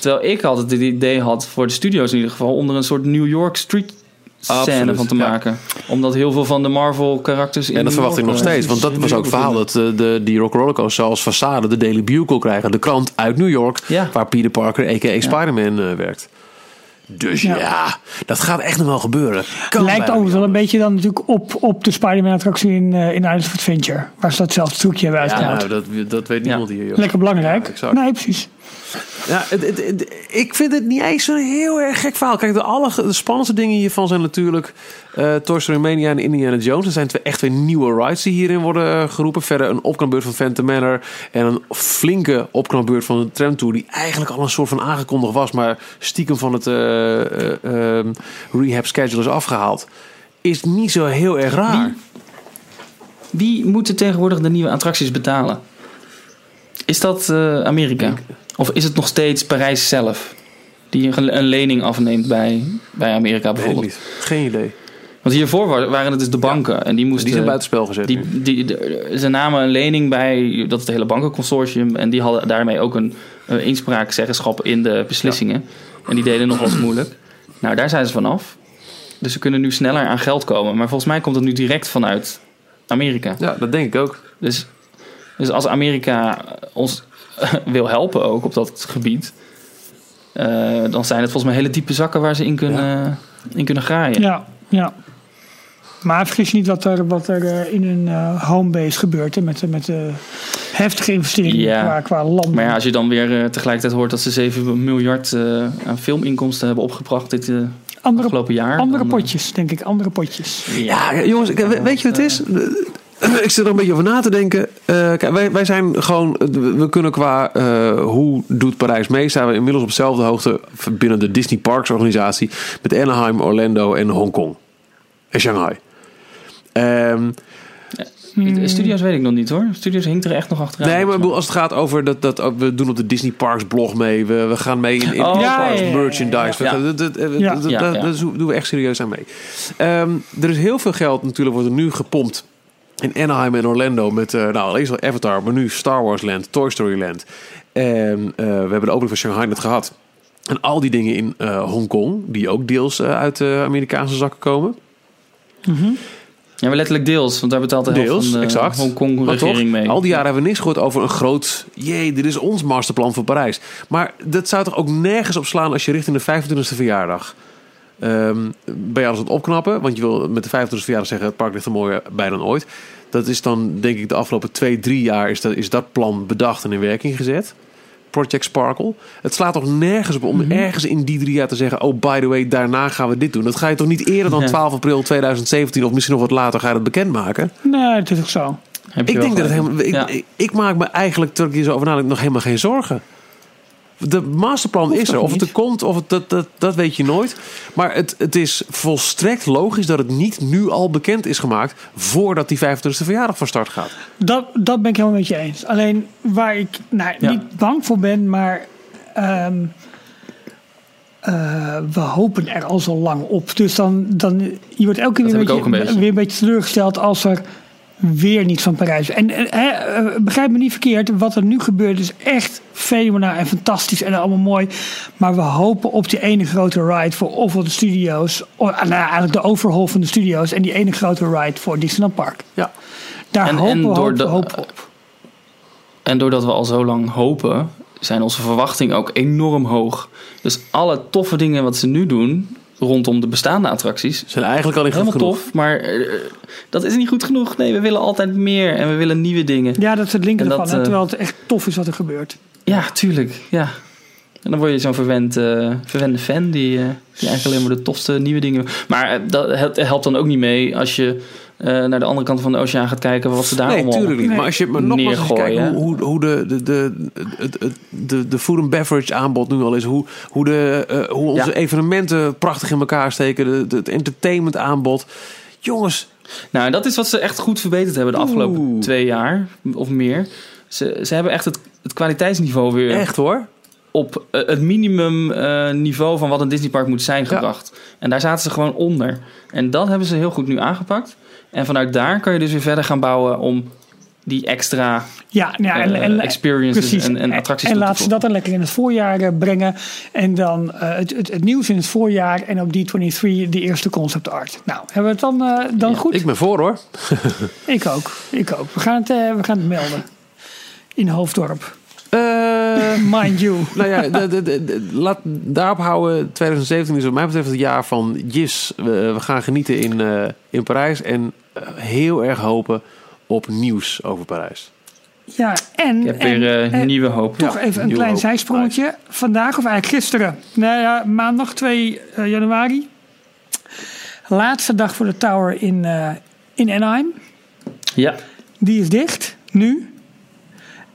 Terwijl ik altijd het idee had, voor de studio's in ieder geval, om er een soort New York street scène Absoluut, van te ja. maken. Omdat heel veel van de Marvel karakters in En dat verwacht ik nog steeds. Want dat was ook het verhaal dat eh, de, die Rock Roller Coaster als façade de Daily Bugle krijgen. De krant uit New York. Ja. Waar Peter Parker, a.k.a. Spider-Man, eh, werkt. Dus ja. Ja. dat gaat echt nog wel gebeuren. Kan Lijkt overigens wel een beetje dan natuurlijk op, op de Spider-Man attractie in, eh, in Islands of Adventure. Waar ze datzelfde trucje hebben Ja, uitgehaald. nou, dat, dat weet niemand hier. joh. Lekker belangrijk. Ja, exact. nee, precies. Ja, het, het- het- ik vind het niet eens zo'n heel erg gek verhaal. Kijk, de, alle, de spannendste dingen hiervan zijn natuurlijk eh Toy Story Mania en Indiana Jones. Er zijn twee, echt twee nieuwe rides die hierin worden eh, geroepen. Verder een opknapbeurt van Phantom Manor en een flinke opknapbeurt van de Tram Tour... die eigenlijk al een soort van aangekondigd was... maar stiekem van het eh, eh, eh, rehab schedule is afgehaald. Is niet zo heel erg raar. Wie moet tegenwoordig de nieuwe attracties betalen? Is dat Amerika? Of is het nog steeds Parijs zelf? Die een, een lening afneemt bij, bij Amerika bijvoorbeeld. niet. Geen idee. Want hiervoor wa- waren het dus de banken. En die moesten... Die zijn buitenspel gezet. Die, die, ze namen een lening bij dat het hele bankenconsortium. En die hadden daarmee ook een uh, inspraakzeggenschap in de beslissingen. En die deden nog wel eens moeilijk. Nou, daar zijn ze vanaf. Dus ze kunnen nu sneller aan geld komen. Maar volgens mij komt het nu direct vanuit Amerika. Ja, dat denk ik ook. Dus, dus als Amerika ons wil helpen ook op dat gebied... eh, dan zijn het volgens mij hele diepe zakken waar ze in kunnen, in kunnen graaien. Ja, ja. Maar vergis je niet wat er, wat er eh, in hun eh, homebase gebeurt. Hè, met, de- met de heftige investeringen Ja. qua, qua land. Maar ja, als je dan weer tegelijkertijd hoort dat ze 7 miljard eh, aan filminkomsten hebben opgebracht dit eh, andere afgelopen jaar. andere dan, potjes, denk ik. Andere potjes. Ja, jongens, weet je wat het is? Ik zit er een beetje over na te denken. Eh, kijk, wij, wij zijn gewoon, we kunnen qua eh, hoe doet Parijs mee, zijn we inmiddels op dezelfde hoogte binnen de Disney Parks organisatie met Anaheim, Orlando en Hongkong en Shanghai. Ehm, De Studio's weet ik nog niet hoor. Studio's hinkt er echt nog achteraan. nee, maar bedoel, als het gaat over dat, dat we doen op de Disney Parks blog mee, we, we gaan mee in, in Oh, ja, Parks ja, merchandise. Dat doen we echt serieus aan mee. Ehm, er is heel veel geld natuurlijk, wordt er nu gepompt in Anaheim en Orlando met, eh nou, allereerst al Avatar, maar nu Star Wars Land, Toy Story Land. En eh, we hebben de opening van Shanghai net gehad. En al die dingen in eh Hongkong, die ook deels uit de Amerikaanse zakken komen. Ja, maar letterlijk deels. Want daar betaalt de helft Deels, van de exact. Hongkong-regering toch, mee. al die jaren hebben we niks gehoord over een groot... jee, dit is ons masterplan voor Parijs. Maar dat zou toch ook nergens op slaan als je richting de 25e verjaardag... ehm, ben je alles aan het opknappen. Want je wil met de 25e verjaardag zeggen... het park ligt er mooier bij dan ooit. Dat is dan, denk ik, de afgelopen twee, drie jaar... is dat, is dat plan bedacht en in werking gezet. Project Sparkle. Het slaat toch nergens op om Mhm. ergens in die drie jaar te zeggen... oh, by the way, daarna gaan we dit doen. Dat ga je toch niet eerder dan Ja. 12 april 2017... of misschien nog wat later ga je dat bekendmaken? Nee, dat is ook zo. Heb je Ik denk dat het helemaal. Ik, Ja. ik, ik maak me eigenlijk, terwijl ik hier zo over nadenk, nog helemaal geen zorgen. De masterplan Hoeft is er. Of het er komt, of het, dat, dat, dat weet je nooit. Maar het, het is volstrekt logisch dat het niet nu al bekend is gemaakt. voordat die 25e verjaardag van start gaat. Dat, dat ben ik helemaal met je eens. Alleen waar ik nou, Ja. niet bang voor ben, maar ehm, eh, we hopen er al zo lang op. Dus dan, dan je wordt elke keer weer een beetje. weer een beetje teleurgesteld als er weer niet van Parijs. En eh, begrijp me niet verkeerd, wat er nu gebeurt is echt fenomenaal en fantastisch en allemaal mooi. Maar we hopen op die ene grote ride voor ofwel de studio's, of, nou, eigenlijk de overhaul van de studio's en die ene grote ride voor Disneyland Park. Ja. Daar En- hopen en we door hopen, de- hopen we op. En doordat we al zo lang hopen, zijn onze verwachtingen ook enorm hoog. Dus alle toffe dingen wat ze nu doen rondom de bestaande attracties, Zijn eigenlijk al niet goed helemaal genoeg. tof. Maar eh, dat is niet goed genoeg. Nee, we willen altijd meer en we willen nieuwe dingen. Ja, dat is het linker ervan. dat, eh, terwijl het echt tof is wat er gebeurt. Ja, tuurlijk. Ja. En dan word je zo'n verwend, eh, verwende fan die, die eigenlijk alleen maar de tofste nieuwe dingen. Maar dat het helpt dan ook niet mee als je naar de andere kant van de oceaan gaat kijken wat ze daar Nee, allemaal. tuurlijk niet. Nee. Maar als je maar nogmaals eens kijkt hoe, hoe, hoe de, de, de, de, de, food and beverage aanbod nu al is. Hoe, hoe, de, eh, hoe onze Ja. evenementen prachtig in elkaar steken. De, de, het entertainment aanbod. Jongens, Nou, dat is wat ze echt goed verbeterd hebben de afgelopen Oeh. twee jaar of meer. Ze, ze hebben echt het, het kwaliteitsniveau weer echt hoor. op eh, het minimum eh, niveau van wat een Disneypark moet zijn gebracht. En daar zaten ze gewoon onder. En dat hebben ze heel goed nu aangepakt. En vanuit daar kan je dus weer verder gaan bouwen om die extra Ja, ja en, eh, en, experiences precies. en, en attracties En te laten ze dat dan lekker in het voorjaar eh, brengen. En dan eh, het, het, het nieuws in het voorjaar. En op D23 de eerste concept art. Nou, hebben we het dan, eh, dan goed? Ik ben voor hoor. Ik ook. Ik ook. We gaan het, eh, we gaan het melden. In Hoofddorp. Eh, Mind you. nou ja, de, de, de- de- laat daarop houden. 2017 is wat mij betreft het jaar van Jis. We, we gaan genieten in, eh, in Parijs. En eh, heel erg hopen op nieuws over Parijs. Ja, en... Ik heb en, weer nieuwe hoop. Toch even een klein hoop. zijsprongetje. Vandaag, of eigenlijk gisteren. Nou ja, maandag 2 eh, januari. Laatste dag voor de tower in, eh, in Anaheim. Ja, Die is dicht, nu.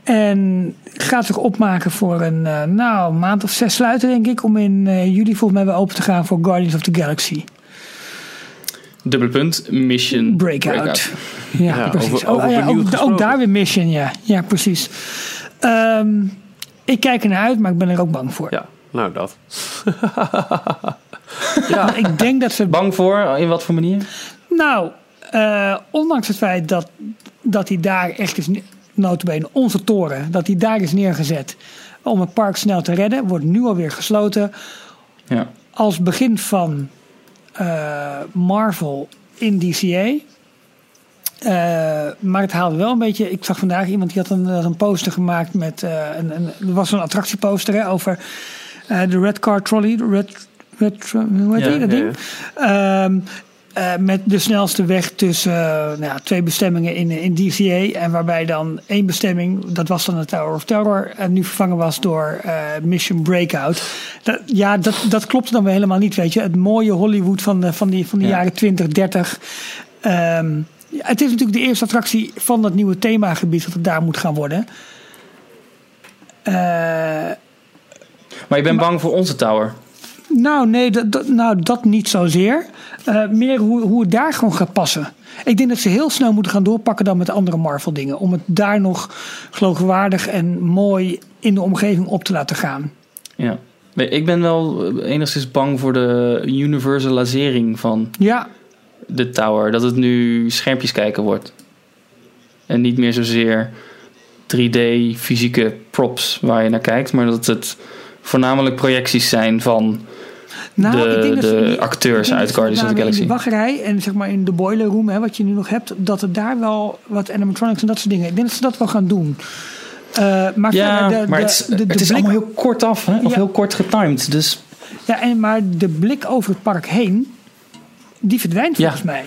En gaat zich opmaken voor een eh, nou, maand of zes sluiten, denk ik. Om in eh, juli volgens mij weer open te gaan voor Guardians of the Galaxy. dubbele punt, mission Breakout. Ja, Ja, precies. over- over oh, ja, ook, ook daar weer Mission, ja. Ja, precies. Ehm, ik kijk er naar uit, maar ik ben er ook bang voor. Ja, nou dat. Ja. Ik denk dat ze. Bang voor? In wat voor manier? Nou, eh, ondanks het feit dat, dat hij daar echt is. Notabene onze toren, dat hij daar is neergezet om het park snel te redden, wordt nu alweer gesloten. Ja. Als begin van eh, Marvel in DCA. Eh, maar het haalde wel een beetje. Ik zag vandaag iemand die had een, had een poster gemaakt met. eh, een, een, er was een attractieposter hè, over eh, de Red Car Trolley. De Red, red, hoe heet Ja, die, dat ja, ding? Ehm, eh, met de snelste weg tussen eh, nou ja, twee bestemmingen in, in DCA. En waarbij dan één bestemming, dat was dan de Tower of Terror. En nu vervangen was door eh, Mission Breakout. Dat, ja, dat, dat klopte dan weer helemaal niet, weet je. Het mooie Hollywood van de, van die, van de Ja. jaren 20, 30. Ehm, het is natuurlijk de eerste attractie van dat nieuwe themagebied dat het daar moet gaan worden. Eh, Maar je bent bang voor onze tower. Nou, nee, dat, dat- nou, dat niet zozeer. Eh meer hoe, hoe het daar gewoon gaat passen. Ik denk dat ze heel snel moeten gaan doorpakken dan met andere Marvel-dingen. Om het daar nog geloofwaardig en mooi in de omgeving op te laten gaan. Ja. Ik ben wel enigszins bang voor de universalisering van Ja, de tower. Dat het nu schermpjes kijken wordt. En niet meer zozeer 3D fysieke props waar je naar kijkt. Maar dat het voornamelijk projecties zijn van nou, de, ik denk dat ze de die- acteurs uit Guardians of the Galaxy. In de wachtrij en zeg maar in de boiler room, hè, wat je nu nog hebt, dat het daar wel wat animatronics en dat soort dingen. Ik denk dat ze dat wel gaan doen. Eh, maar Ja, de, maar de- het is, de- het is blik- allemaal heel kort af. Hè? Of Ja. heel kort getimed. Dus Ja, en, maar de blik over het park heen, die verdwijnt Ja. volgens mij.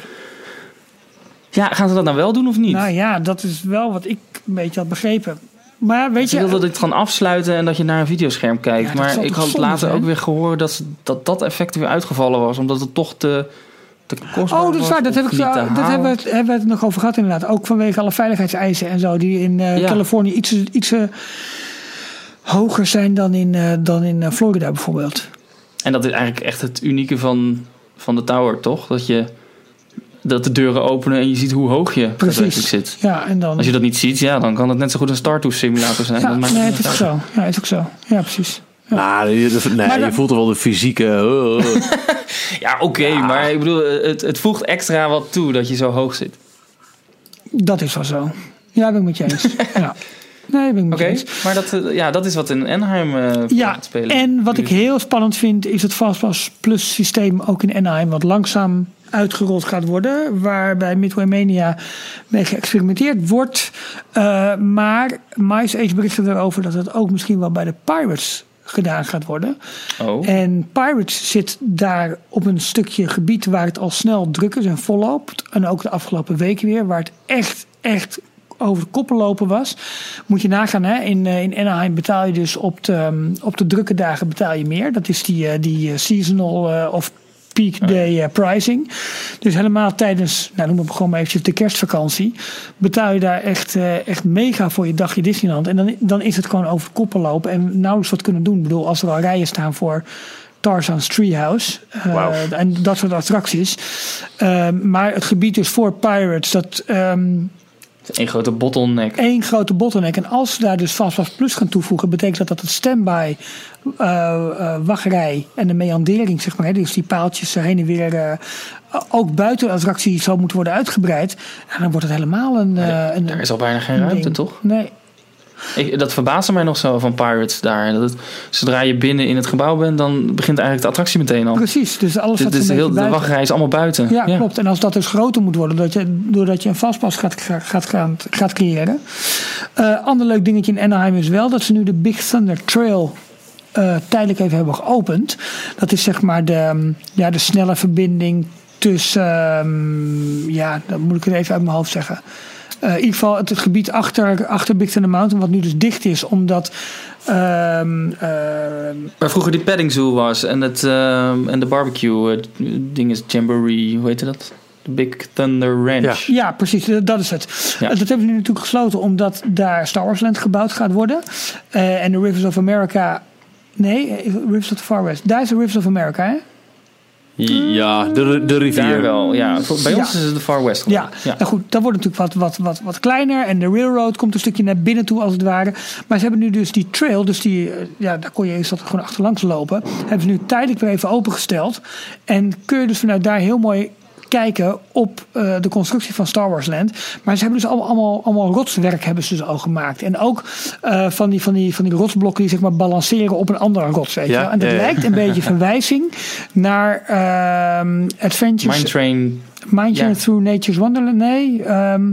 ja, gaan ze dat nou wel doen of niet? Nou ja, dat is wel wat ik een beetje had begrepen. Maar weet Ze je, wilden dit gaan afsluiten en dat je naar een videoscherm kijkt. Ja, maar ik had later zijn? ook weer gehoord dat, dat dat effect weer uitgevallen was. Omdat het toch te, te kostbaar oh, dat is was waar. Dat, heb ik, dat hebben, we het, hebben we het nog over gehad inderdaad. Ook vanwege alle veiligheidseisen en zo. Die in eh, Ja. Californië iets, iets hoger zijn dan in, eh, dan in eh, Florida bijvoorbeeld. En dat is eigenlijk echt het unieke van, van de tower, toch? Dat je dat de deuren openen en je ziet hoe hoog je Precies. zit. Ja, en dan... Als je dat niet ziet, ja, dan kan het net zo goed een Star Tours simulator zijn. ja, Dat maakt nee, niet het is ook zo. Ja, het is ook zo. Ja, precies. Nou, je, nee, Maar je voelt er wel de fysieke... uh, uh. Ja, oké, maar ik bedoel, het, het voegt extra wat toe dat je zo hoog zit. Dat is wel zo. Ja, ben ik met je eens. ja. Nee, ben ik met je eens. maar dat, eh, ja, dat is wat in Anaheim eh Ja, gaat spelen. en wat ik heel spannend vind is het Fastpass Plus systeem ook in Anaheim, wat langzaam uitgerold gaat worden, waarbij Midway Mania mee geëxperimenteerd wordt. Eh, maar Mice Age berichtte erover dat het ook misschien wel bij de Pirates gedaan gaat worden. Oh, En Pirates zit daar op een stukje gebied waar het al snel druk is en volloopt. En ook de afgelopen weken weer, waar het echt, echt over de koppen lopen was. Moet je nagaan, hè? In, eh, in Anaheim betaal je dus op de, ehm, op de drukke dagen betaal je meer. Dat is die, eh, die seasonal of peak day eh, pricing. Dus helemaal tijdens, nou noem het gewoon maar eventjes de kerstvakantie, betaal je daar echt, eh, echt mega voor je dagje Disneyland. En dan, dan is het gewoon over koppen lopen en nauwelijks wat kunnen doen. Ik bedoel, als er al rijen staan voor Tarzan's Treehouse eh, Wauw. en dat soort attracties. Ehm, maar het gebied is voor Pirates, dat ehm, een grote bottleneck. één grote bottleneck. En als ze daar dus Fastpass Plus gaan toevoegen, betekent dat dat het standby, eh, wachtrij en de meandering, zeg maar, hè, dus die paaltjes heen en weer, eh, ook buiten de attractie zou moeten worden uitgebreid. En dan wordt het helemaal een. een Daar is al bijna geen een ruimte, ding. toch? Nee. Ik, dat verbaasde mij nog zo van Pirates daar. Dat het, zodra je binnen in het gebouw bent, dan begint eigenlijk de attractie meteen al. Precies, dus alles wat een heel, de wachtrij is allemaal buiten. Ja, klopt. En als dat dus groter moet worden, doordat je, doordat je een vastpas gaat, gaat, gaat, gaat creëren. Eh ander leuk dingetje in Anaheim is wel dat ze nu de Big Thunder Trail eh, tijdelijk even hebben geopend. Dat is zeg maar de, ehm, ja, de snelle verbinding tussen, ehm, ja, dat moet ik het even uit mijn hoofd zeggen. Eh, in ieder geval het, het gebied achter, achter Big Thunder Mountain, wat nu dus dicht is, omdat. ehm, ehm, Waar vroeger die petting zoo was en, het, ehm, en de barbecue eh, ding is Jamboree, hoe heet dat? De Big Thunder Ranch. Ja. Ja, precies, eh, dat is het. Ja. Eh, Dat hebben ze nu natuurlijk gesloten omdat daar Star Wars Land gebouwd gaat worden. Eh, en de Rivers of America. Nee, eh, Rivers of the Far West. Daar is de Rivers of America, hè? Ja, de, de Daar rivier. wel, ja. Bij Ja. ons is het de Far West. Ja, nou goed, dat wordt natuurlijk wat, wat, wat, wat kleiner. En de railroad komt een stukje naar binnen toe, als het ware. Maar ze hebben nu dus die trail, dus die, eh, ja, daar kon je eerst gewoon achterlangs lopen. Hebben ze nu tijdelijk weer even opengesteld. En kun je dus vanuit daar heel mooi kijken op eh, de constructie van Star Wars Land. Maar ze hebben dus allemaal, allemaal, allemaal rotswerk hebben ze dus al gemaakt. En ook eh, van, die, van, die, van die rotsblokken die zeg maar balanceren op een andere rots. Weet je Ja, wel. En dat ja, lijkt een beetje verwijzing naar ehm Adventures... Mine Train, Mindje Ja. Through Nature's Wonderland. Nee. ehm,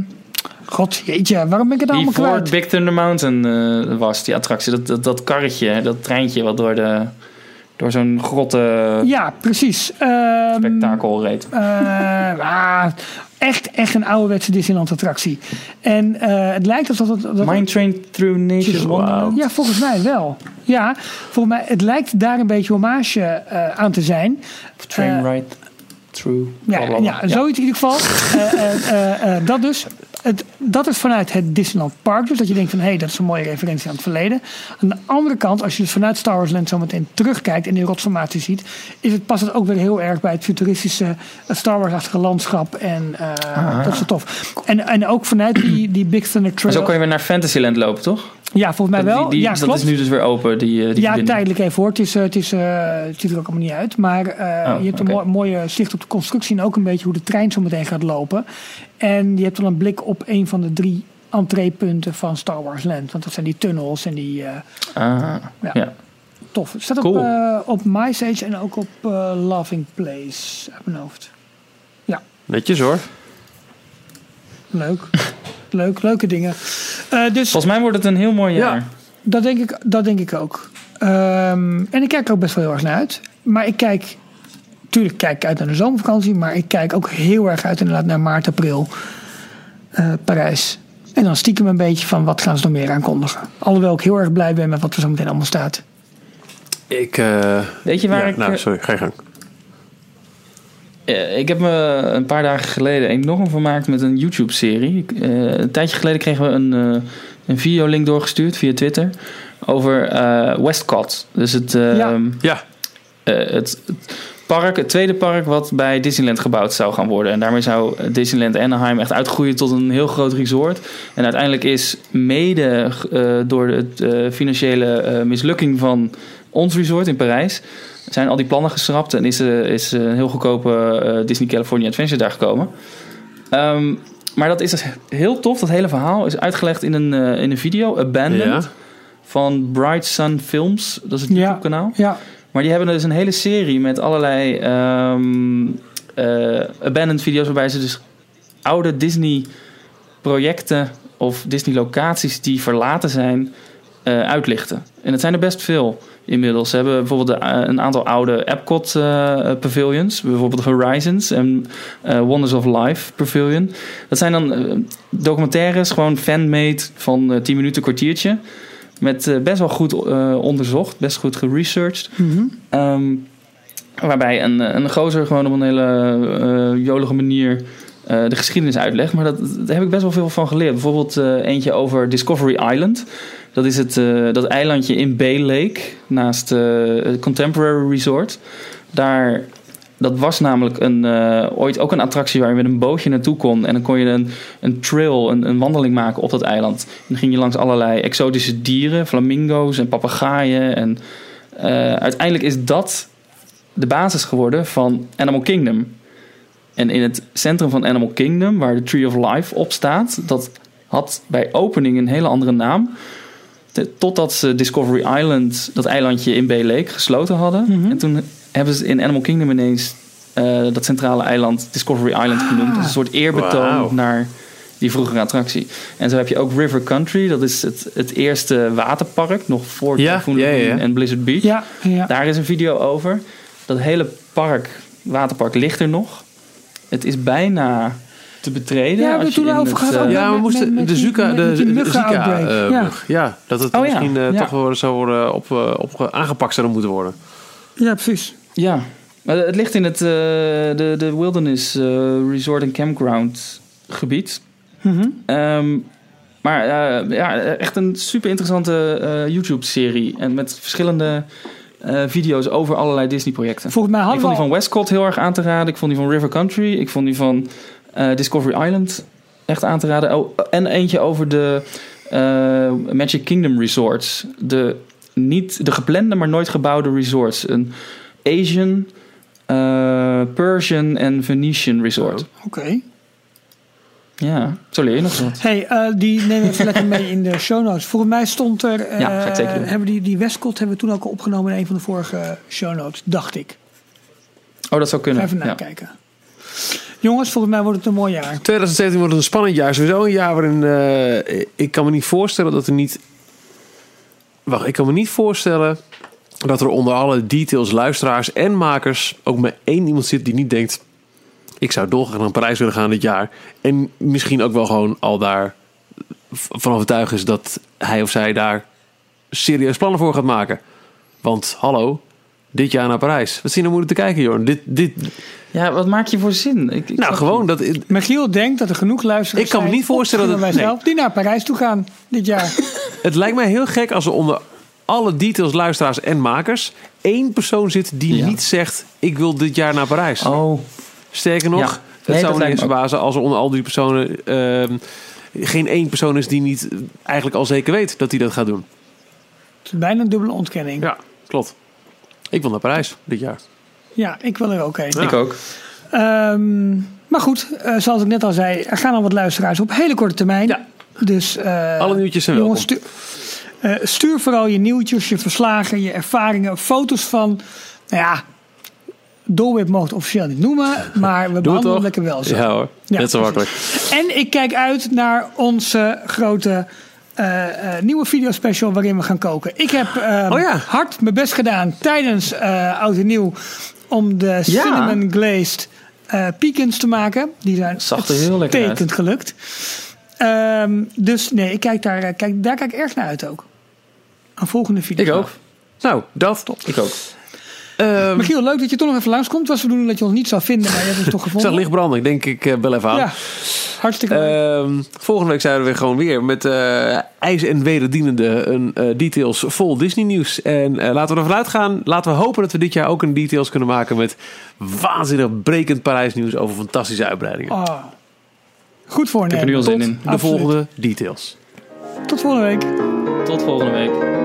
God, jeetje, waarom ben ik het die allemaal voor kwijt? Big Thunder Mountain eh, was, die attractie. Dat, dat, dat karretje, dat treintje wat door, de, door zo'n grotte Ja, precies. Ehm, spektakel reed. eh, ah, echt, echt een ouderwetse Disneyland attractie. En eh, het lijkt alsof dat... dat Mine Train Through Nature's. Wonderland. Ja, volgens mij wel. Ja, volgens mij, het lijkt daar een beetje hommage eh, aan te zijn. Of Train Eh, Ride Through. Ja, ja, zoiets in ieder geval. Dat dus. Het, dat is vanuit het Disneyland Park. Dus dat je denkt van, hé, hey, dat is een mooie referentie aan het verleden. Aan de andere kant, als je dus vanuit Star Wars Land zo meteen terugkijkt en die rotsformatie ziet, is het, past het ook weer heel erg bij het futuristische Star Wars-achtige landschap. En eh, dat is wel tof. En, en ook vanuit die, die Big Thunder Maar Trail. zo kan je weer naar Fantasyland lopen, toch? Ja, volgens mij wel. Die, die- ja, dat klopt. is nu dus weer open, die, eh, die ja, verbinding. tijdelijk even hoor. Het, is, eh, het, is, het ziet er ook allemaal niet uit. Maar eh, Oh, je hebt een mooie zicht op de constructie en ook een beetje hoe de trein zo meteen gaat lopen. En je hebt dan een blik op een van de drie entreepunten van Star Wars Land. Want dat zijn die tunnels en die eh, Ah, Ja. ja. tof. Het staat Cool. op, eh op MySage en ook op eh, Loving Place uit mijn hoofd. Netjes hoor. Leuk. Leuk, leuke dingen. Eh, dus Volgens mij wordt het een heel mooi Ja. jaar. Dat denk ik, dat denk ik ook. Ehm, en ik kijk er ook best wel heel erg naar uit. Maar ik kijk, tuurlijk kijk ik uit naar de zomervakantie. Maar ik kijk ook heel erg uit inderdaad naar maart, april. eh, Parijs. En dan stiekem een beetje van wat gaan ze nog meer aankondigen. Alhoewel ik heel erg blij ben met wat er zo meteen allemaal staat. Ik, eh, Weet je waar ja, ik... nou, eh, sorry, ga je gang. Eh, ik heb me een paar dagen geleden enorm vermaakt met een YouTube-serie. Ik, eh, een tijdje geleden kregen we een, eh, een videolink doorgestuurd via Twitter over eh, Westcott. Dus het, Ja. Ja, eh, het, het park, het tweede park wat bij Disneyland gebouwd zou gaan worden. En daarmee zou Disneyland Anaheim echt uitgroeien tot een heel groot resort. En uiteindelijk is mede eh, door het eh, financiële eh, mislukking van ons resort in Parijs... zijn al die plannen geschrapt en is, is een heel goedkope Disney California Adventure daar gekomen. Ehm, maar dat is dus heel tof. Dat hele verhaal is uitgelegd in een, in een video, Abandoned, Ja. van Bright Sun Films. Dat is het Ja. YouTube-kanaal. Ja, Maar die hebben dus een hele serie met allerlei ehm eh, abandoned video's waarbij ze dus oude Disney projecten of Disney locaties die verlaten zijn eh, uitlichten. En het zijn er best veel inmiddels. Ze hebben bijvoorbeeld eh, een aantal oude Epcot eh, pavilions, bijvoorbeeld Horizons en Wonders of Life pavilion. Dat zijn dan documentaires, gewoon fan-made van eh 10 minuten kwartiertje. Met eh, best wel goed eh, onderzocht, best goed geresearched. Ehm, waarbij een, eh, een gozer gewoon op een hele jolige manier de geschiedenis uitlegt. Maar dat, daar heb ik best wel veel van geleerd. Bijvoorbeeld eentje over Discovery Island. Dat is het, dat eilandje in Bay Lake naast het Contemporary Resort. Daar, dat was namelijk een, eh, ooit ook een attractie waar je met een bootje naartoe kon. En dan kon je een, een trail, een, een wandeling maken op dat eiland. En dan ging je langs allerlei exotische dieren, flamingo's en papegaaien. En eh, uiteindelijk is dat de basis geworden van Animal Kingdom. En in het centrum van Animal Kingdom, waar de Tree of Life op staat, dat had bij opening een hele andere naam. Totdat ze Discovery Island, dat eilandje in Bay Lake, gesloten hadden. Mhm. En toen hebben ze in Animal Kingdom ineens eh, dat centrale eiland Discovery Island genoemd. Dat is een soort eerbetoon naar die vroegere attractie. En zo heb je ook River Country, dat is het, het eerste waterpark, nog voor Ja, Typhoon ja, ja, Lagoon ja. en Blizzard Beach. ja, ja. Daar is een video over. Dat hele park, waterpark, ligt er nog. Het is bijna te betreden. Ja, we toen over gehad, eh, Ja, we moesten met de Zuka, de, de. Zika, eh, Ja. dat het Oh misschien ja. toch wel zou worden op, op, aangepakt zou moeten worden. ja, precies. Ja, maar het ligt in het eh, de, de Wilderness eh, Resort en Campground gebied. Mhm. Ehm, maar eh, ja, echt een super interessante YouTube-serie. En met verschillende video's over allerlei Disney-projecten. Volgens mij Ik hadden vond we die van Westcott heel erg aan te raden. Ik vond die van River Country. Ik vond die van Discovery Island echt aan te raden. Oh, en eentje over de Magic Kingdom resorts. De, niet, de geplande, maar nooit gebouwde resorts. Een Asian, eh, Persian en Venetian resort. Oké. Ja, zo leer je nog wat. Hey, eh, die nemen we even lekker mee in de show notes. Volgens mij stond er. eh, Ja, ga ik zeker doen. hebben die, die Westcott hebben we toen ook al opgenomen in een van de vorige show notes, dacht ik. Oh, dat zou kunnen. Even ja. nakijken. Jongens, volgens mij wordt het een mooi jaar. 2017 wordt een spannend jaar. Sowieso een jaar waarin eh, ik kan me niet voorstellen dat er niet. Wacht, ik kan me niet voorstellen dat er onder alle details, luisteraars en makers ook maar één iemand zit die niet denkt: ik zou dolgraag naar Parijs willen gaan dit jaar. En misschien ook wel gewoon al daar van overtuigd is dat hij of zij daar serieus plannen voor gaat maken. Want hallo, dit jaar naar Parijs. Wat zie je nou moeilijk te kijken, joh? Dit, dit, Ja, wat maak je voor zin? Ik, ik nou, gewoon niet. dat. Michiel denkt dat er genoeg luisteraars Ik kan me niet voorstellen dat- wij zelf, die naar Parijs toe gaan dit jaar. Het lijkt mij heel gek als er onder alle details, luisteraars en makers één persoon zit die Ja. niet zegt: Ik wil dit jaar naar Parijs. Oh, Sterker nog, Ja. het zou dat me niet verbazen als er onder al die personen ehm, geen één persoon is die niet eigenlijk al zeker weet dat hij dat gaat doen. Het is bijna een dubbele ontkenning. Ja, Ja, klopt. Ik wil naar Parijs dit jaar. ik wil er ook heen. ik ook. Ehm, maar goed, eh, zoals ik net al zei, er gaan al wat luisteraars op hele korte termijn. Ja. Dus eh, Alle nieuwtjes zijn jongens, welkom. stuur, eh, stuur vooral je nieuwtjes, je verslagen, je ervaringen, foto's van. Nou ja, Dolweb mogen het officieel niet noemen, maar we het behandelen hem lekker wel zo. Ja hoor, Ja, net zo makkelijk. En ik kijk uit naar onze grote eh, eh, nieuwe videospecial waarin we gaan koken. Ik heb eh, Oh ja. hard mijn best gedaan tijdens Oud en Nieuw om de cinnamon glazed eh pecans te maken. Die zijn er heel lekker gelukt. Ehm, dus nee, ik kijk daar, kijk, daar kijk ik erg naar uit ook. Een volgende video. Ik ook. Nou, dat. Ik ook. Ehm, Michiel, leuk dat je toch nog even langskomt. Het was de bedoeling dat je ons niet zou vinden, maar je hebt ons toch gevonden. zag licht branden. Ik denk, ik eh, bel even aan. Ja, hartstikke leuk. Ehm, volgende week zijn we weer gewoon weer met eh ijs en wederdienende een eh, details vol Disney nieuws. En eh, laten we ervan uitgaan, laten we hopen dat we dit jaar ook een details kunnen maken met waanzinnig brekend Parijs nieuws over fantastische uitbreidingen. Oh. Goed voornemen. Ik heb er nu al zin in. De Absoluut. volgende details. Tot volgende week. Tot volgende week.